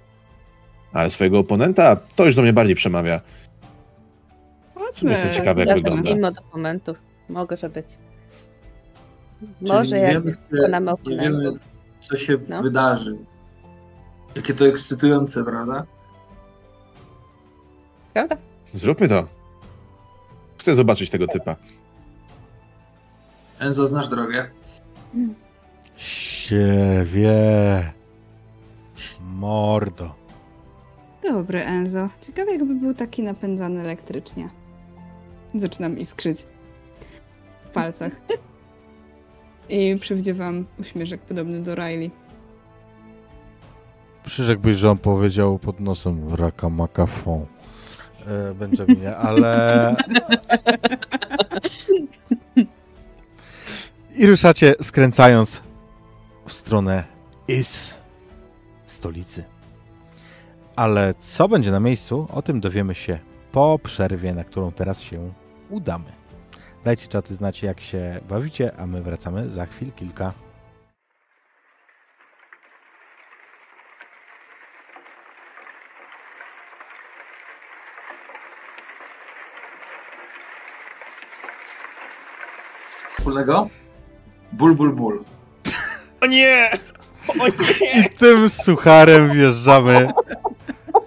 Ale swojego oponenta to już do mnie bardziej przemawia. Chodźmy. Jestem ciekawy, jak Ja wygląda. Od dokumentów. Może być. Czyli Może nie jak wiemy, nie oponentów. Co się No. wydarzy. Jakie to ekscytujące, prawda? Prawda? Zróbmy to. Chcę zobaczyć tego typa. Enzo, znasz drogę? Siewie. Mordo. Dobry, Enzo. Ciekawe, jakby był taki napędzany elektrycznie. Zaczynam iskrzyć w palcach. I przywdziewam uśmieszek podobny do Riley. Przyrzekłbyś, że on powiedział pod nosem raka makafon. E, Benjaminie, ale... I ruszacie skręcając w stronę Is, stolicy. Ale co będzie na miejscu, o tym dowiemy się po przerwie, na którą teraz się udamy. Dajcie czaty znać, jak się bawicie, a my wracamy za chwil kilka. Wspólnego? Ból, ból, ból. O nie! O nie! I tym sucharem wjeżdżamy.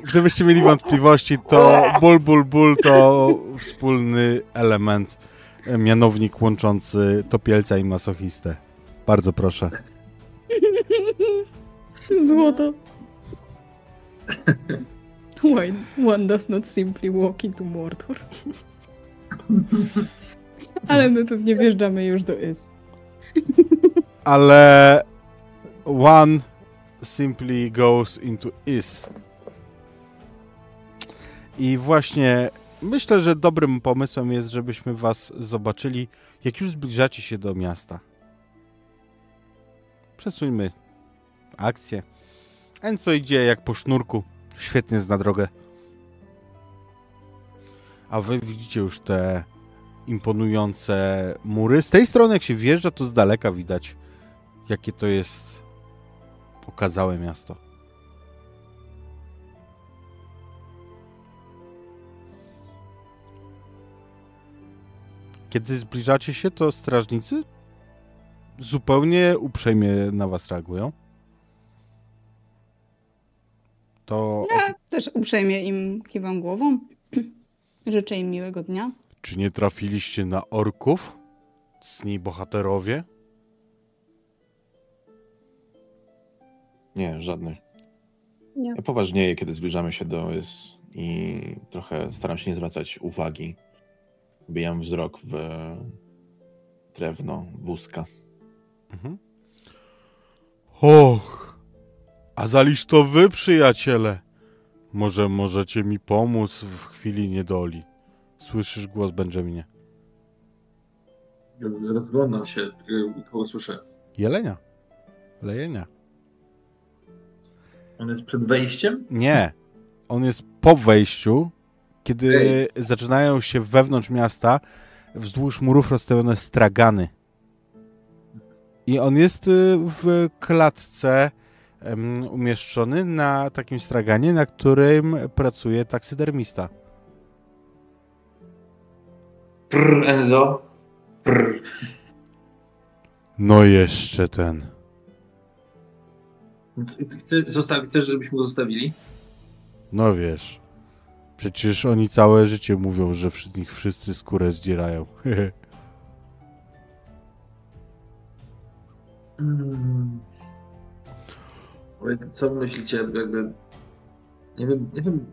Gdybyście mieli wątpliwości, to ból, ból, ból to wspólny element, mianownik łączący topielca i masochistę. Bardzo proszę. Złoto. Why one does not simply walk into Mordor? Ale my pewnie wjeżdżamy już do Is. Ale One simply goes into is. I właśnie myślę, że dobrym pomysłem jest, żebyśmy was zobaczyli, jak już zbliżacie się do miasta. Przesuńmy akcję. Enco idzie jak po sznurku. Świetnie zna drogę. A wy widzicie już te imponujące mury. Z tej strony, jak się wjeżdża, to z daleka widać, jakie to jest pokazałe miasto. Kiedy zbliżacie się, to strażnicy zupełnie uprzejmie na was reagują. To Ja też uprzejmie im kiwam głową. Życzę im miłego dnia. czy nie trafiliście na orków? Cni bohaterowie? Nie, żadnych. Nie. Ja poważnieję, kiedy zbliżamy się do Ys i trochę staram się nie zwracać uwagi. Wbijam wzrok w drewno wózka. Mhm. Och, a zaliż to wy, przyjaciele. Może możecie mi pomóc w chwili niedoli. Słyszysz głos Benjaminie. Rozglądam się, y, kogo słyszę. Jelenia. Lejenia. On jest przed wejściem? Nie. On jest po wejściu, kiedy zaczynają się wewnątrz miasta wzdłuż murów rozstawione stragany. I on jest y, w klatce umieszczony na takim straganie, na którym pracuje taksydermista. Prr, Enzo. Prr. No jeszcze ten. Chcesz, chcesz, żebyśmy go zostawili? No wiesz. Przecież oni całe życie mówią, że z nich wszyscy skórę zdzierają. Mm. Ale Co myślicie, jakby... Nie wiem, nie wiem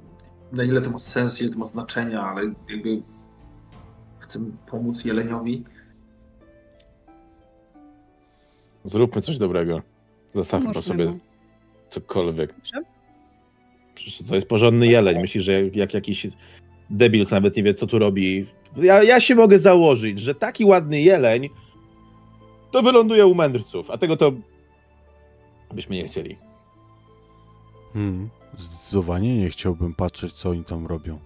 na ile to ma sens, ile to ma znaczenia, ale jakby chcę pomóc Jeleniowi. Zróbmy coś dobrego. Zostawmy po sobie cokolwiek. Dobrze. Przecież to jest porządny jeleń. Myślisz, że jak, jak jakiś debil, co nawet nie wie, co tu robi. Ja, ja się mogę założyć, że taki ładny jeleń to wyląduje u mędrców, a tego to byśmy nie chcieli. Hmm, zdecydowanie nie chciałbym patrzeć, co oni tam robią.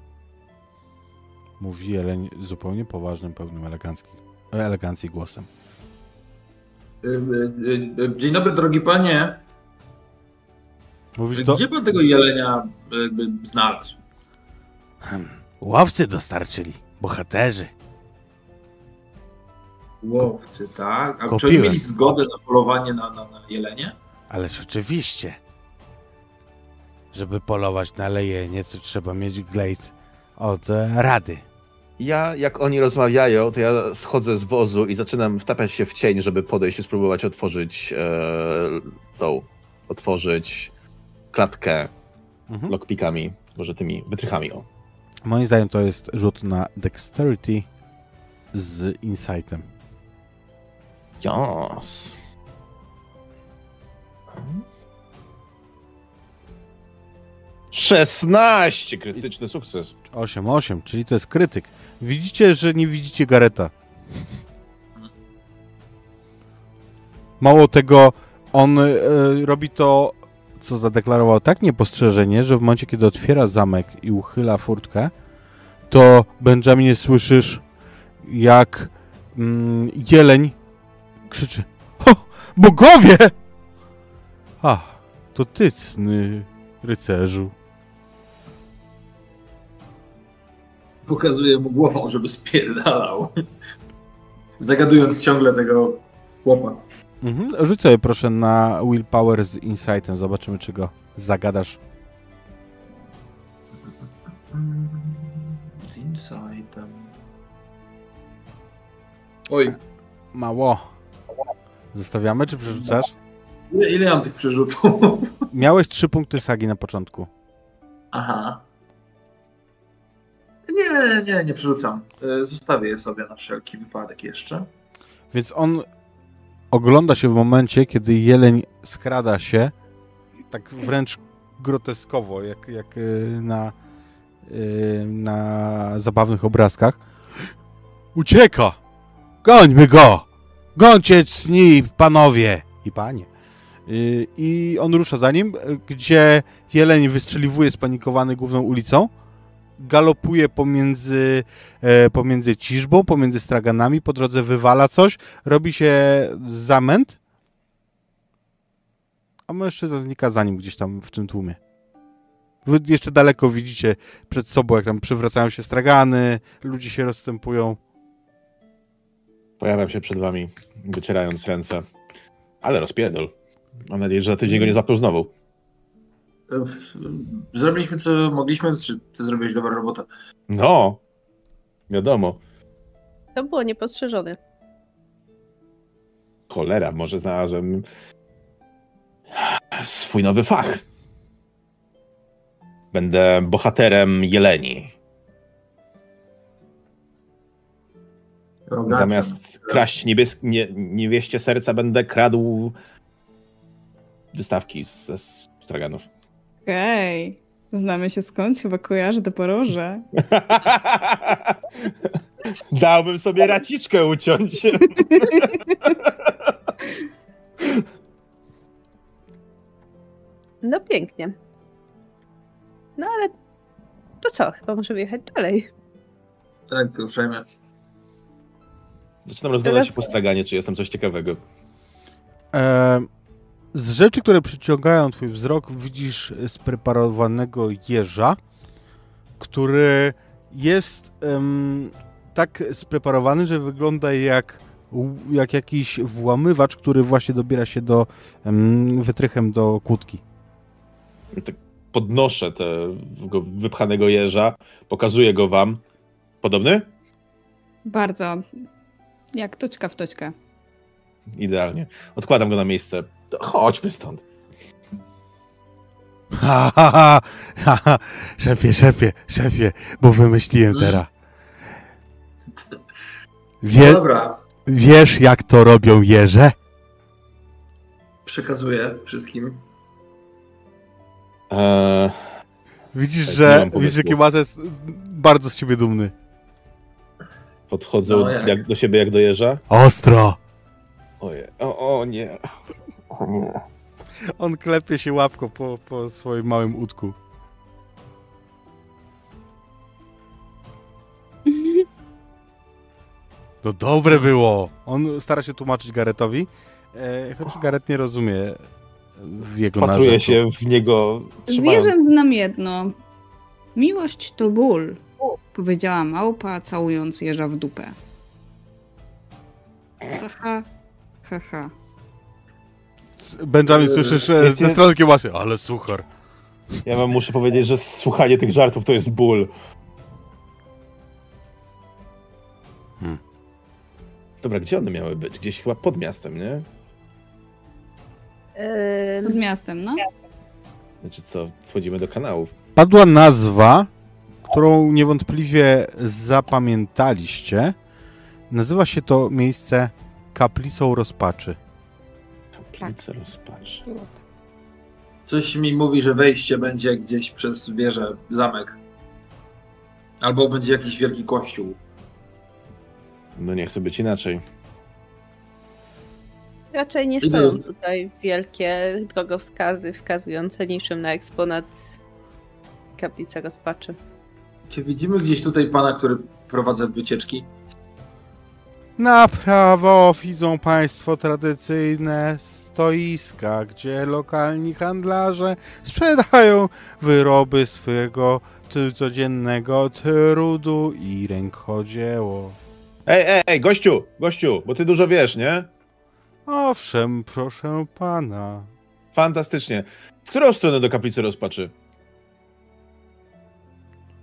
Mówi Jeleń zupełnie poważnym, pełnym elegancki, elegancji głosem. Dzień dobry, drogi panie. Mówisz to? Gdzie pan tego jelenia jakby znalazł? Hmm, Łowcy dostarczyli, bohaterzy. Łowcy, tak? A czy oni mieli zgodę na polowanie na, na, na jelenie? Ależ oczywiście. Żeby polować na lejenie, to trzeba mieć glejt od e, rady. Ja, jak oni rozmawiają, to ja schodzę z wozu i zaczynam wtapiać się w cień, żeby podejść i spróbować otworzyć e, tą, otworzyć klatkę Mhm. lockpickami, może tymi wytrychami. O. Moim zdaniem to jest rzut na dexterity z insightem. Yes. Szesnaście krytyczny sukces. 8-8, czyli to jest krytyk. Widzicie, że nie widzicie Gareta. Mało tego, on e, robi to, co zadeklarował tak niepostrzeżenie, że w momencie, kiedy otwiera zamek i uchyla furtkę, to Benjaminie słyszysz, jak mm, jeleń krzyczy O, bogowie! A, to ty, cny rycerzu. Pokazuje mu głową, żeby spierdalał. Zagadując ciągle tego chłopa. Mhm. Rzuć sobie proszę na willpower z insightem. Zobaczymy, czy go zagadasz. Z insightem. Oj, Mało. Zostawiamy, czy przerzucasz? ile, ile mam tych przerzutów? Miałeś trzy punkty sagi na początku. Aha. Nie, nie, nie przerzucam. E, Zostawię je sobie na wszelki wypadek jeszcze. Więc on ogląda się w momencie, kiedy jeleń skrada się tak wręcz groteskowo, jak, jak y, na, y, na zabawnych obrazkach. Ucieka! Gońmy go! Gońcie cni, panowie i panie. Y, I on rusza za nim, gdzie jeleń wystrzeliwuje spanikowany główną ulicą, galopuje pomiędzy, e, pomiędzy ciżbą, pomiędzy straganami, po drodze wywala coś, robi się zamęt, a mężczyzna znika za nim gdzieś tam w tym tłumie. Wy jeszcze daleko widzicie przed sobą, jak tam przywracają się stragany, ludzie się rozstępują. Pojawiam się przed wami, wycierając ręce. Ale rozpierdol. Mam nadzieję, że za tydzień go nie złapią znowu. Zrobiliśmy co mogliśmy, czy ty zrobiłeś dobrą robotę? No, wiadomo. To było niepostrzeżone. Cholera, może znalazłem swój nowy fach. Będę bohaterem jeleni. Rogacie. Zamiast kraść niebies- nie, niewieście serca, będę kradł wystawki ze straganów. Hej, znamy się skąd? Chyba kojarzę te poroże. Dałbym sobie raciczkę uciąć. No pięknie. No ale to co? Chyba możemy jechać dalej. Tak, uprzejmie. Zaczynam rozglądać się po straganie, czy jest tam coś ciekawego. E, z rzeczy, które przyciągają twój wzrok, widzisz spreparowanego jeża, który jest em, tak spreparowany, że wygląda jak, jak jakiś włamywacz, który właśnie dobiera się do em, wytrychem do kłódki. Tak podnoszę tego wypchanego jeża, pokazuję go wam. Podobny? Bardzo. Jak toczka w toczkę. Idealnie. Odkładam go na miejsce. To chodźmy stąd. Ha, ha, ha, ha, ha. Szefie, szefie, szefie, bo wymyśliłem Mm. teraz. No Wie, dobra, wiesz, jak to robią jeże? przekazuję wszystkim. Eee, Widzisz, Tak, że widzisz, że Kiełbasa jest bardzo z ciebie dumny. podchodzę No, jak? jak do siebie jak do jeża. Ostro! Oje. O, o nie. O nie. On klepie się łapką po, po swoim małym udku. No dobre było! On stara się tłumaczyć Garetowi, e, choć Garet nie rozumie w jego Patruję narzędziu. się w niego. Trzymając. jeżem znam jedno. Miłość to ból, powiedziała małpa, całując jeża w dupę. Haha, haha. Benjamin, słyszysz e, Wiecie- ze strony Kiełbasy, ale suchar. Ja wam muszę powiedzieć, że słuchanie tych żartów to jest ból. Hmm. Dobra, gdzie one miały być? Gdzieś chyba pod miastem, nie? Ym, Pod miastem, no. Znaczy co, wchodzimy do kanałów. Padła nazwa, którą niewątpliwie zapamiętaliście. Nazywa się to miejsce Kaplicą Rozpaczy. Kaplica rozpaczy. Było to. Coś mi mówi, że wejście będzie gdzieś przez wieżę, zamek. Albo będzie jakiś wielki kościół. No nie chce być inaczej. raczej nie stoją tutaj wielkie drogowskazy wskazujące niczym na eksponat kaplicy rozpaczy. Czy widzimy gdzieś tutaj pana, który prowadza wycieczki? Na prawo widzą Państwo tradycyjne stoiska, gdzie lokalni handlarze sprzedają wyroby swojego codziennego trudu i rękodzieło. Ej, ej, ej, gościu, gościu, bo ty dużo wiesz, nie? Owszem, proszę pana. Fantastycznie. W którą stronę do kaplicy rozpaczy?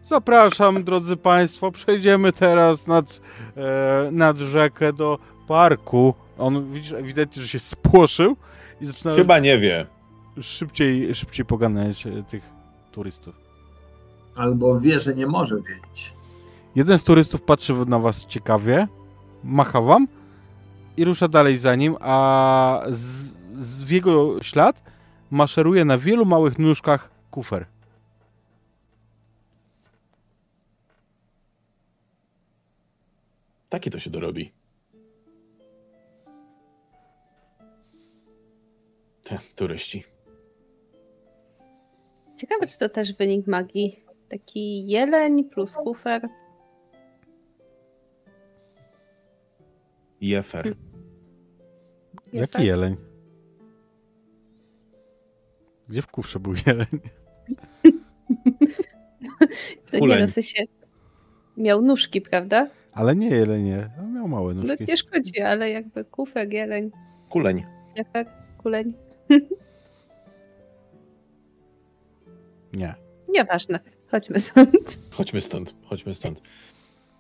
Zapraszam, drodzy Państwo, przejdziemy teraz nad, e, nad rzekę do parku. On, widzisz, ewidentnie, że się spłoszył i zaczyna Chyba nie wie. szybciej, szybciej poganiać e, tych turystów. Albo wie, że nie może wiedzieć. Jeden z turystów patrzy na was ciekawie, macha wam i rusza dalej za nim, a z, z w jego ślad maszeruje na wielu małych nóżkach kufer. Takie to się dorobi. Te turyści. Ciekawe, czy to też wynik magii. Taki jeleń plus kufer. Jefer. Jaki jeleń? Gdzie w kufrze był jeleń? No nie no, w sensie miał nóżki, prawda? Ale nie jelenie, on miał małe No nóżki. nie szkodzi, ale jakby kufer, jeleń, Kuleń. jefer, kuleń. Nie. Nieważne. Chodźmy stąd. Chodźmy stąd, chodźmy stąd.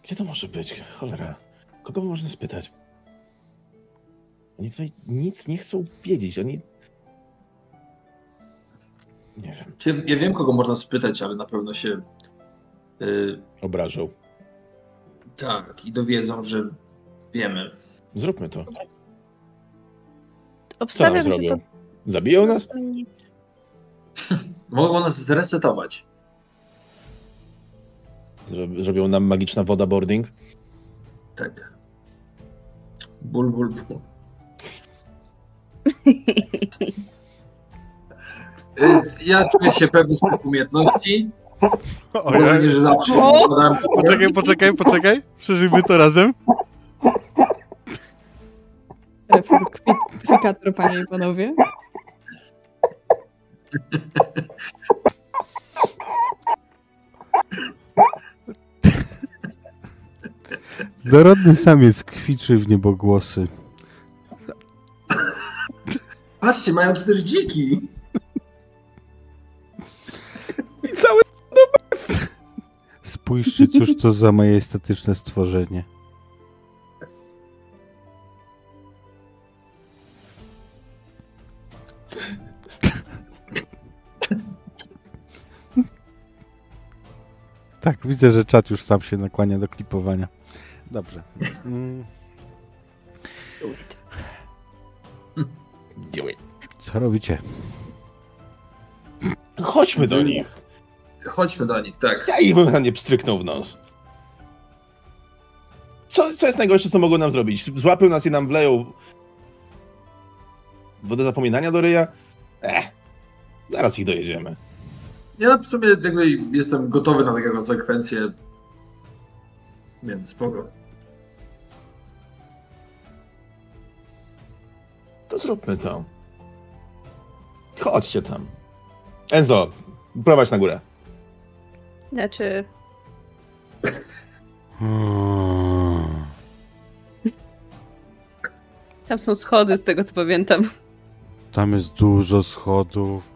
Gdzie to może być? Cholera. Kogo można spytać? Oni tutaj nic nie chcą wiedzieć. Oni. Nie wiem. Ja wiem, kogo można spytać, ale na pewno się y, Obrażą. Tak i dowiedzą, że wiemy. Zróbmy to. Co nam Obstawiam, że to? Zabiją nas? nic. Mogą nas zresetować. Zro- Zrobią nam magiczna woda boarding? Tak. Ból, ból, ból. Ja czuję się pewny swoich umiejętności. Może nie, że zawsze Poczekaj, poczekaj, poczekaj. Przeżyjmy to razem. Refurkwikator, panie i panowie. Dorodny samiec kwiczy w niebogłosy. Patrzcie, mają tu też dziki. Spójrzcie, cóż to za majestatyczne stworzenie. Tak, widzę, że czat już sam się nakłania do klipowania. Dobrze. Mm, Co robicie? Chodźmy do nich. Chodźmy do nich, tak. Ja ich bym nie pstryknął w nos. Co, co jest najgorsze, co mogą nam zrobić? Złapią nas i nam wleją wodę zapominania do ryja? Eh, zaraz ich dojedziemy. Ja w sumie jakby jestem gotowy na takie konsekwencje. Więc spoko. To zróbmy to. Chodźcie tam. Enzo, prowadź na górę. Znaczy, Hmm. tam są schody z tego co pamiętam. Tam jest dużo schodów.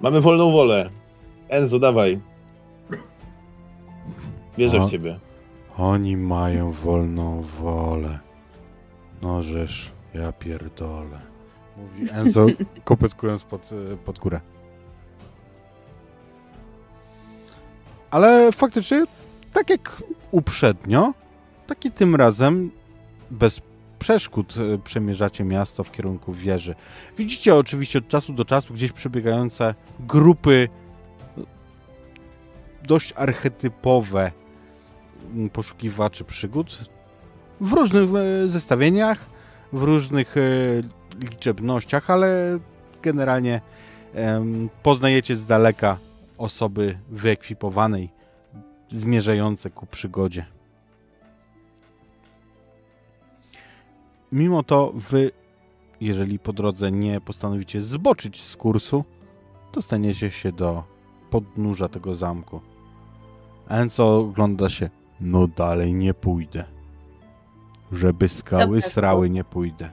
Mamy wolną wolę. Enzo, dawaj. Wierzę O. w ciebie. Oni mają wolną wolę. No żeż, ja pierdolę. Mówi Enzo, kopytkując pod, e, pod górę. Ale faktycznie, tak jak uprzednio, tak i tym razem bez przeszkód e, przemierzacie miasto w kierunku wieży. Widzicie oczywiście od czasu do czasu gdzieś przebiegające grupy e, dość archetypowe m, poszukiwaczy przygód w różnych e, zestawieniach, w różnych liczebnościach, ale generalnie poznajecie z daleka osoby wyekwipowanej, zmierzające ku przygodzie. Mimo to wy, jeżeli po drodze nie postanowicie zboczyć z kursu, dostaniecie się do podnóża tego zamku. Enco ogląda się, no dalej nie pójdę. Żeby skały srały, nie pójdę.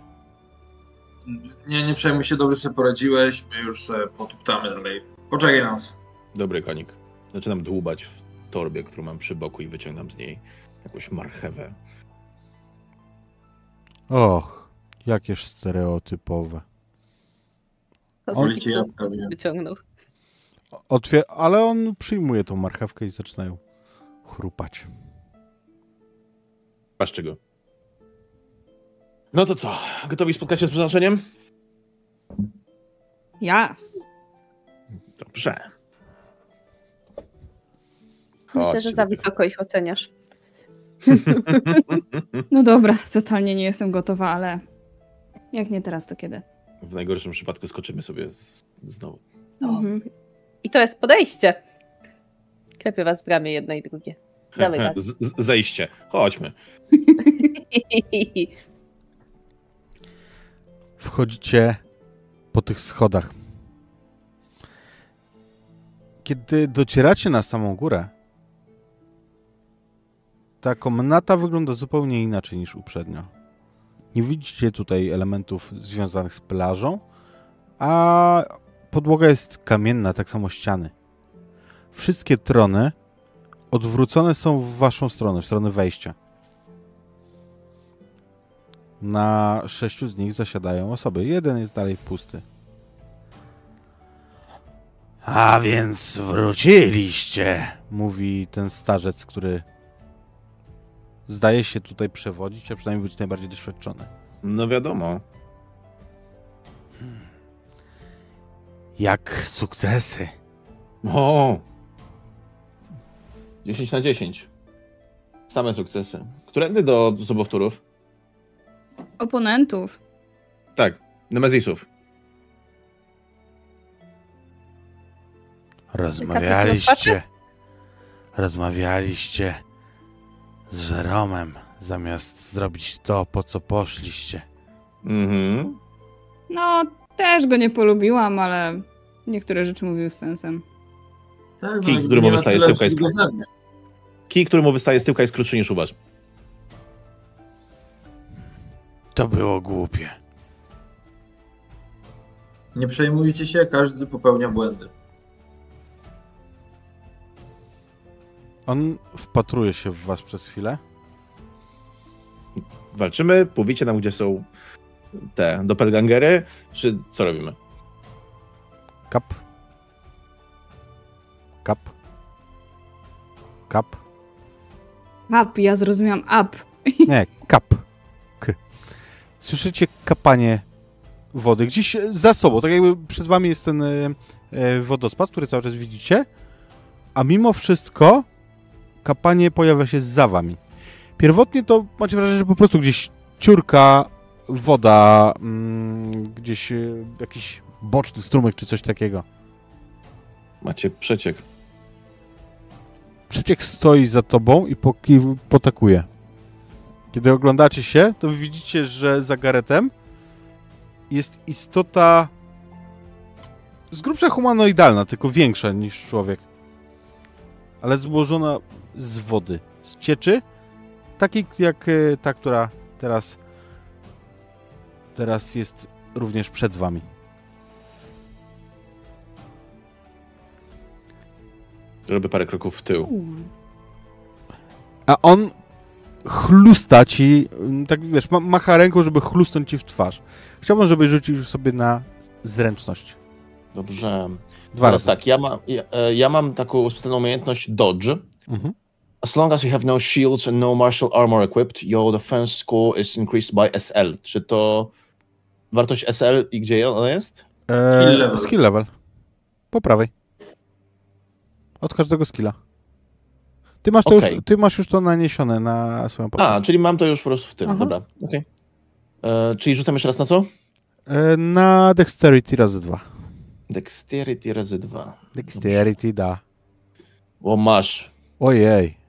Nie, nie przejmuj się, dobrze sobie poradziłeś. My już sobie potuptamy dalej. Poczekaj na nas. Dobry konik. Zaczynam dłubać w torbie, którą mam przy boku i wyciągam z niej jakąś marchewę. Och, jakież stereotypowe. Jabłka, wiem. wyciągnął. Otwie ale on przyjmuje tą marchewkę i zaczynają chrupać. Patrz czego. No to co? Gotowi spotkać się z przeznaczeniem? Jas. Dobrze. Myślę, że za wysoko ich oceniasz. No dobra, totalnie nie jestem gotowa, ale jak nie teraz, to kiedy? W najgorszym przypadku skoczymy sobie z, znowu. Mhm. I to jest podejście. Klepię was w ramię jedno i drugie. Z, z, zejście. Chodźmy. Wchodzicie po tych schodach. Kiedy docieracie na samą górę, ta komnata wygląda zupełnie inaczej niż uprzednio. Nie widzicie tutaj elementów związanych z plażą, a podłoga jest kamienna, tak samo ściany. Wszystkie trony odwrócone są w waszą stronę, w stronę wejścia. Na sześciu z nich zasiadają osoby. Jeden jest dalej pusty. A więc wróciliście, mówi ten starzec, który zdaje się tutaj przewodzić, a przynajmniej być najbardziej doświadczony. No wiadomo. Jak sukcesy? O! 10 na 10. Same sukcesy. Którędy do sobowtórów? Oponentów. Tak, Nemezisów. Rozmawialiście. Rozmawialiście z Żeromem, zamiast zrobić to, po co poszliście. Mhm. No, też go nie polubiłam, ale niektóre rzeczy mówił z sensem. Tak, Kij, no, który nie mu wystaje z tyłka jest zabić. Kij, który mu wystaje z tyłka jest krótszy niż u was. To było głupie. Nie przejmujcie się, każdy popełnia błędy. On wpatruje się w was przez chwilę. Walczymy, powiecie nam, gdzie są te doppelgangery, czy co robimy? Kap. Kap. Kap. Up, ja zrozumiałam up. Nie, kap. K. Słyszycie kapanie wody gdzieś za sobą, tak jakby przed wami jest ten e, e, wodospad, który cały czas widzicie, a mimo wszystko kapanie pojawia się za wami. Pierwotnie to macie wrażenie, że po prostu gdzieś ciurka woda, mm, gdzieś e, jakiś boczny strumyk czy coś takiego. Macie przeciek. Przeciek stoi za tobą i poki- potakuje. Kiedy oglądacie się, to widzicie, że za Garetem jest istota z grubsza humanoidalna, tylko większa niż człowiek. Ale złożona z wody, z cieczy, takiej jak e, ta, która teraz teraz jest również przed wami. Robię parę kroków w tył. A on chlusta ci, tak wiesz, ma, macha ręką, żeby chlusnąć ci w twarz. Chciałbym, żebyś rzucił sobie na zręczność. Dobrze. Dwa Teraz razy. tak, ja, ma, ja, e, ja mam taką specjalną umiejętność dodge. Mhm. As long as you have no shields and no martial armor equipped, your defense score is increased by SL. Czy to wartość SL i gdzie ona jest? Eee, Skill level. Skill level. Po prawej. Od każdego skilla. Ty masz, to Okej. już, ty masz już to naniesione na swoją postać. A, czyli mam to już po prostu w tym. Aha. Dobra, okej. E, Czyli rzucam jeszcze raz na co? Eee, na dexterity razy dwa. Dexterity razy dwa. Dexterity da. O, masz. Ojej.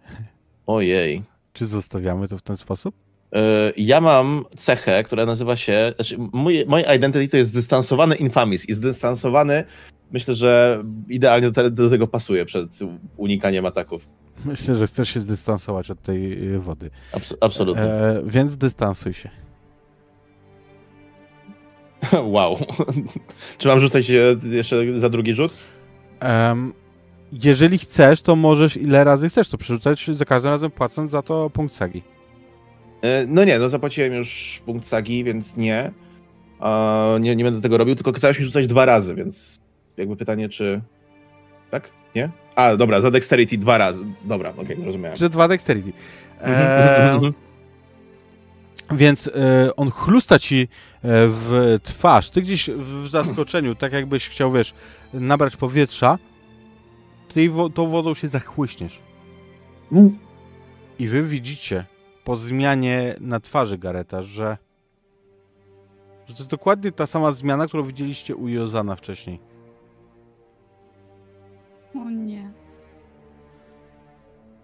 Ojej. Czy zostawiamy to w ten sposób? E, Ja mam cechę, która nazywa się. Znaczy, mój, moje identity to jest zdystansowany infamis i zdystansowany myślę, że idealnie do, te, do tego pasuje przed unikaniem ataków. Myślę, że chcesz się zdystansować od tej y, wody. Abs- absolutnie. Eee, więc dystansuj się. Wow. Czy mam rzucać e, jeszcze za drugi rzut? Em, jeżeli chcesz, to możesz ile razy chcesz to przerzucać, za każdym razem płacąc za to punkt sagi. E, No nie, no zapłaciłem już punkt sagi, więc nie. Nie. Nie będę tego robił, tylko kazałeś mi rzucać dwa razy, więc jakby pytanie, czy... Tak? Nie? A, dobra, za dexterity dwa razy. Dobra, okej, zrozumiałem. Że dwa dexterity. Mhm, mhm, mhm. Więc e, on chlusta ci w twarz. Ty gdzieś w zaskoczeniu, tak jakbyś chciał, wiesz, nabrać powietrza, ty wo tą wodą się zachłyśniesz. I wy widzicie po zmianie na twarzy Gareta, że, że to jest dokładnie ta sama zmiana, którą widzieliście u Jozana wcześniej. O nie.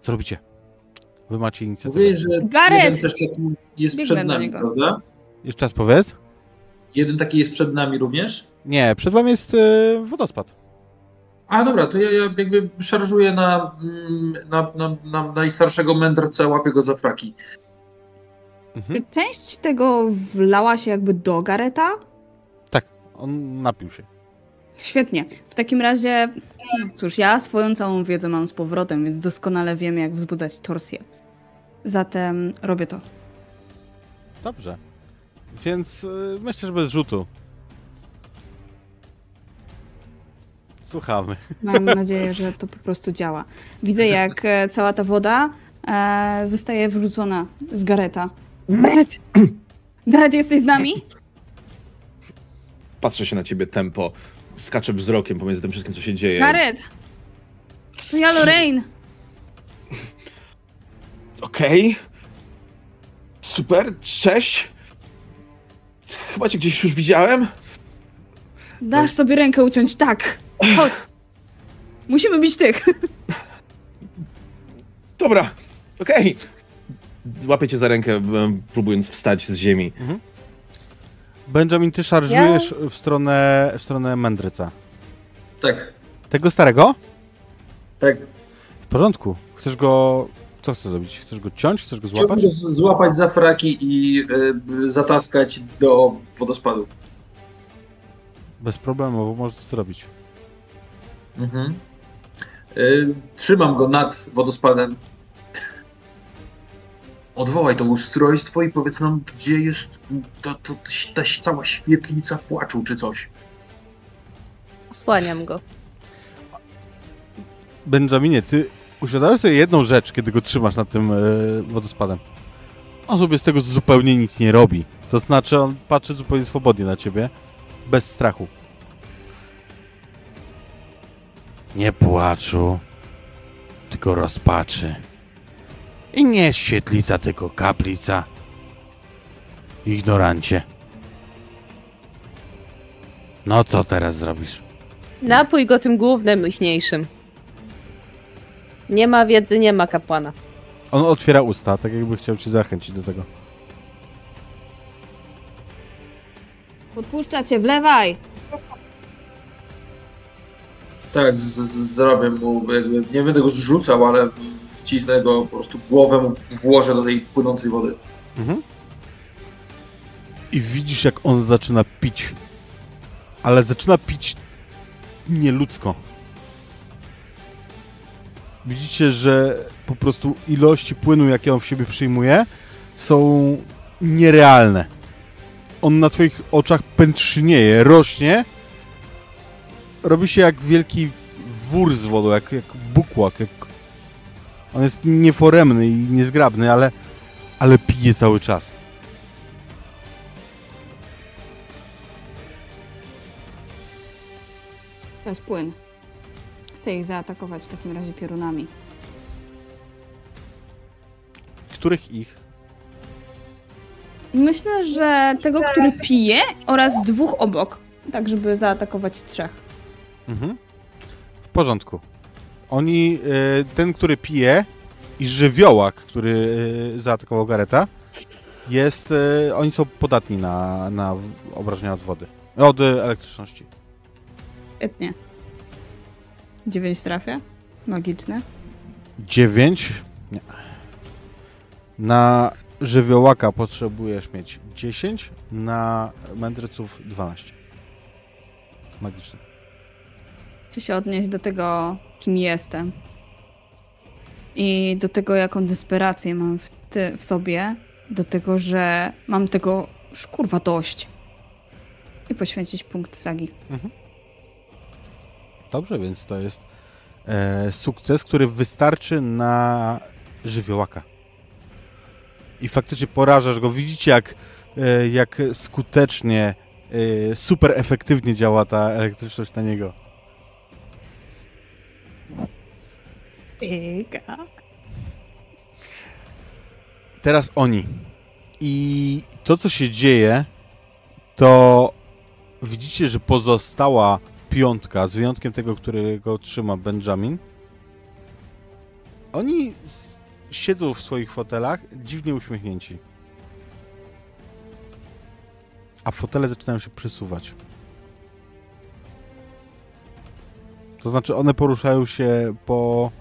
Co robicie? Wy macie inicjatywę. Mówię, że Gareth! jeden też taki jest Biegnę przed nami, prawda? Jeszcze raz powiedz. Jeden taki jest przed nami również? Nie, przed wami jest e, wodospad. A dobra, to ja, ja jakby szarżuję na, mm, na, na, na najstarszego mędrca, łapię go za fraki. Mhm. Czy część tego wlała się jakby do Gareta? Tak, on napił się. Świetnie. W takim razie, cóż, ja swoją całą wiedzę mam z powrotem, więc doskonale wiem, jak wzbudzać torsję. Zatem robię to. Dobrze. Więc y, myślę, że bez rzutu. Słuchamy. Mam nadzieję, że to po prostu działa. Widzę, jak e, cała ta woda e, zostaje wrzucona z Gareta. Garet! Garet, jesteś z nami? Patrzę się na ciebie tempo, skaczę wzrokiem pomiędzy tym wszystkim, co się dzieje. Garet! To ja, Lorraine! Okej. Super, cześć. Chyba cię gdzieś już widziałem. Dasz sobie rękę uciąć, tak! Chodź! Musimy bić tych! Dobra, okej. Łapię cię za rękę, próbując wstać z ziemi. Benjamin, ty szarżujesz w stronę, w stronę mędrca. Tak, Tego starego? tak. W porządku. Chcesz go... Co chcesz zrobić? Chcesz go ciąć? Chcesz go złapać? Chciałbym go z- złapać za fraki i y, zataskać do wodospadu. Bez problemu, bo możesz to zrobić. Mhm. Y, trzymam go nad wodospadem. Odwołaj to ustrojstwo i powiedz nam, gdzie jest ta, ta, ta cała świetlica płaczu czy coś. Osłaniam go. Benjaminie, ty uświadamiasz sobie jedną rzecz, kiedy go trzymasz nad tym e, wodospadem. On sobie z tego zupełnie nic nie robi. To znaczy, on patrzy zupełnie swobodnie na ciebie, bez strachu. Nie płaczu, tylko rozpaczy. I nie świetlica, tylko kaplica. Ignorancie. No co teraz zrobisz? Napój go tym głównym, ichniejszym. Nie ma wiedzy, nie ma kapłana. On otwiera usta, tak jakby chciał cię zachęcić do tego. Podpuszcza cię, wlewaj! Tak, z, z, zrobię mu, jakby, nie będę go zrzucał, ale wcisnę go, po prostu głowę mu włożę do tej płynącej wody. Mhm. I widzisz, jak on zaczyna pić. Ale zaczyna pić nieludzko. Widzicie, że po prostu ilości płynu, jakie on w siebie przyjmuje, są nierealne. On na twoich oczach pętrzynieje, rośnie. Robi się jak wielki wór z wodą, jak, jak bukłak. Jak... On jest nieforemny i niezgrabny, ale, ale pije cały czas. To jest płyn. Chcę ich zaatakować w takim razie piorunami. Których ich? Myślę, że tego, który pije oraz dwóch obok. Tak, żeby zaatakować trzech. Mhm. W porządku. Oni, e, ten, który pije i żywiołak, który e, zaatakował Gareta, jest, e, oni są podatni na, na obrażenia od wody. Od elektryczności. Świetnie. Dziewięć trafia. Magiczne. 9. Nie. Na żywiołaka potrzebujesz mieć 10, na mędrców 12. Magiczne. Chcę się odnieść do tego, kim jestem. I do tego, jaką desperację mam w, ty, w sobie. Do tego, że mam tego już kurwa dość. I poświęcić punkt sagi. Dobrze, więc to jest e, sukces, który wystarczy na żywiołaka. I faktycznie porażasz go. Widzicie, jak e, jak skutecznie, e, super efektywnie działa ta elektryczność na niego. Teraz oni. I to, co się dzieje, to widzicie, że pozostała piątka, z wyjątkiem tego, którego trzyma Benjamin, oni siedzą w swoich fotelach, dziwnie uśmiechnięci. A fotele zaczynają się przesuwać. To znaczy, one poruszają się po,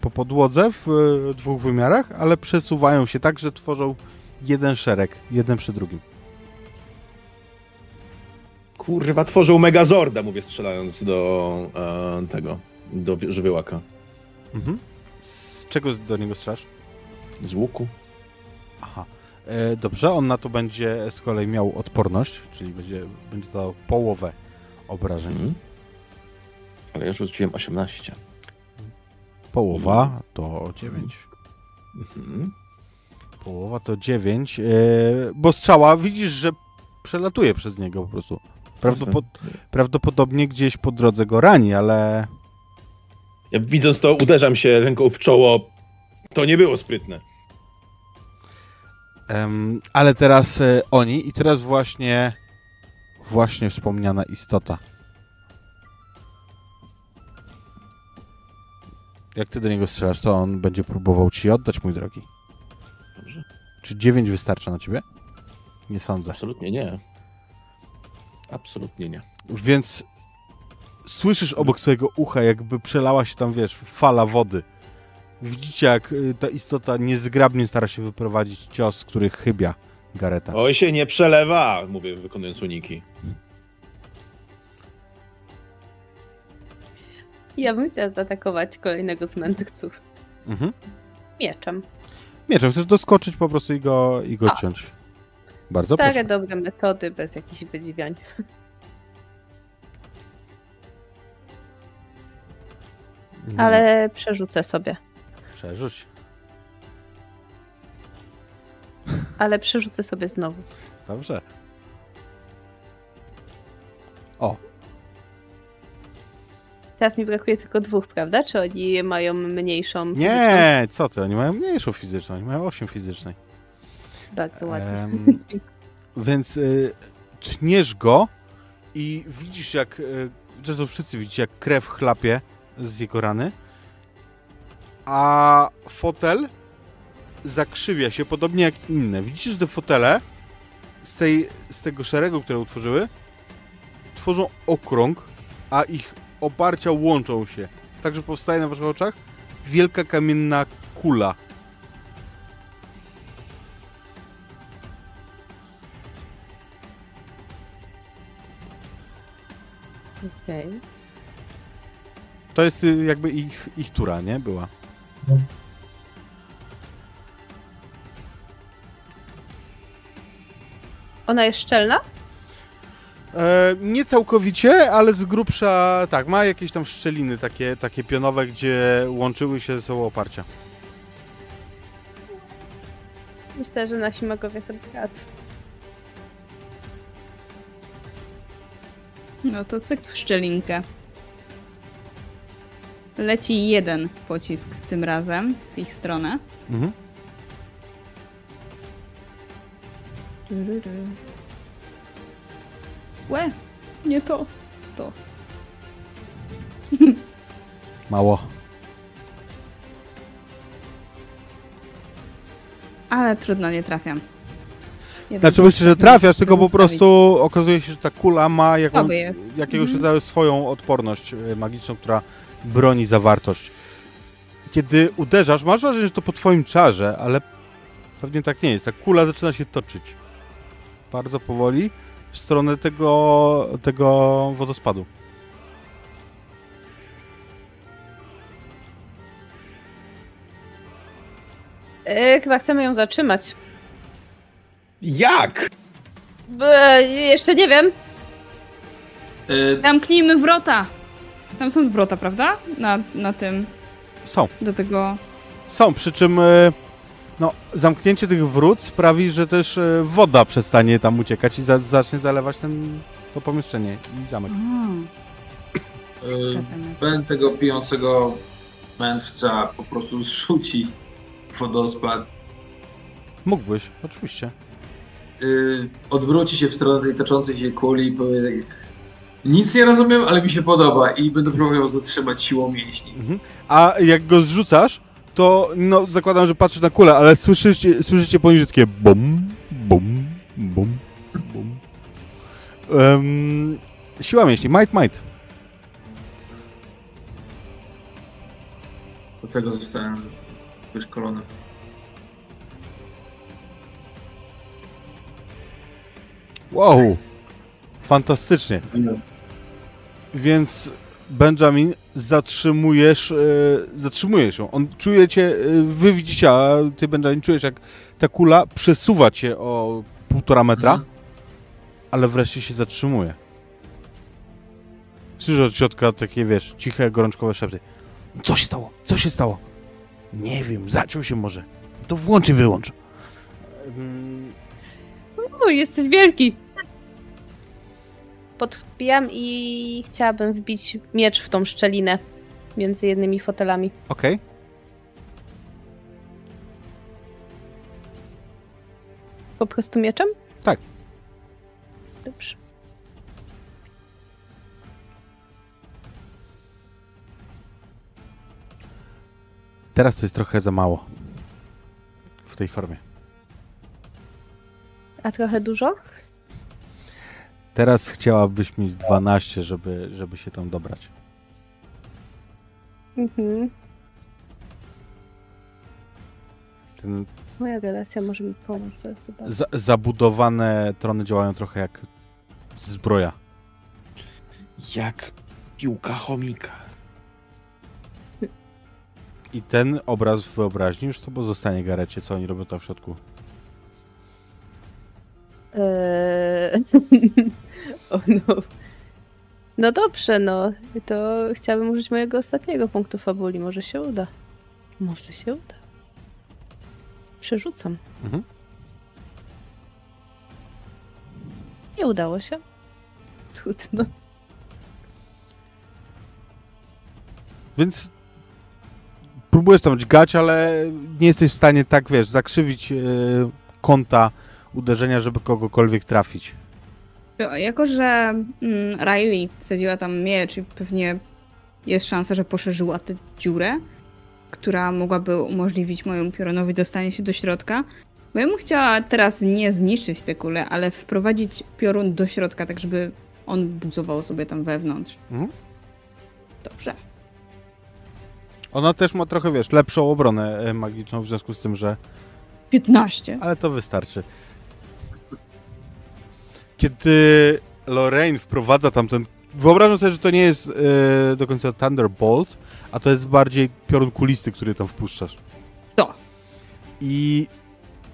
po podłodze w yy, dwóch wymiarach, ale przesuwają się tak, że tworzą jeden szereg, jeden przy drugim. Kurwa, tworzył Megazorda, mówię, strzelając do e, tego, do wi- żywiołaka. Mhm. Z czego do niego strzelasz? Z łuku. Aha. E, dobrze, on na to będzie z kolei miał odporność, czyli będzie, będzie dał połowę obrażeń. Mhm. Ale ja już rzuciłem 18. Połowa to 9. Mhm. Połowa to 9, e, bo strzała widzisz, że przelatuje przez niego po prostu. Prawdopod prawdopodobnie gdzieś po drodze go rani, ale Ja widząc to, uderzam się ręką w czoło. To nie było sprytne. Em, ale teraz e, oni i teraz właśnie właśnie wspomniana istota. Jak ty do niego strzelasz, to on będzie próbował ci oddać, mój drogi. Dobrze. Czy 9 wystarcza na ciebie? Nie sądzę. Absolutnie nie. Absolutnie nie. Więc słyszysz obok swojego ucha, jakby przelała się tam, wiesz, fala wody. Widzicie, jak y, ta istota niezgrabnie stara się wyprowadzić cios, który chybia Gareta. Oj się nie przelewa, mówię, wykonując uniki. Ja bym chciała zaatakować kolejnego z mędrców. Mhm. Mieczem. Mieczem, chcesz doskoczyć po prostu i go, i go Tak. ciąć. Bardzo Stare, proszę. dobre metody, bez jakichś wydziwiań. Nie, Ale przerzucę sobie. Przerzuć. Ale przerzucę sobie znowu. Dobrze. O, Teraz mi brakuje tylko dwóch, prawda? Czy oni mają mniejszą fizyczną? nie, co ty, oni mają mniejszą fizyczną, oni mają 8 fizycznej. Bardzo ładnie. Więc y, tniesz go i widzisz jak, y, zresztą wszyscy widzicie, jak krew chlapie z jego rany, a fotel zakrzywia się podobnie jak inne. Widzicie, że te fotele z, tej, z tego szeregu, które utworzyły, tworzą okrąg, a ich oparcia łączą się. Także powstaje na waszych oczach wielka kamienna kula. Okej. To jest y, jakby ich, ich tura, nie? Była. Ona jest szczelna? E, nie całkowicie, ale z grubsza, tak, ma jakieś tam szczeliny takie, takie pionowe, gdzie łączyły się ze sobą oparcia. Myślę, że nasi magowie sobie radzą. No to cyk w szczelinkę. Leci jeden pocisk tym razem w ich stronę. Mhm. Łe, nie to. To. Mało. Ale trudno, nie trafiam. Jeden Znaczy myślę, że trafiasz, tylko po prostu okazuje się, że ta kula ma jaką, Słaby jest. jakiegoś Mhm. rodzaju swoją odporność e, magiczną, która broni zawartość. Kiedy uderzasz, masz wrażenie, że to po twoim czarze, ale pewnie tak nie jest. Ta kula zaczyna się toczyć. Bardzo powoli w stronę tego, tego wodospadu. E, chyba chcemy ją zatrzymać. Jak? E, jeszcze nie wiem. Y, Zamknijmy wrota! Tam są wrota, prawda? Na, na tym, Są. do tego... Są, przy czym e, No, zamknięcie tych wrót sprawi, że też e, woda przestanie tam uciekać i za, zacznie zalewać ten, to pomieszczenie i zamek. Y, zatem- Ben tego pijącego mędrca po prostu zrzuci wodospad. Mógłbyś, oczywiście. Y, odwróci się w stronę tej toczącej się kuli i powie tak, nic nie rozumiem, ale mi się podoba i będę próbował zatrzymać siłą mięśni. Mhm. A jak go zrzucasz, to no, zakładam, że patrzysz na kulę, ale słyszycie, słyszycie poniżej takie bum, bum, bum, bum. Um, siła mięśni, might, might. Do tego zostałem wyszkolony. Wow, fantastycznie. Więc Benjamin, zatrzymujesz, e, zatrzymujesz ją. On czuje cię, e, wy widzicie, a ty Benjamin czujesz jak ta kula przesuwa cię o półtora metra, Mhm. ale wreszcie się zatrzymuje. Słyszę od środka takie, wiesz, ciche, gorączkowe szepty. Co się stało? Co się stało? Nie wiem, zaciął się może. To włącz i wyłącz. Mm, O, jesteś wielki! Podbijam i chciałabym wbić miecz w tą szczelinę między jednymi fotelami. Okej. Po prostu mieczem? Tak. Dobrze. Teraz to jest trochę za mało. W tej formie. A trochę dużo? Teraz chciałabyś mieć 12, żeby, żeby się tam dobrać. Mhm. Ten Moja relacja może mi pomóc. za, zabudowane trony działają trochę jak zbroja. Jak piłka chomika. I ten obraz w wyobraźni już z tobą zostanie, Garecie, co oni robią tam w środku. Eee... o no. No dobrze, no. To chciałabym użyć mojego ostatniego punktu fabuli. Może się uda. Może się uda. Przerzucam. Mhm. Nie udało się. Trudno. Więc próbujesz tam dźgać, ale nie jesteś w stanie tak, wiesz, zakrzywić e, kąta uderzenia, żeby kogokolwiek trafić. No, Jako, że mm, Riley wsadziła tam miecz i pewnie jest szansa, że poszerzyła tę dziurę, która mogłaby umożliwić mojemu piorunowi dostanie się do środka, bo ja bym chciała teraz nie zniszczyć tę kulę, ale wprowadzić piorun do środka, tak żeby on buzował sobie tam wewnątrz. Mhm. Dobrze. Ona też ma trochę, wiesz, lepszą obronę e, magiczną w związku z tym, że 15. Ale to wystarczy. Kiedy Lorraine wprowadza tam ten. Wyobrażam sobie, że to nie jest e, do końca Thunderbolt, a to jest bardziej piorun kulisty, który tam wpuszczasz. To. I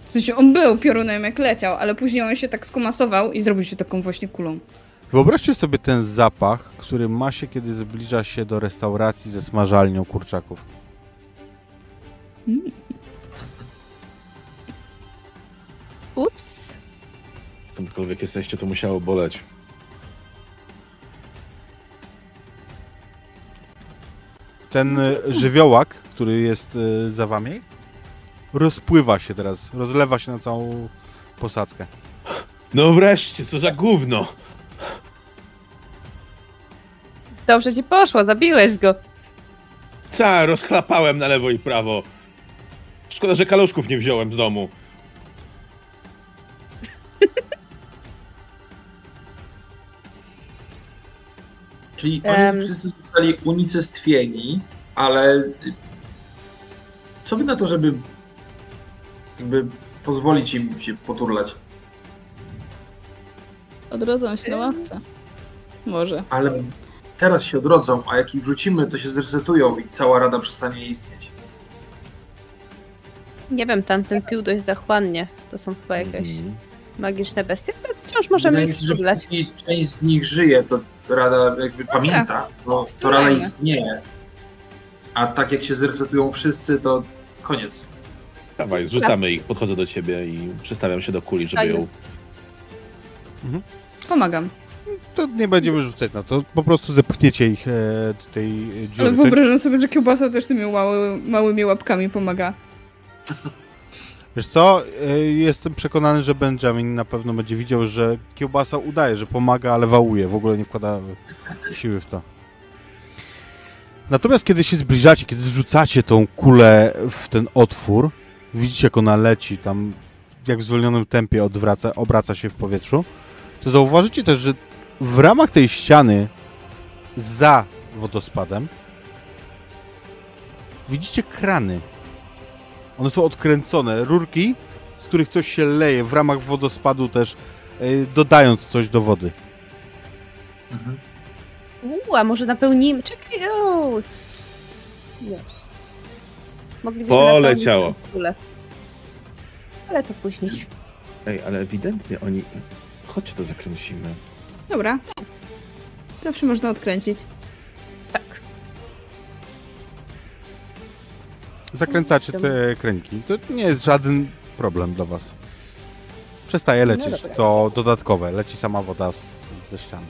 W sensie on był piorunem jak leciał, ale później on się tak skumasował i zrobił się taką właśnie kulą. wyobraźcie sobie ten zapach, który ma się, kiedy zbliża się do restauracji ze smażalnią kurczaków. Ups. Skądkolwiek jesteście, to musiało boleć. Ten e, żywiołak, który jest e, za wami, rozpływa się teraz, rozlewa się na całą posadzkę. No wreszcie, co za gówno! Dobrze ci poszło, zabiłeś go. Ta, rozklapałem na lewo i prawo. Szkoda, że kaluszków nie wziąłem z domu. Czyli oni wszyscy zostali unicestwieni, ale co by na to, żeby jakby pozwolić im się poturlać? Odrodzą się na łapce. Może. Ale teraz się odrodzą, a jak ich wrzucimy, to się zresetują i cała rada przestanie istnieć. Nie wiem, tamten pił dość zachłannie. To są chyba jakieś Mhm. Magiczne bestie. To wciąż możemy ich strzelać. póki część z nich żyje, to rada jakby pamięta, bo to rada istnieje. A tak jak się zresetują wszyscy, to koniec. Dawaj, zrzucamy ich, podchodzę do ciebie i przestawiam się do kuli, żeby ją... Pomagam. To nie będziemy rzucać na to, po prostu zepchniecie ich e, do tej e, dziury. Ale wyobrażam sobie, że kiełbasa też tymi mały, małymi łapkami pomaga. Wiesz co, e, jestem przekonany, że Benjamin na pewno będzie widział, że kiełbasa udaje, że pomaga, ale wałuje, w ogóle nie wkłada siły w to. Natomiast kiedy się zbliżacie, kiedy zrzucacie tą kulę w ten otwór, widzicie jak ona leci tam, jak w zwolnionym tempie odwraca, obraca się w powietrzu, to zauważycie też, że w ramach tej ściany za wodospadem widzicie krany. One są odkręcone, rurki, z których coś się leje w ramach wodospadu też, yy, dodając coś do wody. Mhm. Uuu, a może napełnimy... Czekaj, o! Moglibyśmy Poleciało. Ale to później. Ej, ale ewidentnie oni... Chodźcie to zakręcimy. Dobra. Zawsze można odkręcić. Zakręcacie te kręgi. To nie jest żaden problem dla was. Przestaje No lecieć dobra. to dodatkowe. Leci sama woda z, ze ściany.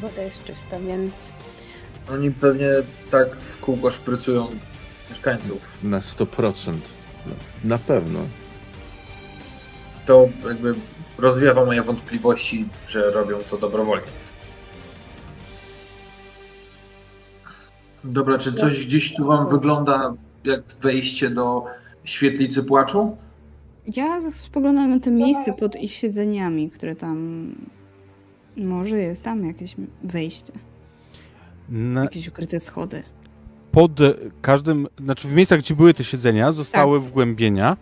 Woda jest czysta, więc... Oni pewnie tak w kółko szprycują mieszkańców. Na 100%. No, na pewno. To jakby rozwiewa moje wątpliwości, że robią to dobrowolnie. Dobra, czy coś gdzieś tu wam wygląda jak wejście do świetlicy płaczu? Ja spoglądam na to miejsce pod ich siedzeniami, które tam... Może jest tam jakieś wejście, Na, jakieś ukryte schody. pod każdym, znaczy w miejscach, gdzie były te siedzenia, zostały wgłębienia.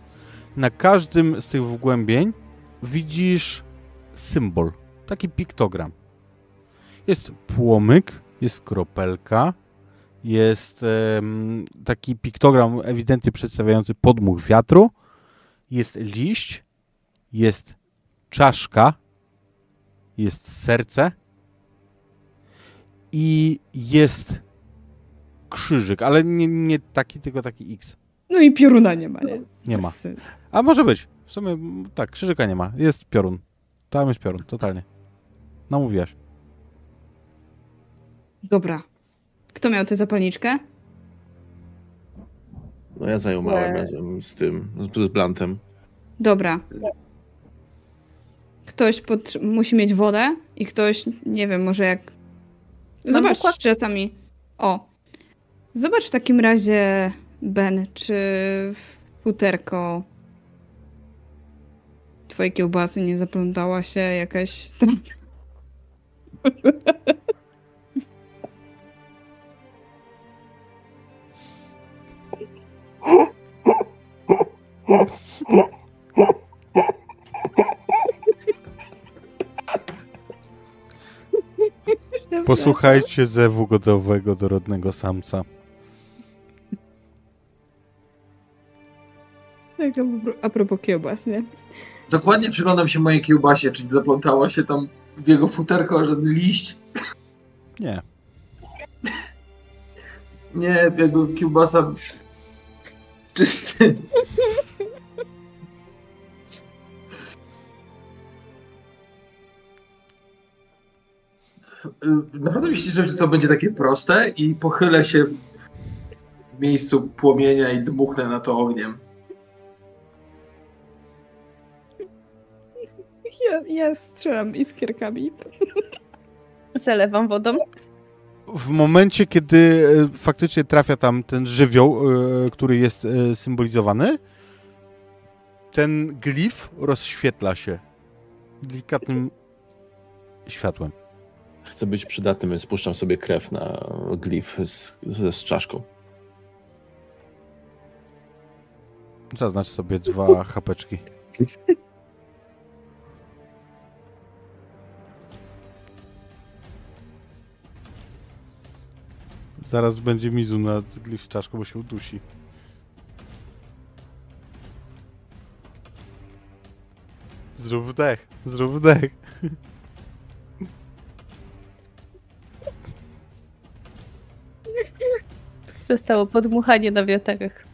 Na każdym z tych wgłębień widzisz symbol, taki piktogram. Jest płomyk, jest kropelka, jest taki piktogram ewidentnie przedstawiający podmuch wiatru, jest liść, jest czaszka, jest serce i jest krzyżyk, ale nie, nie taki, tylko taki X. No i pioruna nie ma, nie? Nie ma. A może być. W sumie tak, krzyżyka nie ma. Jest piorun. Tam jest piorun, totalnie. Namówiłaś. Dobra. Kto miał tę zapalniczkę? No ja zajmowałem Nie. razem z tym, z, z Blantem. Dobra. Ktoś musi mieć wodę i ktoś, nie wiem, może jak... Zobacz układ- czasami... O. Zobacz w takim razie, Ben, czy w futerko twojej kiełbasy nie zaplątała się jakaś... Posłuchajcie zewu godowego dorodnego samca. Tak, a pro- a propos kiełbas, nie? Dokładnie przyglądam się mojej kiełbasie, czy zaplątało się tam w jego futerko żaden liść. Nie. Nie, jego kiełbasa czysty. Y, Naprawdę myślicie, że to będzie takie proste i pochylę się w miejscu płomienia i dmuchnę na to ogniem. Ja, ja strzelam iskierkami. Zalewam wodą. W momencie, kiedy e, faktycznie trafia tam ten żywioł, e, który jest e, symbolizowany, ten glif rozświetla się delikatnym światłem. Chcę być przydatny, więc spuszczam sobie krew na glif z, z, z czaszką. Zaznacz sobie dwa chapeczki. Zaraz będzie mizu na glif z czaszką, bo się udusi. Zrób wdech, zrób wdech. Zostało podmuchanie na wiaterach.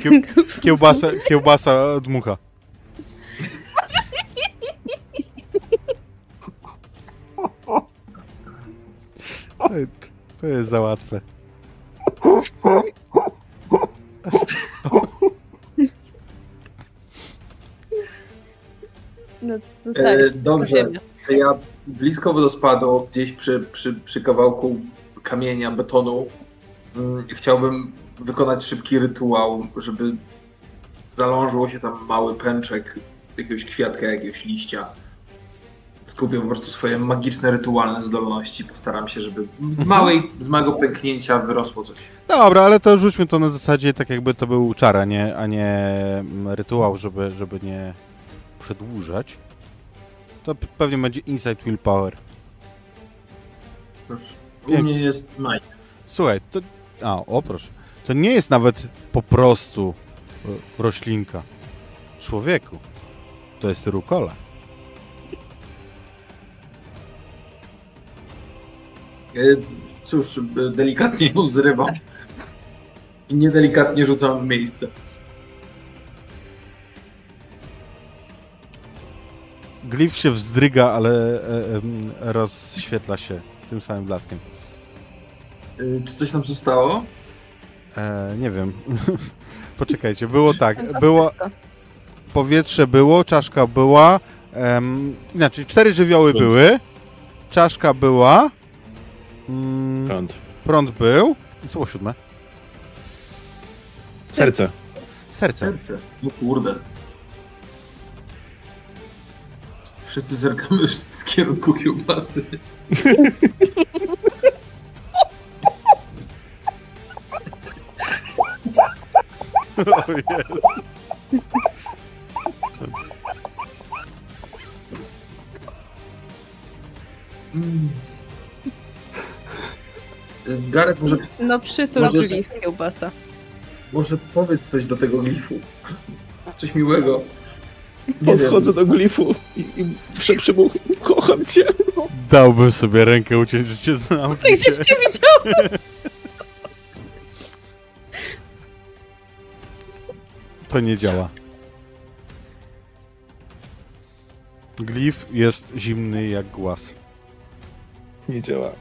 Kieł- Kiełbasa, kiełbasa dmucha. To, to jest za łatwe. No, E, zostałeś. dobrze. To ja blisko wodospadu, gdzieś przy, przy, przy kawałku kamienia, betonu, mm, chciałbym wykonać szybki rytuał, żeby zalążyło się tam mały pęczek jakiegoś kwiatka, jakiegoś liścia. Skupię po prostu swoje magiczne, rytualne zdolności. Postaram się, żeby z, małej, z małego pęknięcia wyrosło coś. Dobra, ale to rzućmy to na zasadzie tak jakby to był czar, a nie, a nie mm, rytuał, żeby, żeby nie przedłużać. To pewnie będzie Insight Willpower. Już u mnie jest Mike. Słuchaj, to... A, o proszę. To nie jest nawet po prostu e, roślinka. Człowieku. To jest rukola. Cóż, delikatnie ją zrywam i niedelikatnie rzucam w miejsce. Glif się wzdryga, ale e, rozświetla się tym samym blaskiem. E, Czy coś nam zostało? E, nie wiem. Poczekajcie, było tak. Było, powietrze było, czaszka była. Em, inaczej, cztery żywioły były. Czaszka była. Mm, Prąd. prąd był. I co było siódme? Serce. Serce. Serce. No kurde. Wszyscy zerkamy z kierunku kiełbasy. O Jezu. Mm. Garek, może, No przytul Może- glif kiełbasa. może powiedz coś do tego glifu. Coś miłego. Nie Podchodzę do glifu i, i szepczę mu, kocham cię. Dałbym sobie rękę uciąć, że cię znam. Gdzieś cię widziałam. To nie działa. Glif jest zimny jak głaz. Nie działa.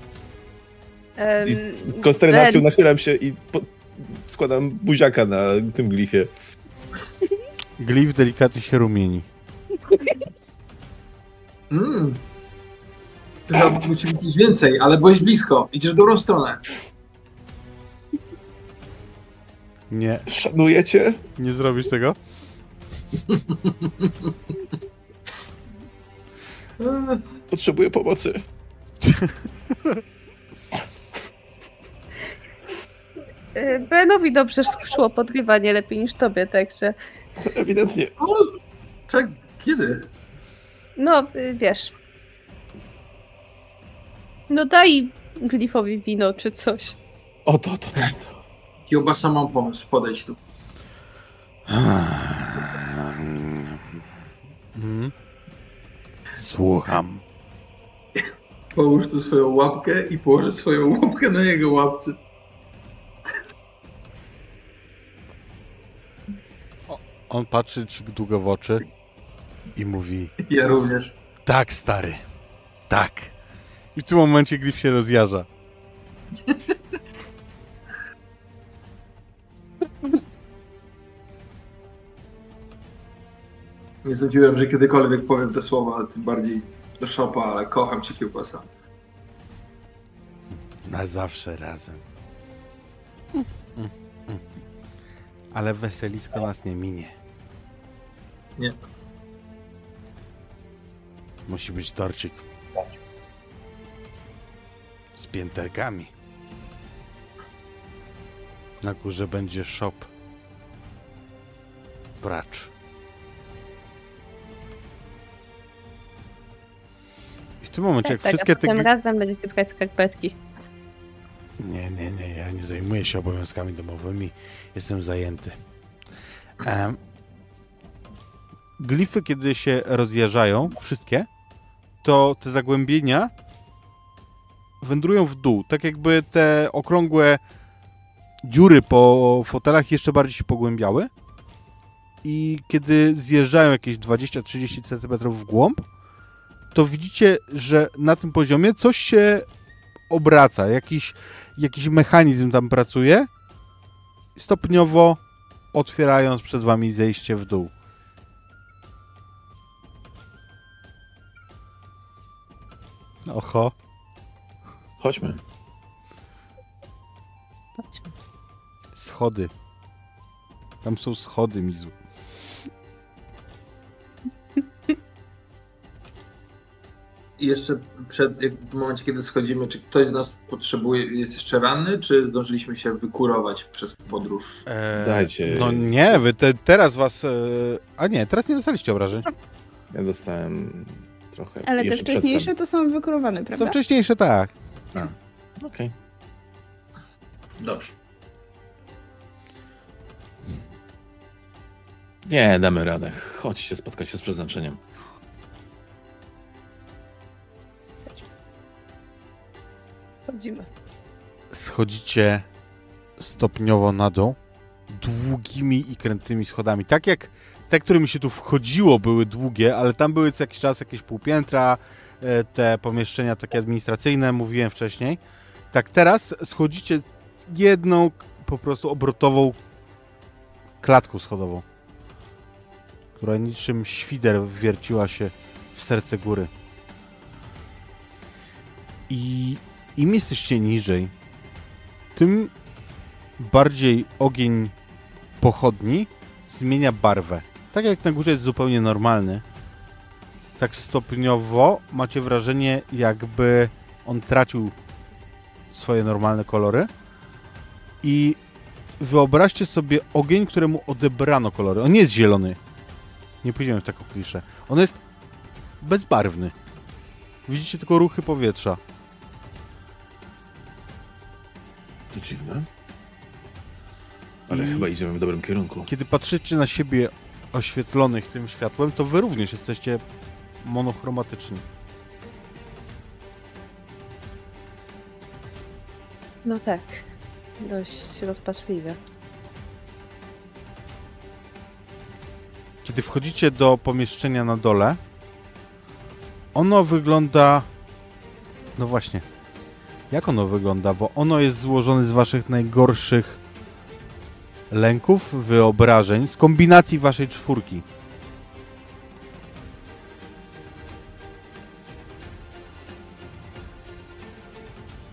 I z konsternacją nachylam się i po, składam buziaka na tym glifie. Glif delikatnie się rumieni. Mm. To chyba musi być coś więcej, ale byłeś blisko. Idziesz w dobrą stronę. Nie, Szanuję cię. nie zrobisz tego? Potrzebuję pomocy. e, Benowi dobrze szło podrywanie lepiej niż tobie, także Ewidentnie. O, czek, kiedy? no y, wiesz. No daj glifowi wino czy coś. O to, to, to. to. Kiełbasa, mam pomysł. Podejdź tu. Słucham. Połóż tu swoją łapkę i położę swoją łapkę na jego łapce. On patrzy długo w oczy i mówi: Ja również. Tak, stary. Tak. I w tym momencie Glif się rozjarza. Nie sądziłem, że kiedykolwiek powiem te słowa, tym bardziej do szopa, ale kocham cię kiełbasa. Na zawsze razem. Mm, mm, mm. Ale weselisko nas nie minie. Nie. Musi być torcik. Z pięterkami. Na górze będzie shop. Bracz. I w tym momencie, jak tak, wszystkie a te... gli- razem będziecie brać skarpetki. Nie, nie, nie, ja nie zajmuję się obowiązkami domowymi. Jestem zajęty. Em, glify, kiedy się rozjeżdżają, wszystkie, to te zagłębienia wędrują w dół. Tak jakby te okrągłe dziury po fotelach jeszcze bardziej się pogłębiały. I kiedy zjeżdżają jakieś 20-30 cm w głąb, to widzicie, że na tym poziomie coś się obraca, jakiś, jakiś mechanizm tam pracuje, stopniowo otwierając przed wami zejście w dół. Oho. Chodźmy. Chodźmy. Schody. Tam są schody, Mizu. I jeszcze przed, jak w momencie, kiedy schodzimy, czy ktoś z nas potrzebuje, jest jeszcze ranny, czy zdążyliśmy się wykurować przez podróż? Eee, Dajcie. No nie, wy te, teraz was... E... A nie, teraz nie dostaliście obrażeń. Ja dostałem trochę. Ale te wcześniejsze przedtem. to są wykurowane, To prawda? wcześniejsze tak. Okej. Dobrze. Nie, damy radę. Chodźcie spotkać się z przeznaczeniem. Chodzimy. Schodzicie stopniowo na dół długimi i krętymi schodami. Tak jak te, którymi się tu wchodziło, były długie, ale tam były co jakiś czas jakieś półpiętra, e, te pomieszczenia takie administracyjne, mówiłem wcześniej. Tak teraz schodzicie jedną po prostu obrotową klatką schodową, która niczym świder wierciła się w serce góry. I im jesteście niżej, tym bardziej ogień pochodni zmienia barwę. Tak jak na górze jest zupełnie normalny, tak stopniowo macie wrażenie, jakby on tracił swoje normalne kolory. I wyobraźcie sobie ogień, któremu odebrano kolory. On nie jest zielony. Nie pójdziemy w taką kliszę. On jest bezbarwny. Widzicie tylko ruchy powietrza. To dziwne. Ale I- chyba idziemy w dobrym kierunku. Kiedy patrzycie na siebie oświetlonych tym światłem, to wy również jesteście monochromatyczni. No tak. Dość rozpaczliwe. Kiedy wchodzicie do pomieszczenia na dole, ono wygląda. No właśnie. Jak ono wygląda? Bo ono jest złożone z waszych najgorszych lęków, wyobrażeń, z kombinacji waszej czwórki.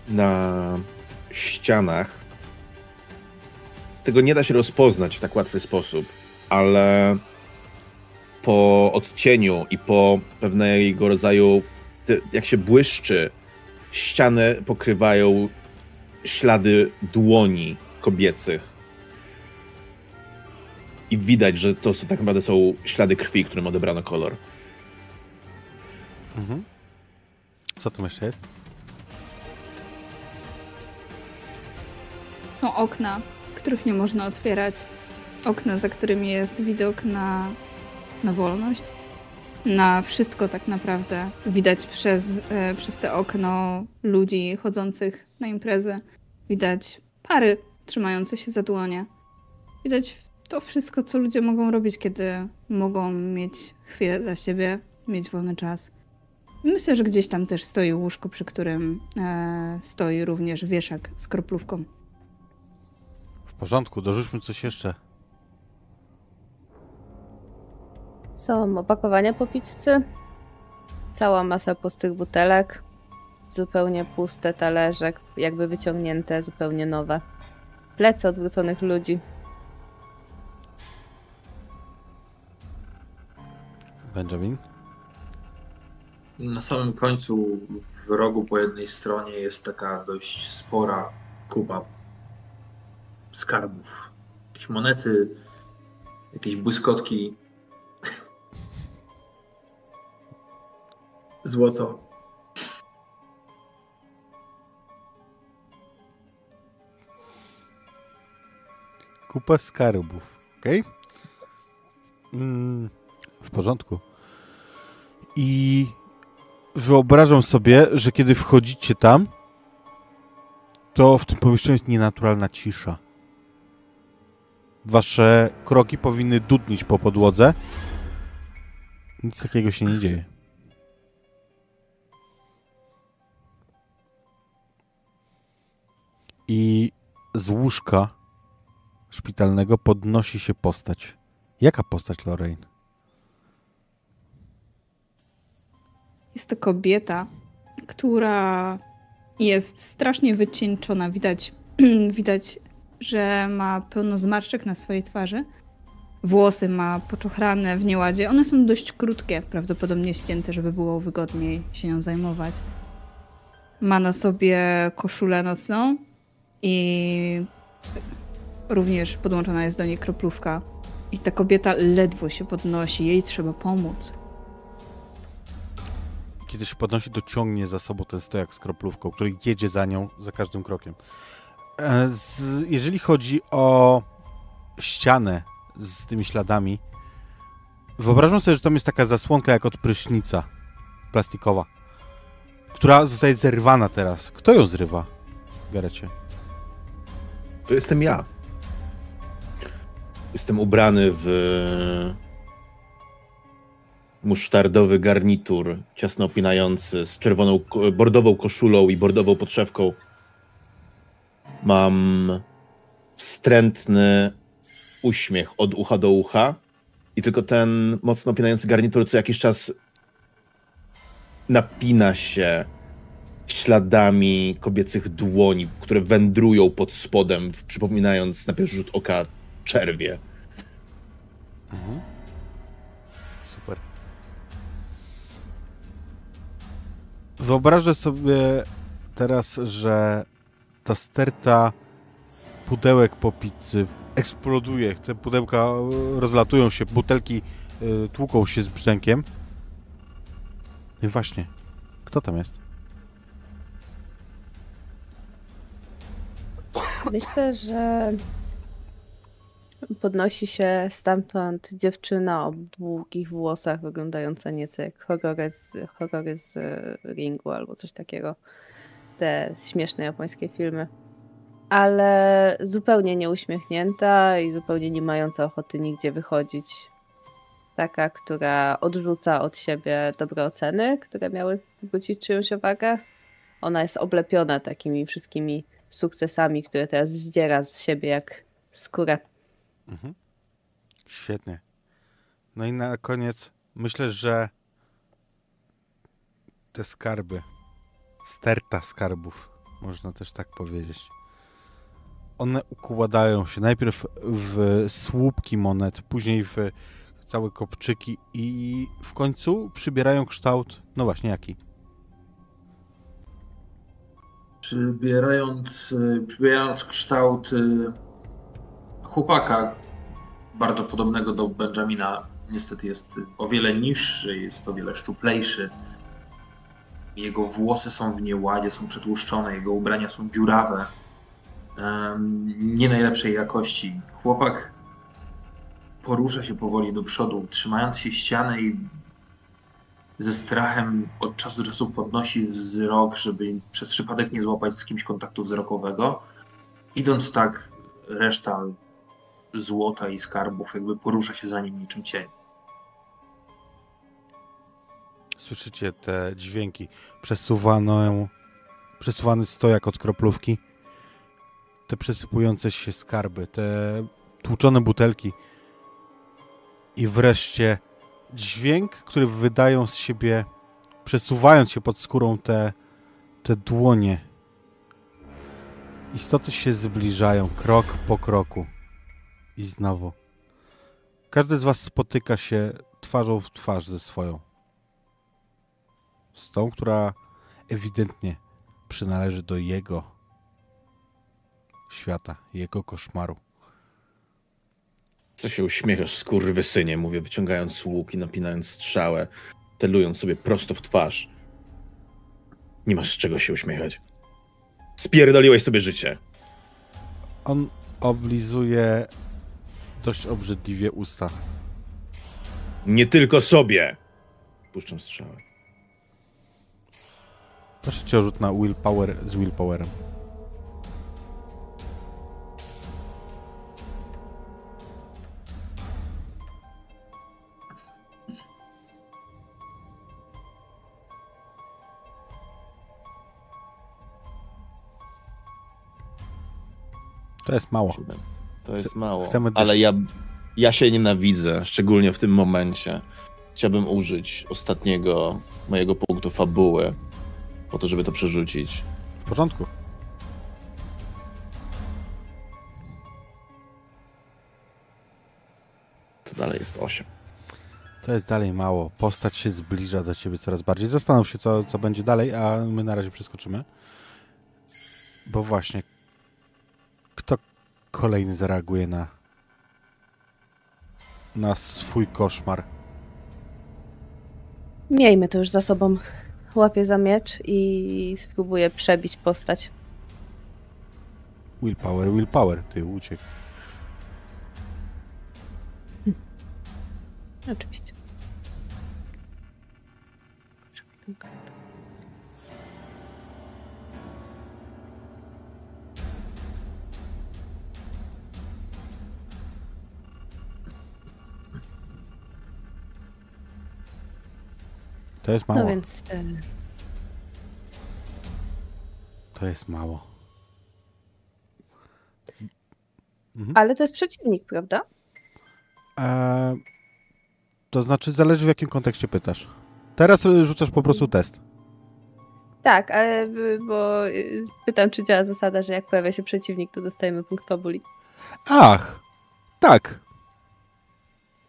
Na ścianach tego nie da się rozpoznać w tak łatwy sposób, ale po odcieniu i po pewnego rodzaju, jak się błyszczy, ściany pokrywają ślady dłoni kobiecych. I widać, że to są, tak naprawdę są ślady krwi, którym odebrano kolor. Mhm. Co tu jeszcze jest? Są okna, których nie można otwierać. Okna, za którymi jest widok na, na wolność. Na wszystko tak naprawdę. Widać przez, e, przez te okno ludzi chodzących na imprezę. Widać pary trzymające się za dłonie. Widać to wszystko, co ludzie mogą robić, kiedy mogą mieć chwilę dla siebie, mieć wolny czas. Myślę, że gdzieś tam też stoi łóżko, przy którym e, stoi również wieszak z kroplówką. W porządku, dorzućmy coś jeszcze. Są opakowania po pizzy. Cała masa pustych butelek. Zupełnie puste talerze, jakby wyciągnięte, zupełnie nowe. Plecy odwróconych ludzi. Benjamin? Na samym końcu, w rogu po jednej stronie jest taka dość spora kupa skarbów. Jakieś monety, jakieś błyskotki. Złoto. Kupa skarbów, okej? Mm, porządku. I wyobrażam sobie, że kiedy wchodzicie tam, to w tym pomieszczeniu jest nienaturalna cisza. Wasze kroki powinny dudnić po podłodze. Nic takiego się nie dzieje. I z łóżka szpitalnego podnosi się postać. Jaka postać, Lorraine? Jest to kobieta, która jest strasznie wycieńczona. Widać, widać, że ma pełno zmarszczek na swojej twarzy. Włosy ma poczochrane w nieładzie. One są dość krótkie, prawdopodobnie ścięte, żeby było wygodniej się nią zajmować. Ma na sobie koszulę nocną i również podłączona jest do niej kroplówka. I ta kobieta ledwo się podnosi, jej trzeba pomóc. Kiedy się podnosi, to ciągnie za sobą ten stojak z kroplówką, który jedzie za nią za każdym krokiem. E, Z, jeżeli chodzi o ścianę z tymi śladami, wyobrażam sobie, że tam jest taka zasłonka jak od prysznica plastikowa, która zostaje zerwana teraz. Kto ją zrywa, Garecie? To jestem ja. Jestem ubrany w musztardowy garnitur, ciasno opinający, z czerwoną, bordową koszulą i bordową podszewką. Mam wstrętny uśmiech od ucha do ucha i tylko ten mocno opinający garnitur co jakiś czas napina się śladami kobiecych dłoni, które wędrują pod spodem, przypominając na pierwszy rzut oka czerwie. Super. Wyobrażę sobie teraz, że ta sterta pudełek po pizzy eksploduje. Te pudełka e, rozlatują się, butelki e, tłuką się z brzękiem. I właśnie, kto tam jest? Myślę, że podnosi się stamtąd dziewczyna o długich włosach, wyglądająca nieco jak horrory z, horrory z e, ringu albo coś takiego. Te śmieszne japońskie filmy. Ale zupełnie nieuśmiechnięta i zupełnie nie mająca ochoty nigdzie wychodzić. Taka, która odrzuca od siebie dobre oceny, które miały zwrócić czyjąś uwagę. Ona jest oblepiona takimi wszystkimi sukcesami, które teraz zdziera z siebie jak skórę. Mhm. Świetnie. No i na koniec myślę, że te skarby, sterta skarbów, można też tak powiedzieć, one układają się najpierw w słupki monet, później w całe kopczyki i w końcu przybierają kształt, no właśnie jaki? Przybierając, przybierając kształt y, chłopaka, bardzo podobnego do Benjamina, niestety jest o wiele niższy, jest o wiele szczuplejszy. Jego włosy są w nieładzie, są przetłuszczone, jego ubrania są dziurawe. Nie najlepszej jakości. Chłopak porusza się powoli do przodu, trzymając się ściany i ze strachem od czasu do czasu podnosi wzrok, żeby przez przypadek nie złapać z kimś kontaktu wzrokowego. Idąc tak, reszta złota i skarbów jakby porusza się za nim niczym cień. Słyszycie te dźwięki, przesuwaną, przesuwany stojak od kroplówki, te przesypujące się skarby, te tłuczone butelki i wreszcie dźwięk, który wydają z siebie, przesuwając się pod skórą te, te dłonie. Istoty się zbliżają krok po kroku. I znowu. Każdy z was spotyka się twarzą w twarz ze swoją. Z tą, która ewidentnie przynależy do jego świata, jego koszmaru. Co się uśmiechasz, skurwysynie, mówię, wyciągając łuk i napinając strzałę, celując sobie prosto w twarz. Nie masz z czego się uśmiechać. Spierdoliłeś sobie życie. On oblizuje dość obrzydliwie usta. Nie tylko sobie! Puszczam strzałę. Proszę cię o rzut na willpower z willpowerem. To jest mało. To jest mało. Ale ja, ja się nienawidzę, szczególnie w tym momencie. Chciałbym użyć ostatniego mojego punktu fabuły po to, żeby to przerzucić. W porządku. To dalej jest 8. To jest dalej mało. Postać się zbliża do ciebie coraz bardziej. Zastanów się, co, co będzie dalej, a my na razie przeskoczymy. Bo właśnie, kolejny zareaguje na, na swój koszmar? Miejmy to już za sobą. Łapię za miecz i spróbuję przebić postać. Willpower, willpower. Ty uciekł. Oczywiście. To jest mało. No więc e, To jest mało. Ale to jest przeciwnik, prawda? Eee, to znaczy, zależy w jakim kontekście pytasz. Teraz y, rzucasz po prostu test. Tak, ale y, bo pytam, czy działa zasada, że jak pojawia się przeciwnik, to dostajemy punkt fabuli. Ach, tak.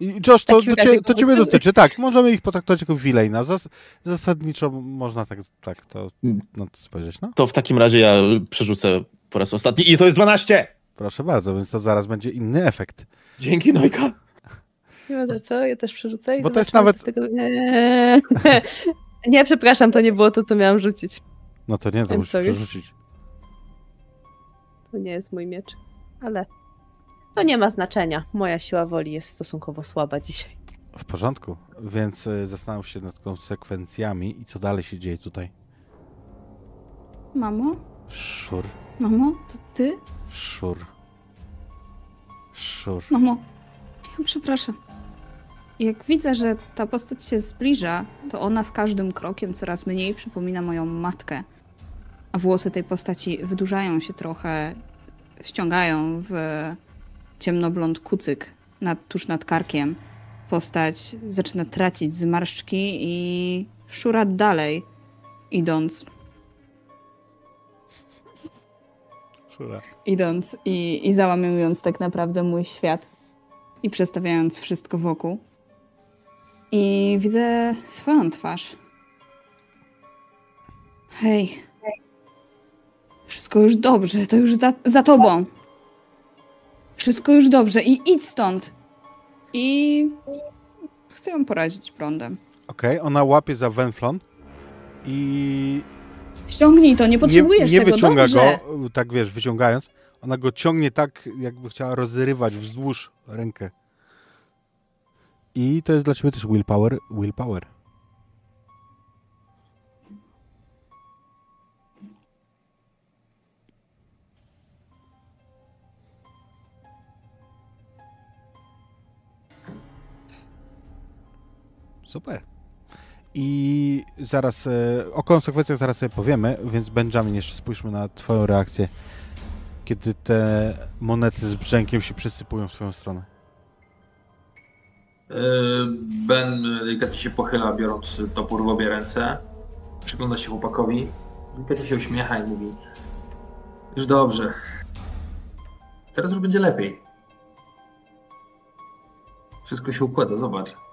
Josh, to, do cie, to ciebie dotyczy. Tak, możemy ich potraktować jako Wilejna. Zas, zasadniczo można tak, tak to, na to spojrzeć. No, To w takim razie ja przerzucę po raz ostatni i to jest 12! proszę bardzo, więc to zaraz będzie inny efekt. Dzięki, Nojka. Nie ma za co, ja też przerzucę i Bo to jest nawet- Tego... Nie. nie, przepraszam, to nie było to, co miałam rzucić. No to nie, to musisz przerzucić. To nie jest mój miecz, ale to nie ma znaczenia. Moja siła woli jest stosunkowo słaba dzisiaj. W porządku, więc y, zastanów się nad konsekwencjami i co dalej się dzieje tutaj. Mamo? Szur, Mamo? To ty? szur, szur. Mamo, ja przepraszam. Jak widzę, że ta postać się zbliża, to ona z każdym krokiem coraz mniej przypomina moją matkę. A włosy tej postaci wydłużają się trochę, ściągają w ciemnoblond kucyk nad, tuż nad karkiem. Postać zaczyna tracić zmarszczki i szura dalej, idąc Szura. idąc i, i załamując tak naprawdę mój świat i przestawiając wszystko wokół. I widzę swoją twarz. Hej. Wszystko już dobrze, to już za, za tobą. Wszystko już dobrze i idź stąd. I chcę ją porazić prądem. Okej, ona łapie za węflon i Ściągnij to, nie potrzebujesz nie, nie tego, wyciąga dobrze. go, tak wiesz, wyciągając. Ona go ciągnie tak, jakby chciała rozrywać wzdłuż rękę. I to jest dla ciebie też willpower. Willpower. Super. I zaraz e, o konsekwencjach zaraz sobie powiemy, więc Benjamin, jeszcze spójrzmy na twoją reakcję, kiedy te monety z brzękiem się przesypują w twoją stronę. Yy, Ben delikatnie się pochyla, biorąc topór w obie ręce. Przygląda się chłopakowi. Delikatnie się uśmiecha i mówi: Już dobrze. Teraz już będzie lepiej. Wszystko się układa, zobacz.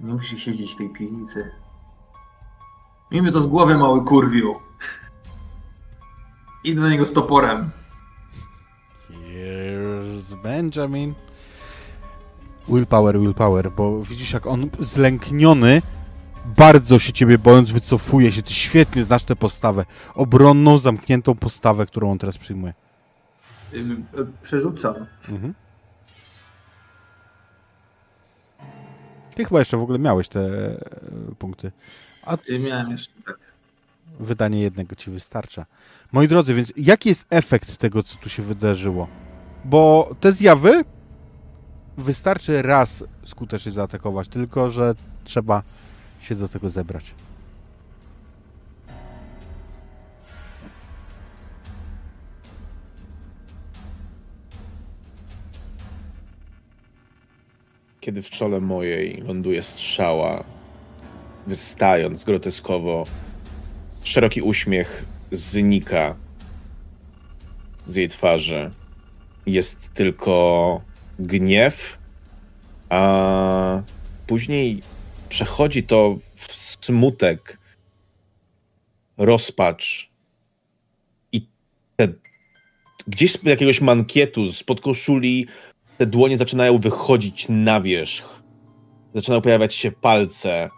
Nie musisz siedzieć w tej piwnicy. Miejmy to z głowy, mały kurwiu. Idę na niego z toporem. Here's Benjamin. Willpower, willpower, bo widzisz jak on zlękniony, bardzo się ciebie bojąc, wycofuje się. Ty świetnie znasz tę postawę. Obronną, zamkniętą postawę, którą on teraz przyjmuje. Yy, Przerzucam. Mhm. Ty chyba jeszcze w ogóle miałeś te e, punkty. Yy, Miałem jeszcze tak. Wydanie jednego ci wystarcza. Moi drodzy, więc jaki jest efekt tego, co tu się wydarzyło? Bo te zjawy wystarczy raz skutecznie zaatakować, tylko że trzeba się do tego zebrać. Kiedy w czole mojej ląduje strzała, wystając groteskowo, szeroki uśmiech znika z jej twarzy. Jest tylko gniew, a później przechodzi to w smutek, rozpacz i te, gdzieś z jakiegoś mankietu, spod koszuli te dłonie zaczynają wychodzić na wierzch. Zaczynają pojawiać się palce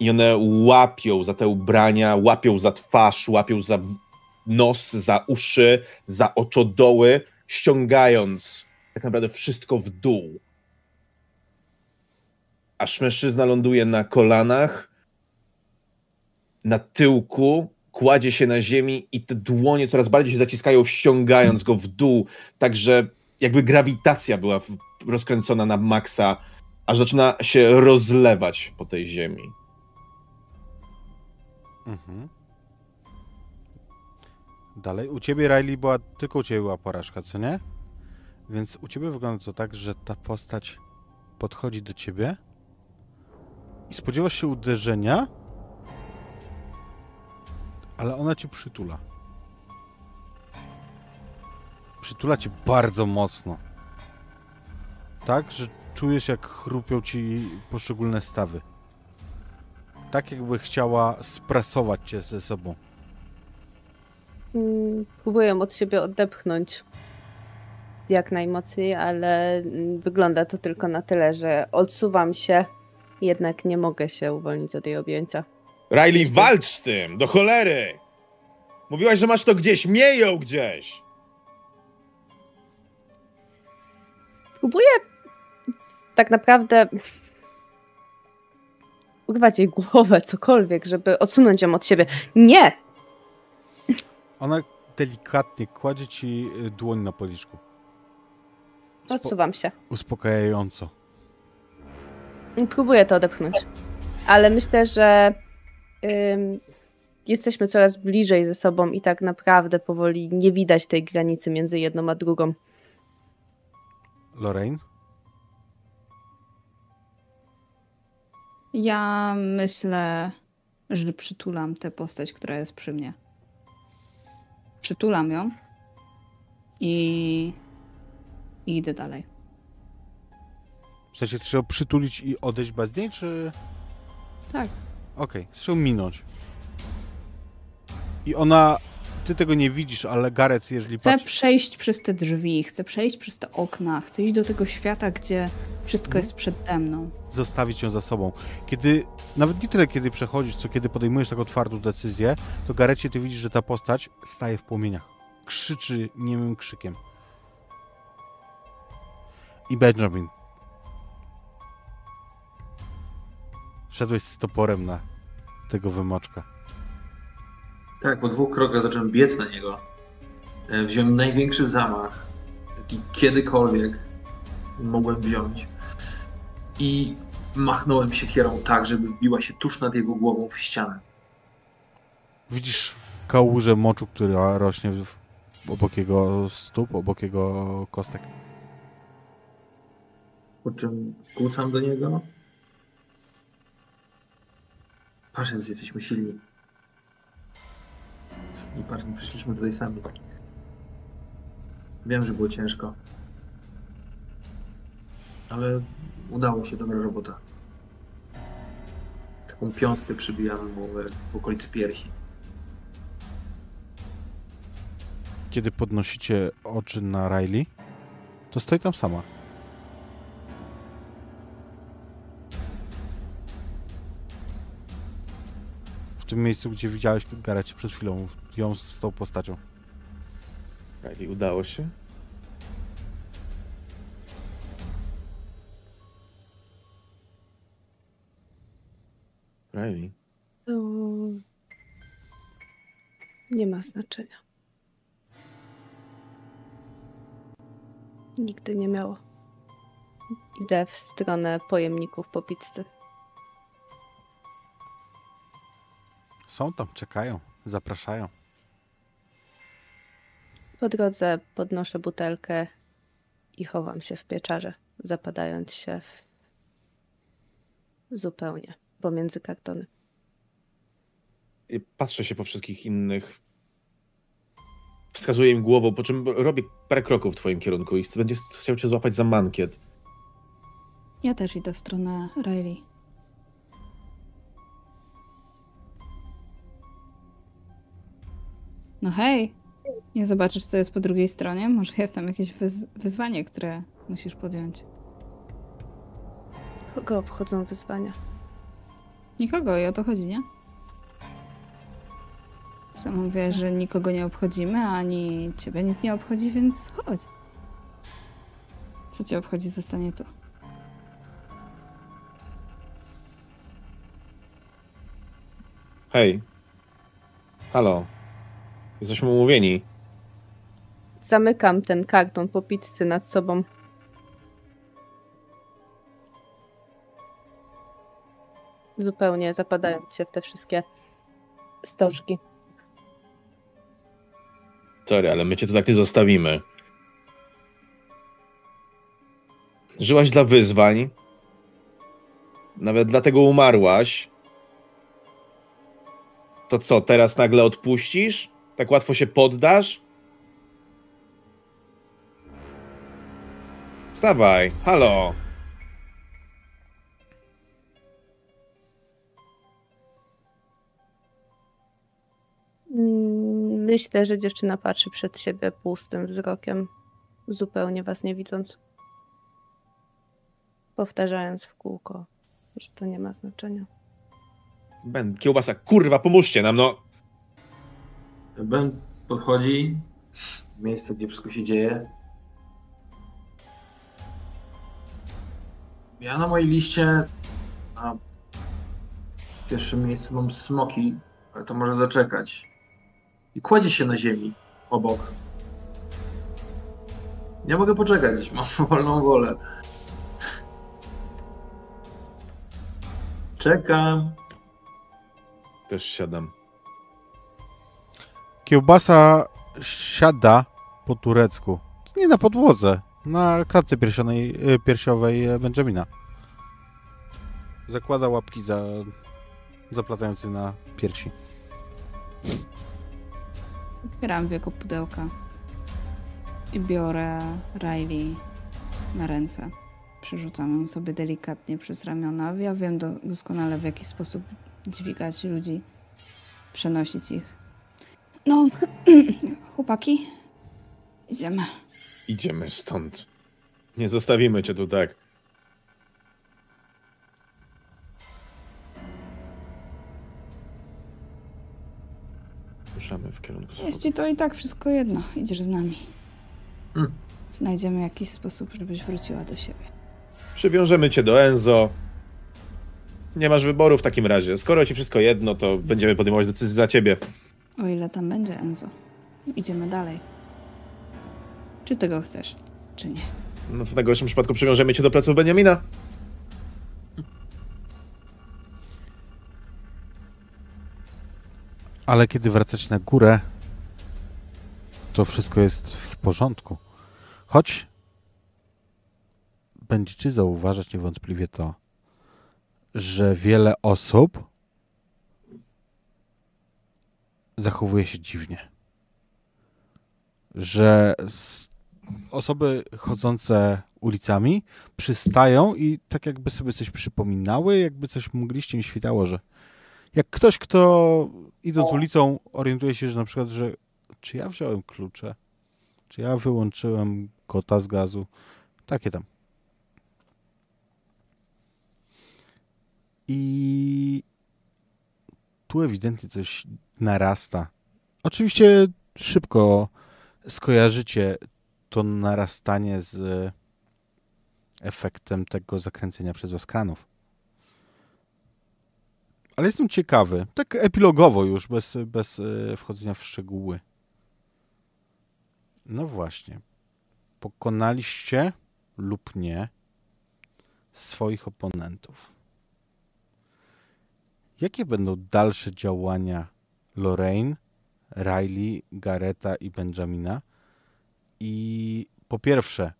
i one łapią za te ubrania, łapią za twarz, łapią za nos, za uszy, za oczodoły, ściągając tak naprawdę wszystko w dół. Aż mężczyzna ląduje na kolanach, na tyłku, kładzie się na ziemi i te dłonie coraz bardziej się zaciskają, ściągając go w dół, także jakby grawitacja była rozkręcona na maksa, aż zaczyna się rozlewać po tej ziemi. Mhm. Dalej. U ciebie, Riley, była tylko u ciebie była porażka, co nie? Więc u ciebie wygląda to tak, że ta postać podchodzi do ciebie i spodziewasz się uderzenia, ale ona cię przytula. Przytula cię bardzo mocno. Tak, że czujesz jak chrupią ci poszczególne stawy. Tak jakby chciała sprasować cię ze sobą. Mm, Próbuję ją od siebie odepchnąć jak najmocniej, ale mm, wygląda to tylko na tyle, że odsuwam się, jednak nie mogę się uwolnić od jej objęcia. Riley, walcz z tym, do cholery! Mówiłaś, że masz to gdzieś, miej ją gdzieś! Próbuję tak naprawdę urwać jej głowę, cokolwiek, żeby odsunąć ją od siebie. Nie! Ona delikatnie kładzie ci y, dłoń na policzku. Spo- Odsuwam się. uspokajająco. Próbuję to odepchnąć. Ale myślę, że ym, jesteśmy coraz bliżej ze sobą i tak naprawdę powoli nie widać tej granicy między jedną a drugą. Lorraine? Ja myślę, że przytulam tę postać, która jest przy mnie. Przytulam ją i, i idę dalej. W sensie chcesz ją przytulić i odejść bez niej, czy... Tak. Okej, chcesz ją minąć. I ona... Ty tego nie widzisz, ale Gareth, jeżeli Chcę patrzy... przejść przez te drzwi, chcę przejść przez te okna, chcę iść do tego świata, gdzie wszystko Mhm. jest przede mną. zostawić ją za sobą. Kiedy, nawet nie tyle kiedy przechodzisz, co kiedy podejmujesz taką twardą decyzję, to Garecie ty widzisz, że ta postać staje w płomieniach. Krzyczy niemym krzykiem. I Benjamin. Szedłeś z toporem na tego wymoczka. Tak, po dwóch krokach zacząłem biec na niego. E, Wziąłem największy zamach, jaki kiedykolwiek mogłem wziąć. I machnąłem siekierą tak, żeby wbiła się tuż nad jego głową w ścianę. Widzisz kałużę moczu, która rośnie obok jego stóp, obok jego kostek. Po czym kłócam do niego. Patrz, jesteśmy silni. I patrz, my przyszliśmy tutaj sami. Wiem, że było ciężko. Ale udało się, dobra robota. Taką piąstkę przybijamy mu w okolicy piersi. Kiedy podnosicie oczy na Riley, to stoi tam sama. W tym miejscu, gdzie widziałeś Garecie przed chwilą, ją z tą postacią. Riley, udało się? Riley, To nie ma znaczenia. Nigdy nie miało. Idę w stronę pojemników po pizzy. Są tam, czekają, zapraszają. Po drodze podnoszę butelkę i chowam się w pieczarze. zapadając się w... zupełnie pomiędzy kartony. I patrzę się po wszystkich innych. Wskazuję im głową, po czym robię parę kroków w twoim kierunku i będzie chciał cię złapać za mankiet. Ja też idę w stronę Riley. No hej, nie zobaczysz, co jest po drugiej stronie? Może jest tam jakieś wyz- wyzwanie, które musisz podjąć. Kogo obchodzą wyzwania? Nikogo i o to chodzi, nie? Sam mówię, że nikogo nie obchodzimy, ani ciebie nic nie obchodzi, więc chodź. Co cię obchodzi, zostanie tu. Hej. Halo. Jesteśmy umówieni. Zamykam ten karton po pizzy nad sobą. Zupełnie zapadając się w te wszystkie stożki. Sorry, ale my cię tu tak nie zostawimy. Żyłaś dla wyzwań. Nawet dlatego umarłaś. To co, teraz nagle odpuścisz? Tak łatwo się poddasz? Wstawaj, halo. Mm, Myślę, że dziewczyna patrzy przed siebie pustym wzrokiem, zupełnie was nie widząc. Powtarzając w kółko, że to nie ma znaczenia. Ben, kiełbasa, kurwa, pomóżcie nam, no. Ben podchodzi w miejsce, gdzie wszystko się dzieje. Ja na mojej liście na pierwszym miejscu mam smoki, ale to może zaczekać. I kładzie się na ziemi obok. Ja mogę poczekać, mam wolną wolę. Czekam. Też siadam. Kiełbasa siada po turecku. Nie na podłodze, na klatce piersionej, y, piersiowej e, Benjamina. Zakłada łapki za, zaplatający na piersi. Otwieram wieko pudełka i biorę Riley na ręce. Przerzucam ją sobie delikatnie przez ramiona. Ja wiem do, doskonale, w jaki sposób dźwigać ludzi, przenosić ich. No, chłopaki, idziemy. Idziemy stąd. Nie zostawimy cię tu tak. Ruszamy w kierunku Jest ci to i tak wszystko jedno. Idziesz z nami. Hmm. Znajdziemy jakiś sposób, żebyś wróciła do siebie. Przywiążemy cię do Enzo. Nie masz wyboru w takim razie. Skoro ci wszystko jedno, to będziemy podejmować decyzję za ciebie. O ile tam będzie Enzo. Idziemy dalej. Czy tego chcesz, czy nie? No w najgorszym przypadku przywiążemy cię do pleców Beniamina. Ale kiedy wracacie na górę, to wszystko jest w porządku. Choć będziecie zauważać niewątpliwie to, że wiele osób zachowuje się dziwnie. Że s- osoby chodzące ulicami przystają i tak jakby sobie coś przypominały, jakby coś mgliście im świtało, że jak ktoś, kto idąc ulicą orientuje się, że na przykład, że czy ja wziąłem klucze, czy ja wyłączyłem kota z gazu, takie tam. I tu ewidentnie coś narasta. Oczywiście szybko skojarzycie to narastanie z efektem tego zakręcenia przez was kranów. Ale jestem ciekawy, tak epilogowo już, bez, bez e, wchodzenia w szczegóły. No właśnie. Pokonaliście lub nie swoich oponentów. Jakie będą dalsze działania Lorraine, Riley, Gareta i Benjamina? I po pierwsze,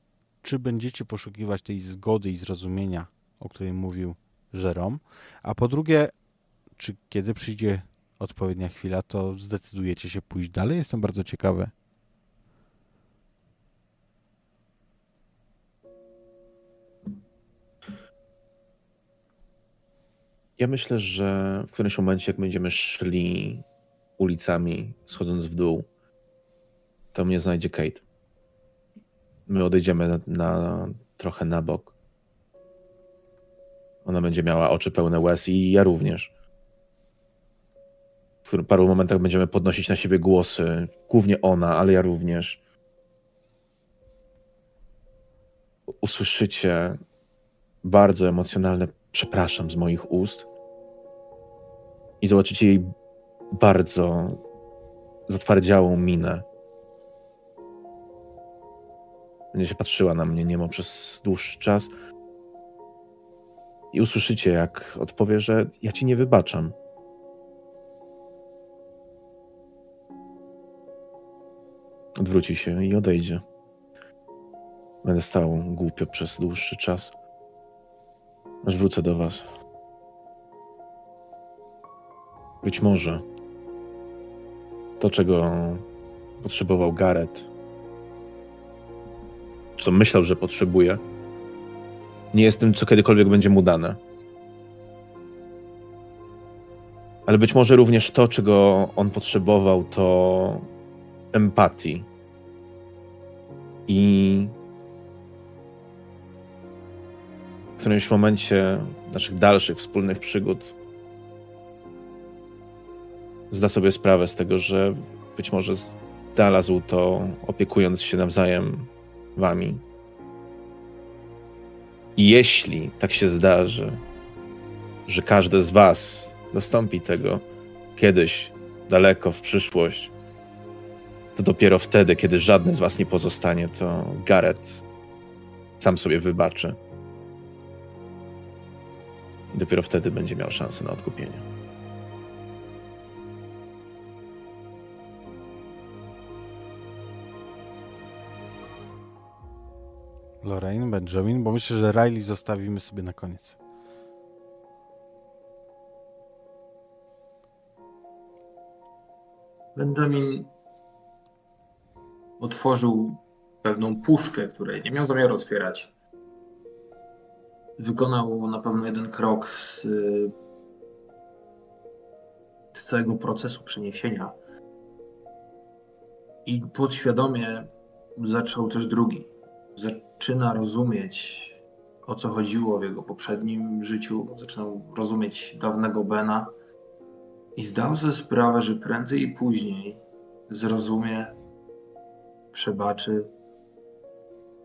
czy będziecie poszukiwać tej zgody i zrozumienia, o której mówił Żerom, a po drugie, czy kiedy przyjdzie odpowiednia chwila, to zdecydujecie się pójść dalej? Jestem bardzo ciekawy. Ja myślę, że w którymś momencie, jak będziemy szli ulicami, schodząc w dół, to mnie znajdzie Kate. My odejdziemy na, na trochę na bok. Ona będzie miała oczy pełne łez i ja również. W paru momentach będziemy podnosić na siebie głosy. Głównie ona, ale ja również. Usłyszycie bardzo emocjonalne przepraszam z moich ust i zobaczycie jej bardzo zatwardziałą minę. Będzie się patrzyła na mnie niemo przez dłuższy czas i usłyszycie, jak odpowie, że ja ci nie wybaczam. Odwróci się i odejdzie. Będę stał głupio przez dłuższy czas, aż wrócę do was. Być może to, czego potrzebował Gareth, co myślał, że potrzebuje, nie jest tym, co kiedykolwiek będzie mu dane. Ale być może również to, czego on potrzebował, to empatii. I w którymś momencie naszych dalszych wspólnych przygód zda sobie sprawę z tego, że być może znalazł to opiekując się nawzajem wami. I jeśli tak się zdarzy, że każdy z was dostąpi tego kiedyś, daleko w przyszłość, to dopiero wtedy, kiedy żadne z was nie pozostanie, to Gareth sam sobie wybaczy. I dopiero wtedy będzie miał szansę na odkupienie. Lorraine, Benjamin, bo myślę, że Riley zostawimy sobie na koniec. Benjamin otworzył pewną puszkę, której nie miał zamiaru otwierać. Wykonał na pewno jeden krok z, z całego procesu przeniesienia. I podświadomie zaczął też drugi zaczyna rozumieć, o co chodziło w jego poprzednim życiu, zaczynał rozumieć dawnego Bena i zdał sobie sprawę, że prędzej i później zrozumie, przebaczy,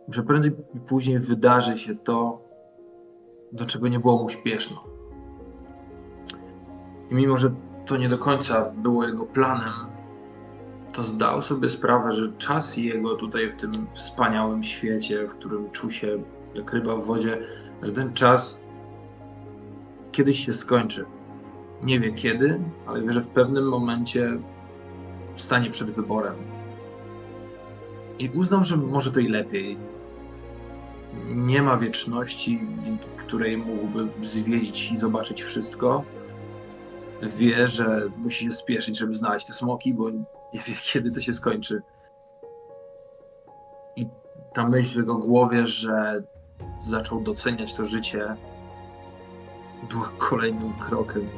że prędzej i później wydarzy się to, do czego nie było mu śpieszno. I mimo, że to nie do końca było jego planem, to zdał sobie sprawę, że czas jego tutaj w tym wspaniałym świecie, w którym czuł się jak ryba w wodzie, że ten czas kiedyś się skończy. Nie wie kiedy, ale wie, że w pewnym momencie stanie przed wyborem. I uznał, że może to i lepiej. Nie ma wieczności, dzięki której mógłby zwiedzić i zobaczyć wszystko. Wie, że musi się spieszyć, żeby znaleźć te smoki, bo nie wie, kiedy to się skończy. I ta myśl w jego głowie, że zaczął doceniać to życie, była kolejnym krokiem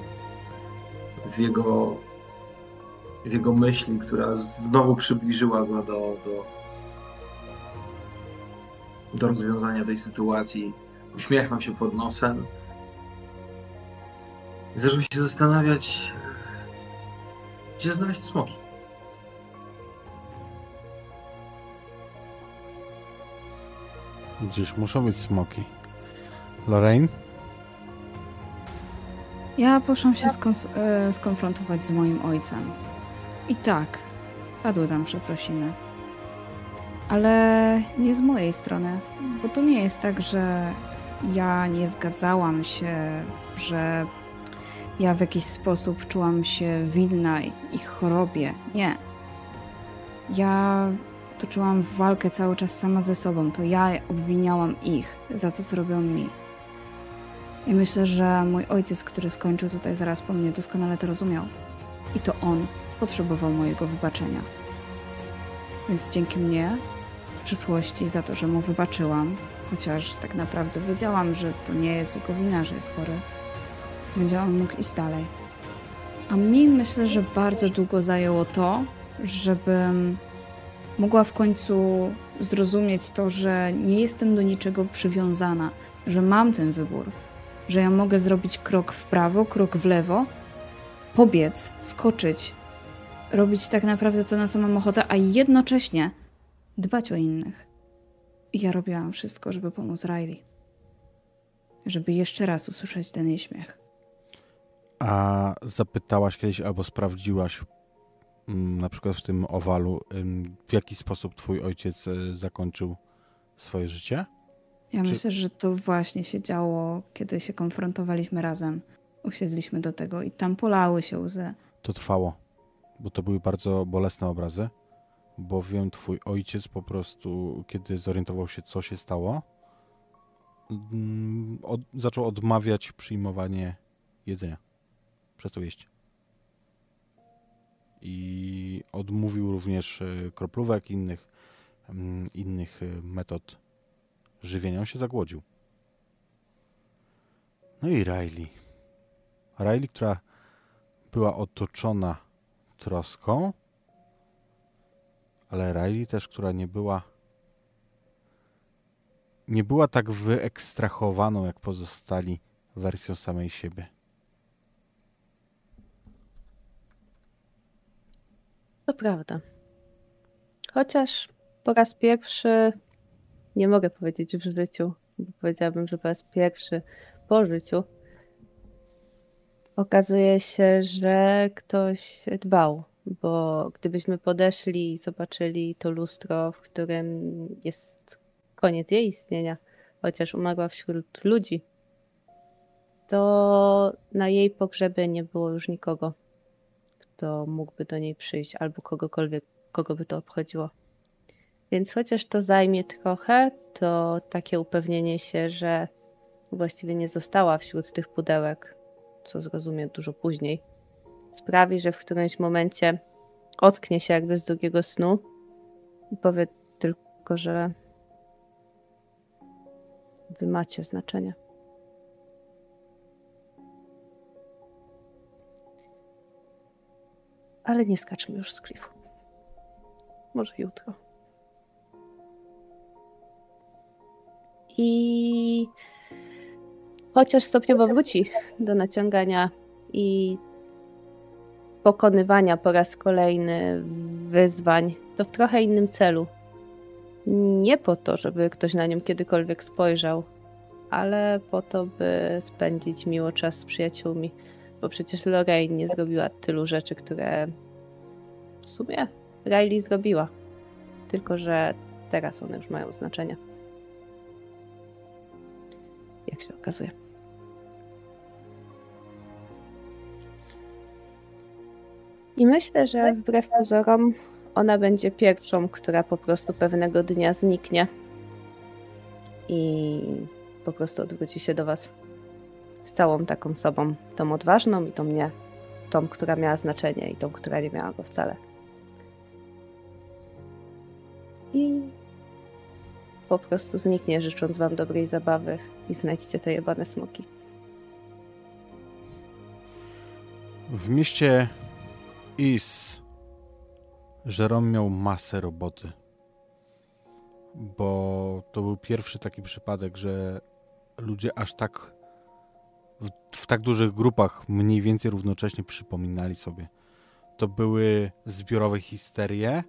w jego, w jego myśli, która znowu przybliżyła go do, do, do rozwiązania tej sytuacji. Uśmiechnął się pod nosem. Zaczął się zastanawiać, gdzie znaleźć smoki. Gdzieś muszą być smoki. Lorraine? Ja poszłam się e, skonfrontować z moim ojcem. I tak, padły tam przeprosiny. Ale nie z mojej strony, bo to nie jest tak, że ja nie zgadzałam się, że ja w jakiś sposób czułam się winna ich chorobie. Nie. Ja toczyłam walkę cały czas sama ze sobą. To ja obwiniałam ich za to, co robią mi. I myślę, że mój ojciec, który skończył tutaj zaraz po mnie, doskonale to rozumiał. I to on potrzebował mojego wybaczenia. Więc dzięki mnie w przyszłości za to, że mu wybaczyłam, chociaż tak naprawdę wiedziałam, że to nie jest jego wina, że jest chory, będzie on mógł iść dalej. A mi myślę, że bardzo długo zajęło to, żebym mogła w końcu zrozumieć to, że nie jestem do niczego przywiązana, że mam ten wybór, że ja mogę zrobić krok w prawo, krok w lewo, pobiec, skoczyć, robić tak naprawdę to, na co mam ochotę, a jednocześnie dbać o innych. I ja robiłam wszystko, żeby pomóc Riley. Żeby jeszcze raz usłyszeć ten jej śmiech. A zapytałaś kiedyś albo sprawdziłaś, na przykład w tym owalu, w jaki sposób twój ojciec y, zakończył swoje życie? Ja Czy- myślę, że to właśnie się działo, kiedy się konfrontowaliśmy razem. Usiedliśmy do tego i tam polały się łzy. To trwało, bo to były bardzo bolesne obrazy, bowiem twój ojciec po prostu, kiedy zorientował się, co się stało, mm, od, zaczął odmawiać przyjmowanie jedzenia. Przestał jeść. I odmówił również e, kroplówek, innych, mm, innych e, metod żywienia. On się zagłodził. No i Riley. Riley, która była otoczona troską, ale Riley też, która nie była nie była tak wyekstrahowaną jak pozostali wersją samej siebie. To prawda. Chociaż po raz pierwszy, nie mogę powiedzieć w życiu, bo powiedziałabym, że po raz pierwszy po życiu, okazuje się, że ktoś dbał, bo gdybyśmy podeszli i zobaczyli to lustro, w którym jest koniec jej istnienia, chociaż umarła wśród ludzi, to na jej pogrzebie nie było już nikogo, kto mógłby do niej przyjść, albo kogokolwiek, kogo by to obchodziło. Więc chociaż to zajmie trochę, to takie upewnienie się, że właściwie nie została wśród tych pudełek, co zrozumie dużo później, sprawi, że w którymś momencie ocknie się jakby z drugiego snu i powie tylko, że wy macie znaczenie. Ale nie skaczmy już z klifu. Może jutro. I chociaż stopniowo wróci do naciągania i pokonywania po raz kolejny wyzwań, to w trochę innym celu. Nie po to, żeby ktoś na nią kiedykolwiek spojrzał, ale po to, by spędzić miło czas z przyjaciółmi. Bo przecież Lorraine nie zrobiła tylu rzeczy, które w sumie Riley zrobiła. Tylko, że teraz one już mają znaczenie. Jak się okazuje. I myślę, że wbrew pozorom ona będzie pierwszą, która po prostu pewnego dnia zniknie i po prostu odwróci się do Was z całą taką sobą, tą odważną i tą nie, tą, która miała znaczenie i tą, która nie miała go wcale. I po prostu zniknie, życząc Wam dobrej zabawy i znajdźcie te jebane smoki. W mieście Is Jerome miał masę roboty, bo to był pierwszy taki przypadek, że ludzie aż tak w, w tak dużych grupach mniej więcej równocześnie przypominali sobie. To były zbiorowe histerie,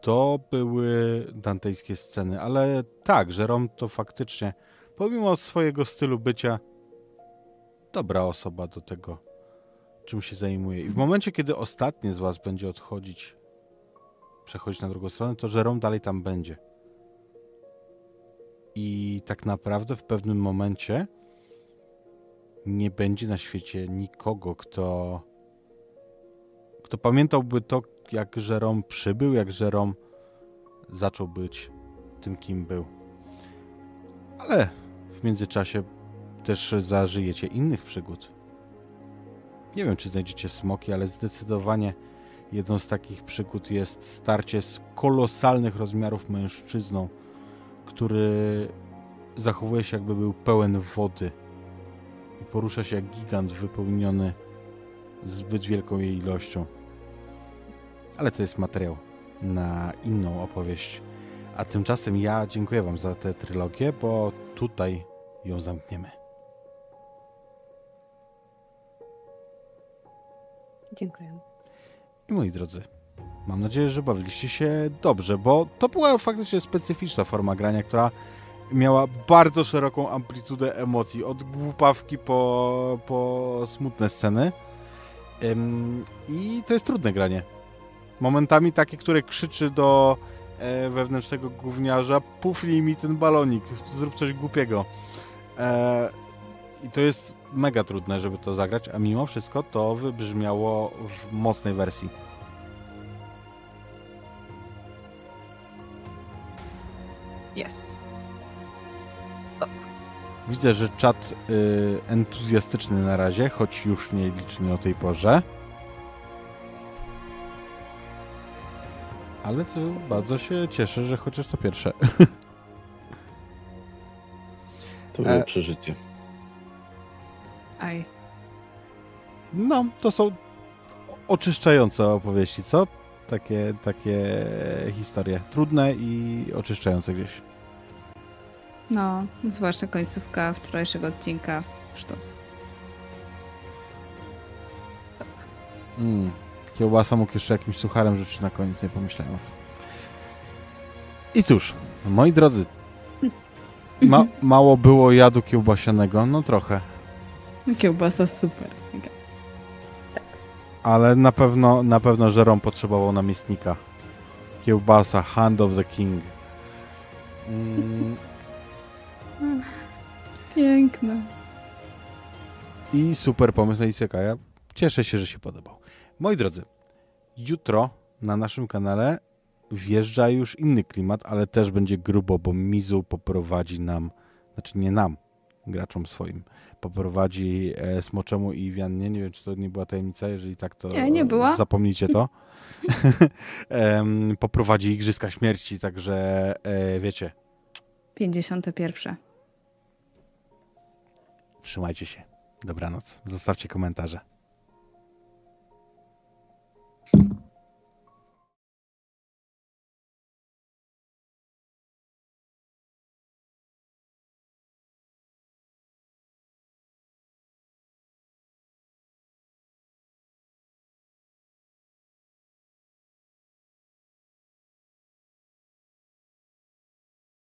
to były dantejskie sceny, ale tak, Jerome to faktycznie, pomimo swojego stylu bycia, dobra osoba do tego, czym się zajmuje. I w momencie, kiedy ostatni z was będzie odchodzić, przechodzić na drugą stronę, to Jerome dalej tam będzie. I tak naprawdę w pewnym momencie nie będzie na świecie nikogo, kto, kto pamiętałby to, jak Żerom przybył, jak Żerom zaczął być tym, kim był. Ale w międzyczasie też zażyjecie innych przygód. Nie wiem, czy znajdziecie smoki, ale zdecydowanie jedną z takich przygód jest starcie z kolosalnych rozmiarów mężczyzną, który zachowuje się jakby był pełen wody i porusza się jak gigant wypełniony zbyt wielką jej ilością. Ale to jest materiał na inną opowieść. A tymczasem ja dziękuję Wam za tę trylogię, bo tutaj ją zamkniemy. Dziękuję. I moi drodzy, mam nadzieję, że bawiliście się dobrze, bo to była faktycznie specyficzna forma grania, która miała bardzo szeroką amplitudę emocji, od głupawki po, po smutne sceny. Ym, I to jest trudne granie. Momentami takie, które krzyczy do e, wewnętrznego gówniarza, puflij mi ten balonik, zrób coś głupiego. E, I to jest mega trudne, żeby to zagrać, a mimo wszystko to wybrzmiało w mocnej wersji. Yes. Widzę, że czat y, entuzjastyczny na razie, choć już nie liczny o tej porze. Ale to bardzo się cieszę, że chociaż to pierwsze. To było E. przeżycie. Aj. No, to są oczyszczające opowieści, co? Takie, takie historie. Trudne i oczyszczające gdzieś. No, zwłaszcza końcówka wczorajszego odcinka. Sztos. Mm. Kiełbasa mógł jeszcze jakimś sucharem rzucić na koniec, nie pomyślałem o tym. I cóż, moi drodzy, ma, mało było jadu kiełbasianego, no trochę, Kiełbasa super. ale na pewno, na pewno Żerom potrzebował namiestnika. Kiełbasa, Hand of the King. Mm, Piękne. I super pomysł na Isekaja. Cieszę się, że się podobał. Moi drodzy, jutro na naszym kanale wjeżdża już inny klimat, ale też będzie grubo, bo Mizu poprowadzi nam, znaczy nie nam, graczom swoim, poprowadzi e, Smoczemu i Wiannie. Nie wiem, czy to nie była tajemnica, jeżeli tak, to Nie, nie była. zapomnijcie to. Poprowadzi Igrzyska Śmierci, także e, wiecie, 51. trzymajcie się. Dobranoc. Zostawcie komentarze.